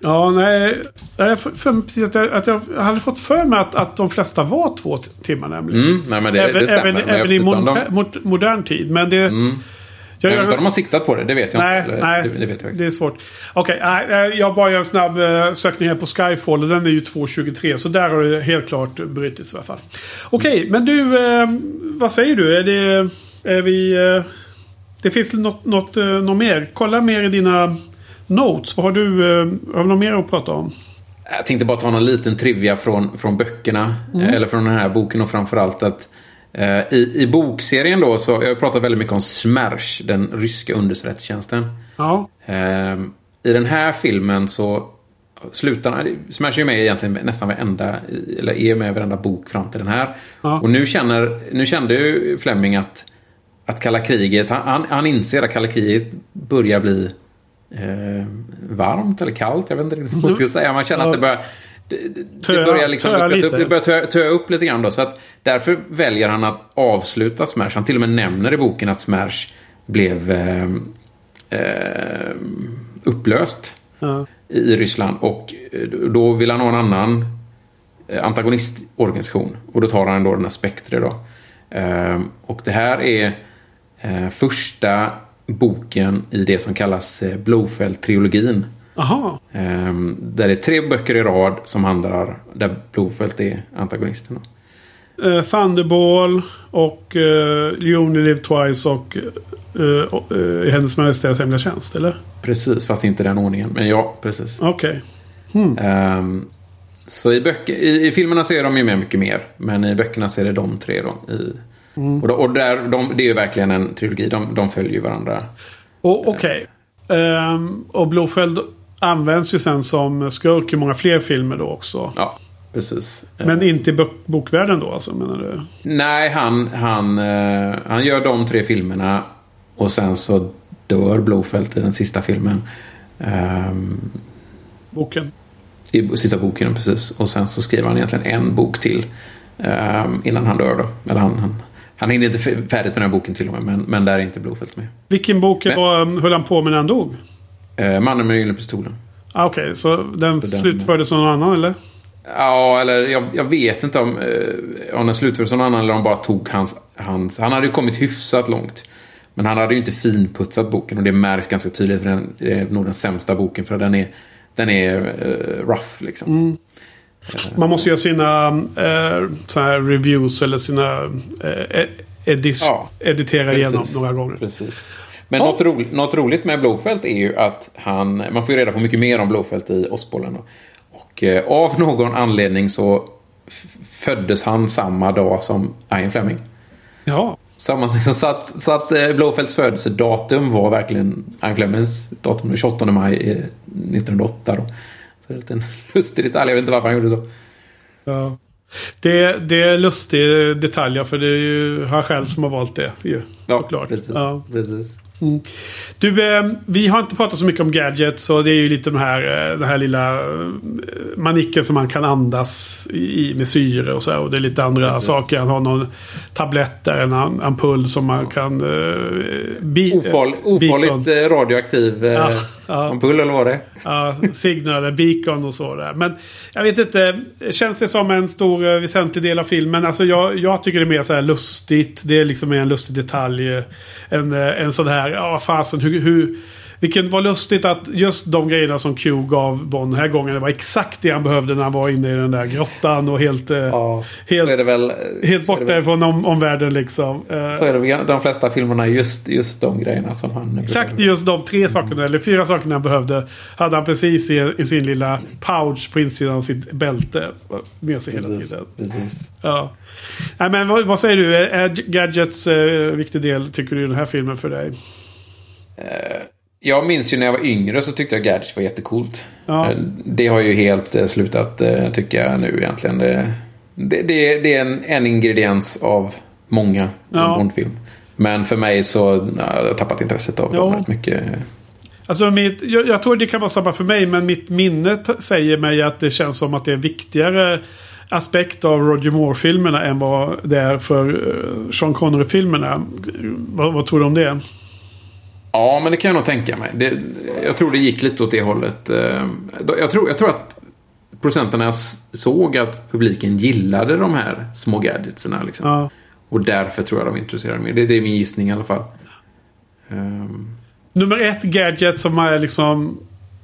Ja, nej. Jag, för, precis att jag, att jag hade fått för mig att, att de flesta var två timmar nämligen. Mm, nej, men det, även det stämmer. även, även i mon, de, modern tid. Men det... mm, jag, jag jag, de har siktat på det, det vet jag nej, inte. Nej. Det, det vet jag det är svårt. Okej, nej, eh, jag bara gör en snabb uh, sökning här på Skyfall och den är ju 2.23. Så där har det helt klart brutits i alla fall. Okej, men du, eh, vad säger du? Är det... Är vi... eh, det finns något, något, något mer? Kolla mer i dina notes. Vad har du, uh, har du något mer att prata om? Jag tänkte bara ta någon liten trivia från, från böckerna. Mm. eh, Eller från den här boken och framförallt att eh, i, i bokserien då så, jag har pratat väldigt mycket om Smersh, den ryska underrättelsetjänsten. Ja. Eh, I den här filmen så slutar Smash är ju med egentligen nästan varenda, eller är med i varenda bok fram till den här. Ja. Och nu känner, nu kände ju Fleming att, att kalla kriget, han, han inser att kalla kriget börjar bli eh, varmt eller kallt, jag vet inte riktigt vad man ska säga. Man känner att det börjar det, det, börjar liksom upp, lite. det börjar töa, töa upp lite grann då. Så att därför väljer han att avsluta Smash. Han till och med nämner i boken att Smash blev eh, eh, upplöst ja. i Ryssland. Och eh, då vill han ha en annan eh, antagonistorganisation. Och då tar han då den här Spectre då. Ehm, Och det här är eh, första boken i det som kallas eh, Blofeld-trilogin. Aha. Ehm, Där det är tre böcker i rad som handlar där Blofeld är antagonisten. Eh, Thunderball och uh, You Only Live Twice och uh, uh, Hennes Majestäts Hemliga Tjänst, eller? Precis, fast inte den ordningen. Men ja, precis. Okej. Ehm, så i, böcker, i, i filmerna så är de ju med mycket mer. Men i böckerna så är det de tre då. I, Och, då, och där, de, det är ju verkligen en trilogi. De, de följer ju varandra. Okej. Ehm, och Blofeld används ju sen som skurk i många fler filmer då också. Ja, precis. Men inte i bok- bokvärlden då alltså, menar du? Nej, han, han, eh, han gör de tre filmerna. Och sen så dör Blofeld i den sista filmen. Ehm, Boken. I sista boken, precis. Och sen så skriver han egentligen en bok till. ehm, innan han dör då. Eller han, han, han hinner inte färdigt med den här boken till och med. Men, men där är inte Blofeld med. Vilken bok Men- var, höll han på med när han dog? Eh, Mannen med gyllene pistolen. Ah, Okej, så den Så slutfördes av någon annan eller? Ja, eller jag, jag vet inte om, eh, om den slutfördes som någon annan eller om de bara tog hans, hans... Han hade ju kommit hyfsat långt. Men han hade ju inte finputsat boken och det märks ganska tydligt. För den är nog den sämsta boken för den är, den är eh, rough liksom. Man måste göra sina eh, så här reviews eller sina eh, edis, Ja, editera igenom Precis. några gånger. Precis. Men Ja. något, roligt, något roligt med Blofeld är ju att han... Man får ju reda på mycket mer om Blofeld i Åsbollen. då. Och eh, av någon anledning så föddes han samma dag som Ian Fleming. Ja. Samma, liksom, så att, så att eh, Blåfelds födelsedatum var verkligen Ian Flemings datum, den 28 maj eh, 1908. Då. Så det är en lustig detalj, jag vet inte varför han gjorde så. ja. Det, det är lustiga detaljer för det är ju han själv som har valt det. Ju, Ja, såklart. precis. Ja. precis. Du, eh, vi har inte pratat så mycket om gadgets och det är ju lite den här, eh, den här lilla eh, manicken som man kan andas i med syre och så här. Och det är lite andra Precis. saker. Han har någon tablett där, en am- ampull som man kan... Uh, bi, eh, beacon. ofarligt eh, radioaktiv eh, Ja, ampull eller vad det är. Ja, Signal Beacon och så där. Men jag vet inte. Känns det som en stor eh, väsentlig del av filmen? Alltså jag, jag tycker det är mer så här lustigt. Det är liksom en lustig detalj. En, eh, en sån här, ja fasen hur, hur Vilket var lustigt att just de grejerna som Q gav Bond den här gången. Det var exakt det han behövde när han var inne i den där grottan och helt, eh, Ja, helt, väl, helt borta väl- ifrån om, omvärlden liksom. Eh, Så är det väl de flesta filmerna just, just de grejerna som han... Exakt just de tre sakerna, eller fyra sakerna han behövde, hade han precis i, i sin lilla pouch på insidan av sitt bälte med sig hela Precis, tiden. precis. Ja. Nej, men vad, vad säger du? Är, Gadgets eh, viktig del, tycker du, i den här filmen för dig? Jag minns ju när jag var yngre så tyckte jag Gadgets var jättecoolt. Ja. Eh, Det har ju helt eh, slutat eh, tycker jag nu egentligen. Det, det, det, det är en, en ingrediens av många i Ja. en Bondfilm. Men för mig så jag har tappat intresset av Ja. dem rätt mycket. Alltså mitt, jag, jag tror det kan vara samma för mig, men mitt minne säger mig att det känns som att det är viktigare aspekt av Roger Moore-filmerna än vad det är för Sean Connery-filmerna. Vad, vad tror du om det? Ja, men det kan jag nog tänka mig. Det, jag tror det gick lite åt det hållet. Eh, Jag tror, jag tror att producenterna såg att publiken gillade de här små gadgetserna. Liksom. Ja. Och därför tror jag de är intresserade mer. Det, det är min gissning i alla fall. Ehm, Nummer ett gadget som är liksom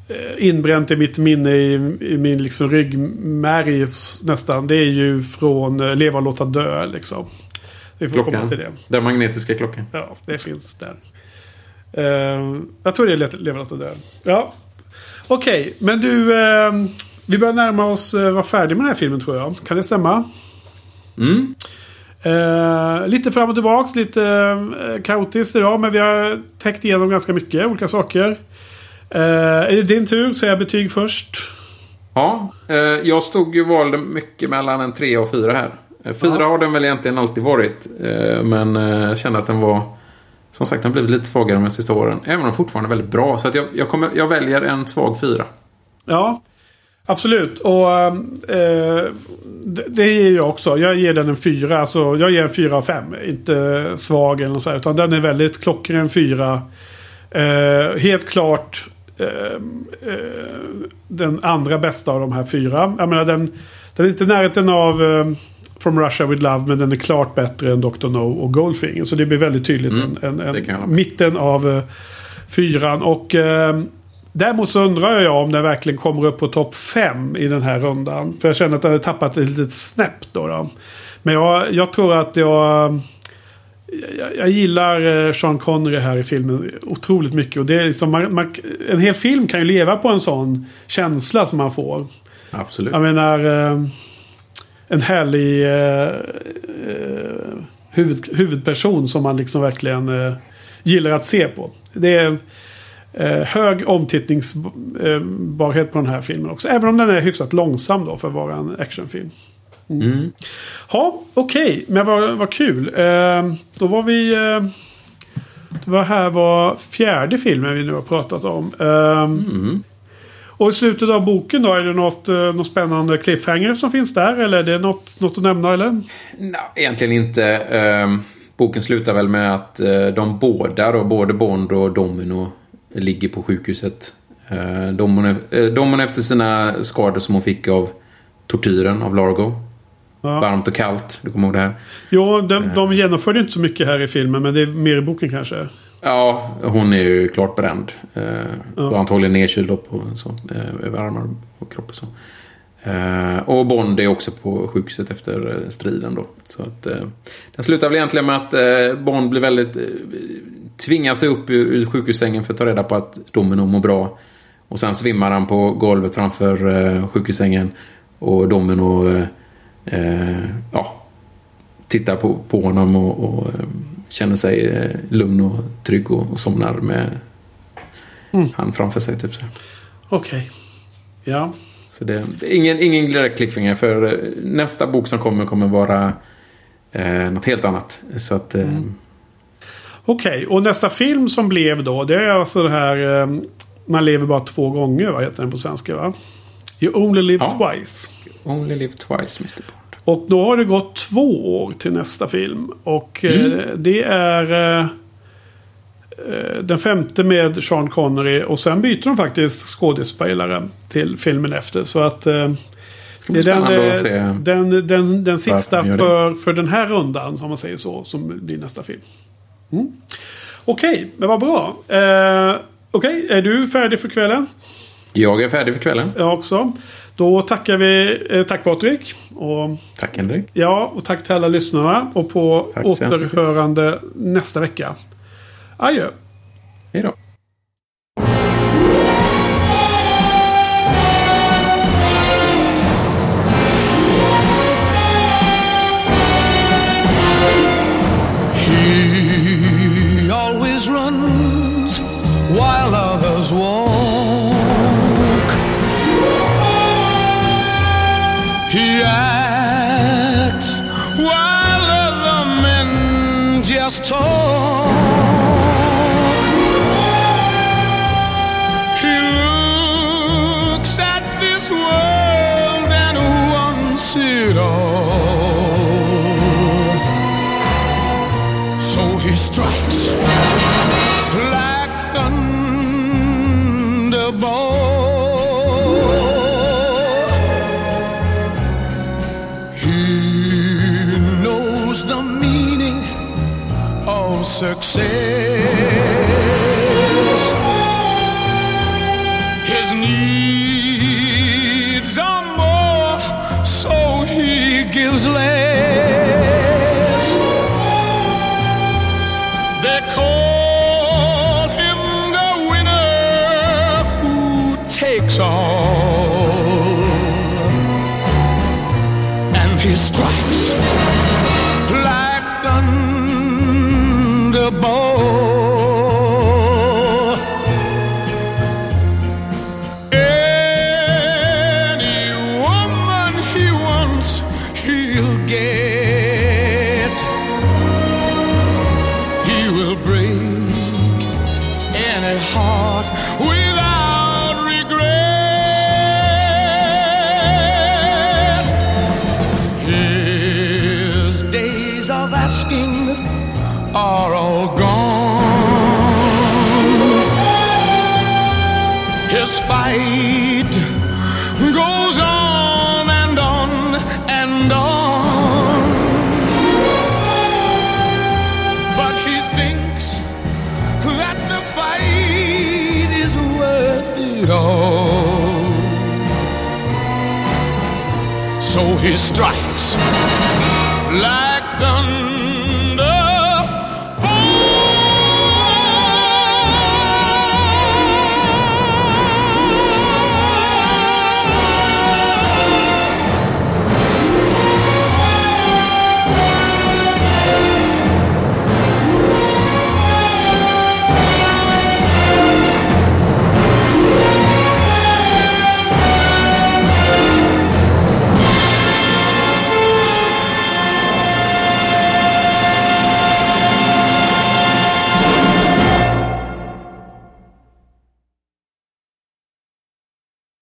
eh, inbränt i mitt minne i, i min liksom ryggmärg nästan. Det är ju från eh, Leva och låta dö liksom. Vi får komma klockan. till det. Den magnetiska klockan. Ja, det finns där. Eh, jag tror det är Leva och dö. Ja. Okej, men du. eh, vi börjar närma oss uh, vara färdig med den här filmen tror jag. Kan det stämma? Mm. Eh, lite fram och tillbaks, lite uh, kaotiskt idag. Men vi har täckt igenom ganska mycket olika saker. Uh, är det din tur? Säga betyg först. Ja, eh, jag stod ju valde mycket mellan en tre och fyra här. Eh, Fyra Ja. har den väl egentligen alltid varit. Men jag kände att den var... Som sagt, den har blivit lite svagare de sista åren. Även om den fortfarande är väldigt bra. Så att jag, jag, kommer, jag väljer en svag fyra. Ja, absolut. Och eh, det, det ger jag också. Jag ger den en fyra. Alltså, jag ger en fyra av fem. Inte svag eller något så Utan den är väldigt klockren fyra. Eh, helt klart eh, eh, den andra bästa av de här fyra. Jag menar den, den är inte i närheten av eh, From Russia With Love. Men den är klart bättre än Dr. No och Goldfinger. Så det blir väldigt tydligt. Mm, en, en, en, mitten av eh, fyran. Och eh, däremot så undrar jag om den verkligen kommer upp på topp fem i den här rundan. För jag känner att den har tappat ett litet snäpp då. då. Men jag, jag tror att jag... Jag, jag gillar eh, Sean Connery här i filmen otroligt mycket. Och det är liksom, man, man, en hel film kan ju leva på en sån känsla som man får. Absolut. Jag menar... En härlig eh, eh, huvud, huvudperson som man liksom verkligen eh, gillar att se på. Det är eh, hög omtittningsbarhet på den här filmen också. Även om den är hyfsat långsam då för att vara en actionfilm. Mm. Ja, okej. Men vad, vad kul. Eh, då var vi... Eh, det var här var fjärde filmen vi nu har pratat om. Mm. Och i slutet av boken då, är det något, eh, något spännande cliffhanger som finns där? Eller är det något, något att nämna eller? Nej, egentligen inte. Ehm, boken slutar väl med att eh, de båda, då, både Bond och Domino, ligger på sjukhuset. Uh, Domino, eh, Domino efter sina skador som hon fick av tortyren av Largo. Ja. Varmt och kallt, du kommer ihåg det här? Jo, de, de genomförde inte så mycket här i filmen, men det är mer i boken kanske. Ja, hon är ju klart bränd. Eh, Ja. Och antagligen nedkyld på så, eh, över armar och kropp och så. Eh, och Bond är också på sjukhuset efter eh, striden då. Så att, eh, den slutar väl egentligen med att eh, Bond blir väldigt... Eh, tvingar sig upp ur, ur sjukhussängen för att ta reda på att Domino mår bra. Och sen svimmar han på golvet framför eh, sjukhussängen. Och Domino eh, eh, ja, tittar på, på honom och, och känner sig eh, lugn och trygg och, och somnar med Mm. han framför sig. Typ. Okej. Ja. Så det, ingen, ingen direkt cliffhanger för eh, nästa bok som kommer kommer vara eh, något helt annat. Så att... Eh, Okej, och nästa film som blev då, det är alltså det här... Eh, man lever bara två gånger, vad heter den på svenska va? You only live Ja. twice. Only live twice, Mr. Bond. Och då har det gått två år till nästa film. Och eh, mm. det är eh, eh, den femte med Sean Connery. Och sen byter de faktiskt skådespelare till filmen efter. Så att det är den, den, den, den, sista för, för den här rundan, om man säger så, som blir nästa film. Mm. Okej, men vad bra. Eh, Okej, är du färdig för kvällen? Jag är färdig för kvällen. Jag också. Då tackar vi, eh, tack Patrik. Och, tack Henrik. Ja, och tack till alla lyssnarna. Och på tack, återhörande nästa vecka. Adjö. Hej då. success.